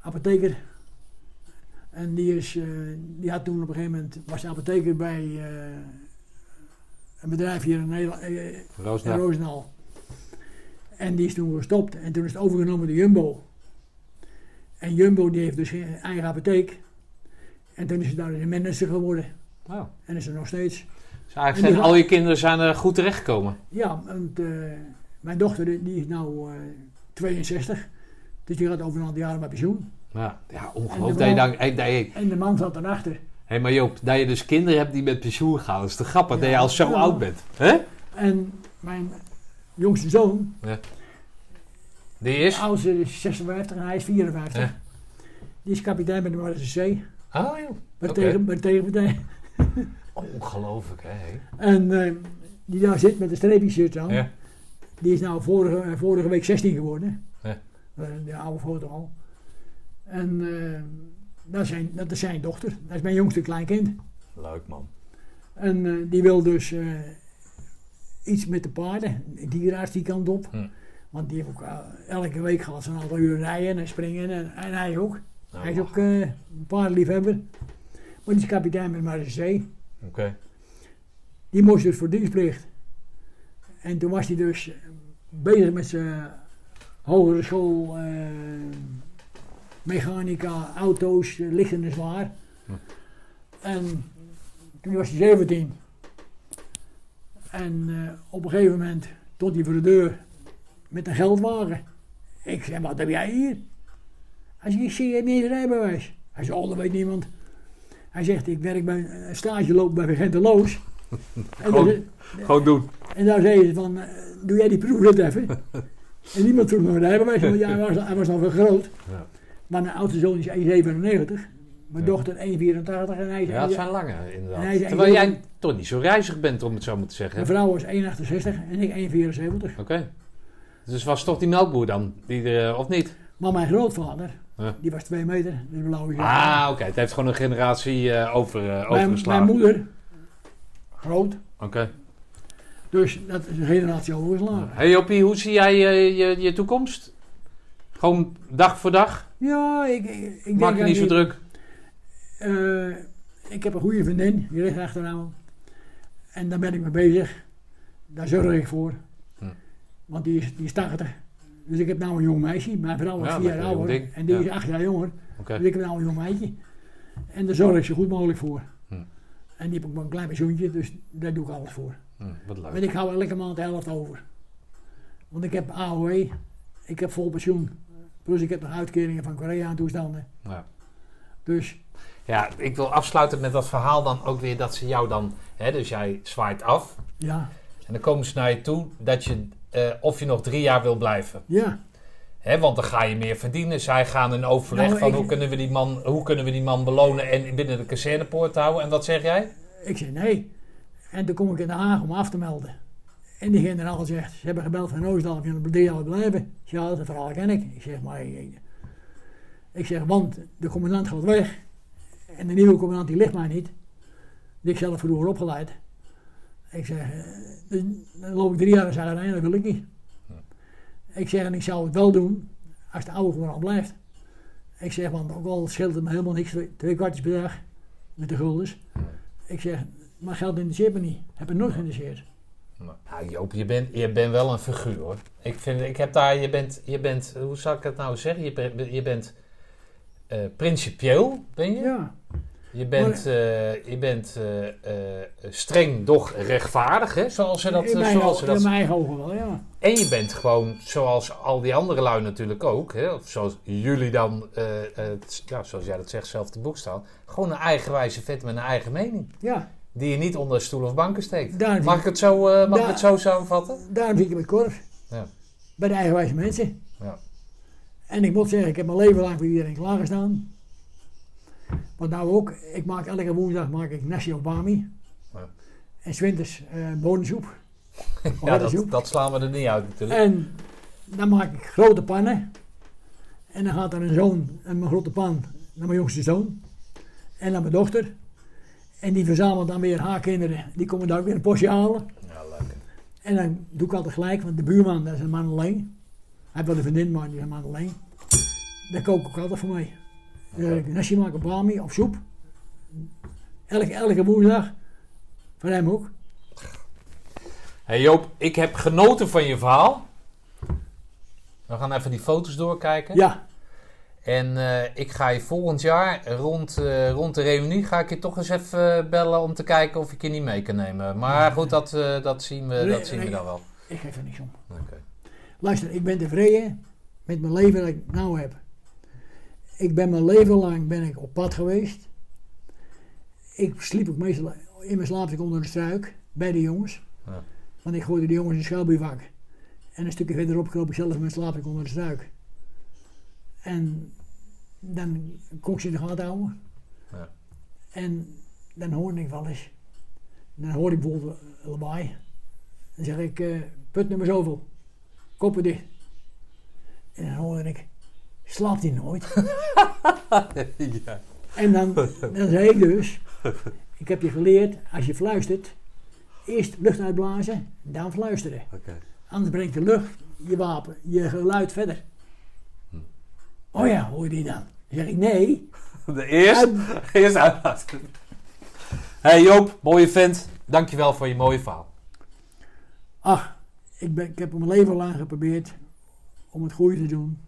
apotheker. En die, is, eh, die had toen op een gegeven moment, was apotheker bij eh, een bedrijf hier in Nederland, in. Roosendaal. En die is toen gestopt en toen is het overgenomen door Jumbo. En Jumbo die heeft dus geen eigen apotheek. En toen is ze daar een manager geworden. Oh. En is er nog steeds. Dus eigenlijk En zijn al je kinderen zijn er goed terechtgekomen. Ja, want eh, mijn dochter die is nou eh 62. Dus die gaat over een aantal jaren met pensioen. Ja, ja En ongelooflijk. de Dat je man- dat je- En de man zat erachter. hey, maar Joop, dat je dus kinderen hebt die met pensioen gaan. Dat is te grappig Ja. dat je al zo Ja. oud bent. Hè? En mijn jongste zoon, Die de is? oudste is 56 en hij is 54. Ja. Die is kapitein bij de Marseille Zee. Oh joh. De Oké. tegen, bij de tegenpartij. Ongelooflijk hè. En eh, die daar zit met de streepjeshirt aan. Ja. Die is nou vorige, eh, vorige week 16 geworden. Ja. Eh, De oude foto al. En dat, is zijn, dat is zijn dochter. Dat is mijn jongste kleinkind. Leuk man. En die wil dus iets met de paarden. Dierenarts die kant op. Hm. Want die heeft ook eh, elke week ze een aantal uur rijden en springen. En, en hij ook. Nou, hij is ook eh, een paardenliefhebber. Maar die is kapitein de Marseille. Oké. Die moest dus voor dienstplicht. En toen was hij dus bezig met zijn hogere school, eh, mechanica, auto's, eh, licht en zwaar. Hm. En toen was hij 17. En eh, op een gegeven moment stond hij voor de deur met een geldwagen. Ik zei, wat heb jij hier? Hij zegt, ik zie je niet rijbewijs. Hij zei, oh, dat weet niemand. Hij zegt, ik werk bij een stage loop bij Gent Loos. En, Gewoon- doen. en daar zei ze van, eh, doe jij die proefrit even? en niemand vroeg nog een rijbewijs, want ja, hij, was, hij was nog veel groot. Ja. Maar mijn oudste zoon is 1,97. Mijn Ja. dochter 1,84 en hij is... Ja, dat zijn lange inderdaad. Hij Terwijl jij toch niet zo reizig bent om het zo maar te zeggen. Mijn vrouw was 1,68 en ik 1,74. Oké. Dus was toch die melkboer dan? Die er, of niet? Maar mijn grootvader, die was 2 meter, dus blauwe Ah, oké. Het heeft gewoon een generatie eh, over, eh, mijn, overgeslagen. mijn moeder, groot, Oké. dus dat is een generatie overgeslagen. Hey Joppie, hoe zie jij eh, je, je toekomst? Gewoon dag voor dag? Ja, ik, ik, ik Maak je denk niet zo druk? Eh, ik heb een goede vriendin, die ligt achteraan. En daar ben ik mee bezig. Daar zorg ik voor. Hm. Want die is, die is 80. Dus ik heb nou een jong meisje. Mijn vrouw is Ja, vier lekker jaar jong ouder. En die Ja. is acht jaar jonger. Dus ik heb nou een jong meisje. En daar zorg ik zo goed mogelijk voor. Hm. En die heb ik maar een klein pensioentje, dus daar doe ik alles voor. Hm, wat leuk. Want ik hou elke maand de helft over. Want ik heb AOW, ik heb vol pensioen. Plus ik heb nog uitkeringen van Korea en toestanden. Ja. Dus Ja, ik wil afsluiten met dat verhaal dan ook weer dat ze jou dan... Hè, dus jij zwaait af ja, en dan komen ze naar je toe dat je... eh, of je nog drie jaar wil blijven. ja. Hè, want dan ga je meer verdienen. Zij gaan in overleg Nou, van ik- hoe, kunnen we die man, hoe kunnen we die man belonen en binnen de kazernepoort houden. En wat zeg jij? Ik zei nee. En toen kom ik in Den Haag om af te melden. En die generaal zegt, ze hebben gebeld van Oostdal of je nog drie jaar blijven. Zeg, ja, dat verhaal ken ik. Ik zeg, maar... Ik, ik zeg, want de commandant gaat weg. En de nieuwe commandant die ligt mij niet. Die ik zelf vroeger opgeleid. Ik zeg, eh, dus dan loop ik drie jaar in Zuiderijn, dat wil ik niet. Ik zeg, en ik zou het wel doen als de oude commandant blijft. Ik zeg, want ook al scheelt het me helemaal niks, twee- kwartjes per dag met de guldens. Ik zeg, maar geld interesseert me niet. Heb me nooit geïnteresseerd. Nou, Joop, je bent, je bent wel een figuur hoor. Ik, vind, ik heb daar, je bent, je bent, hoe zou ik het nou zeggen? Je bent eh, principieel, ben je? Ja, Je bent, eh, je bent eh, streng, doch rechtvaardig, hè? Zoals ze dat, in mijn, zoals ze dat in mijn ogen wel, ja. En je bent gewoon, zoals al die andere lui natuurlijk ook, hè, of zoals jullie dan, t- ja, zoals jij dat zegt, zelf te boek staan. Gewoon een eigenwijze vet met een eigen mening. Ja, Die je niet onder stoel of banken steekt. Mag ik het zo, mag ik het zo samenvatten? daarom zit ik met korf. Ja. Bij de eigenwijze mensen. Ja. En ik moet zeggen, ik heb mijn leven lang voor iedereen klaargestaan. Want nou ook, ik maak elke woensdag maak ik nasi of bami. Ja. En zwinters eh bonensoep. Ja, dat, dat slaan we er niet uit natuurlijk. En dan maak ik grote pannen. En dan gaat er een zoon en mijn grote pan naar mijn jongste zoon. En naar mijn dochter. En die verzamelt dan weer haar kinderen. Die komen daar ook weer een postje halen. Ja, leuk. En dan doe ik altijd gelijk, want de buurman, dat is een man alleen. Hij wel een vriendin, maar die is alleen. Dat kook ik ook altijd voor mij. Zeg ik nasi maken, bami of soep. Elke, elke woensdag. Voor hem ook. Hey Joop, ik heb genoten van je verhaal. We gaan even die foto's doorkijken. Ja, En eh, ik ga je volgend jaar rond, eh, rond de reunie ga ik je toch eens even eh, bellen om te kijken of ik je niet mee kan nemen. Maar goed, dat, eh, dat, zien, we, dat zien we dan wel. ik geef er niks om. Oké. Luister, ik ben tevreden met mijn leven dat ik nou heb. Ik ben mijn leven lang ben ik op pad geweest. Ik sliep ook meestal in mijn slaapzak onder de struik bij de jongens. Ja. Want ik gooide de jongens in schuilbuurvak. En een stukje verderop kroop ik zelf in mijn slaapzak onder de struik. En dan kon ik ze in de gaten houden. Ja. En dan hoorde ik wel eens. Dan hoorde ik bijvoorbeeld lawaai. Dan zeg ik, eh put nummer zoveel. Koppen dicht. En dan hoorde ik, slaapt hij nooit? ja. En dan, dan zei ik dus, ik heb je geleerd, als je fluistert, eerst lucht uitblazen, dan fluisteren. Oké. Anders brengt de lucht je wapen, je geluid verder. Oh ja, hoor je die dan? Dan zeg ik, nee. De eerst, eerst uitlaten. Hey Joop, mooie vent. Dankjewel voor je mooie verhaal. Ach, ik, ik heb mijn leven lang geprobeerd om het goede te doen.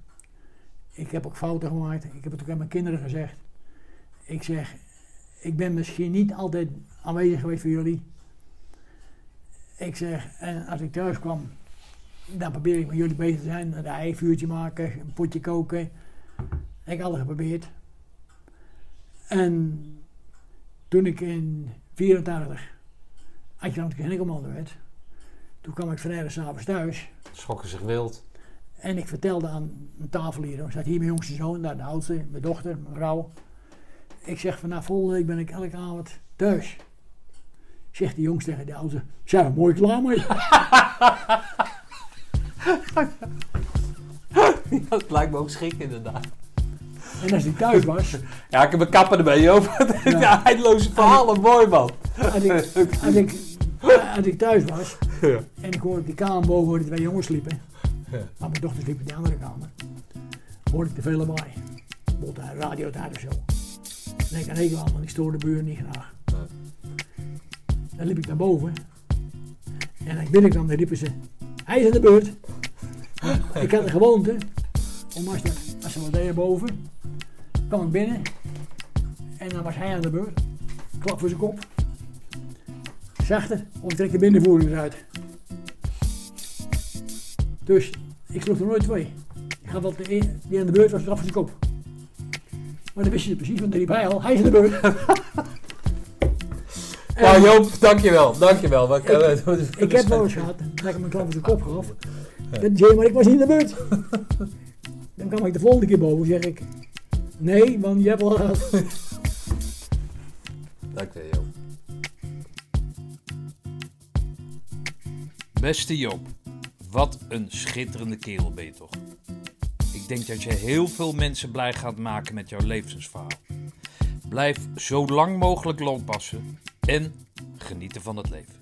Ik heb ook fouten gemaakt. Ik heb het ook aan mijn kinderen gezegd. Ik zeg, ik ben misschien niet altijd aanwezig geweest voor jullie. Ik zeg, en als ik thuis kwam, dan probeer ik met jullie bezig te zijn. Een eivuurtje maken, een potje koken. Ik heb alles geprobeerd. En toen ik in 84 adjunct genekcommando werd, toen kwam ik vrijdag s'avonds thuis. Schokken zich wild. En ik vertelde aan een tafel hier, er staat hier mijn jongste zoon, daar de oudste, mijn dochter, mijn vrouw. Ik zeg vanaf volgende week ben ik elke avond thuis. Zegt de jongste tegen de oudste, zijn we mooi klaar mee? dat lijkt me ook schik inderdaad. En als ik thuis was, Ja, ik heb een kapper erbij, Joop. Ja. Eindeloze verhalen, mooi man. als ik, als ik, als ik thuis was Ja. en ik hoorde op die kamer boven waar de twee jongens sliepen, Ja. maar mijn dochter sliep in die andere kamer, hoorde ik te veel lawaai. Bijvoorbeeld radio daar of zo. En ik aan hekel aan, want ik stoorde de buren niet graag. Dan liep ik naar boven. En als ik binnenkwam, dan riepen ze, hij is aan de beurt. ik had de gewoonte, om als, er, als ze wat deden boven, kwam ik binnen. En dan was hij aan de beurt. Klap voor zijn kop. Zachter, of ik trek de binnenvoering eruit. Dus, ik sloeg er nooit twee. Ik gaf altijd de een die aan de beurt was, voor zijn kop. Maar dan wist je het precies, want riep hij al, hij is aan de beurt. Nou Joop, dankjewel. Dankjewel. We- Ik, ik heb wel eens gehad dat ik een klap op zijn kop gaf. Dat zei, maar ik was niet in de beurt. Dan kwam ik de volgende keer boven zeg ik, nee, want je hebt al gehad. Dankjewel Joop. Beste Joop, wat een schitterende kerel ben je toch. Ik denk dat je heel veel mensen blij gaat maken met jouw levensverhaal. Blijf zo lang mogelijk loonpassen en genieten van het leven.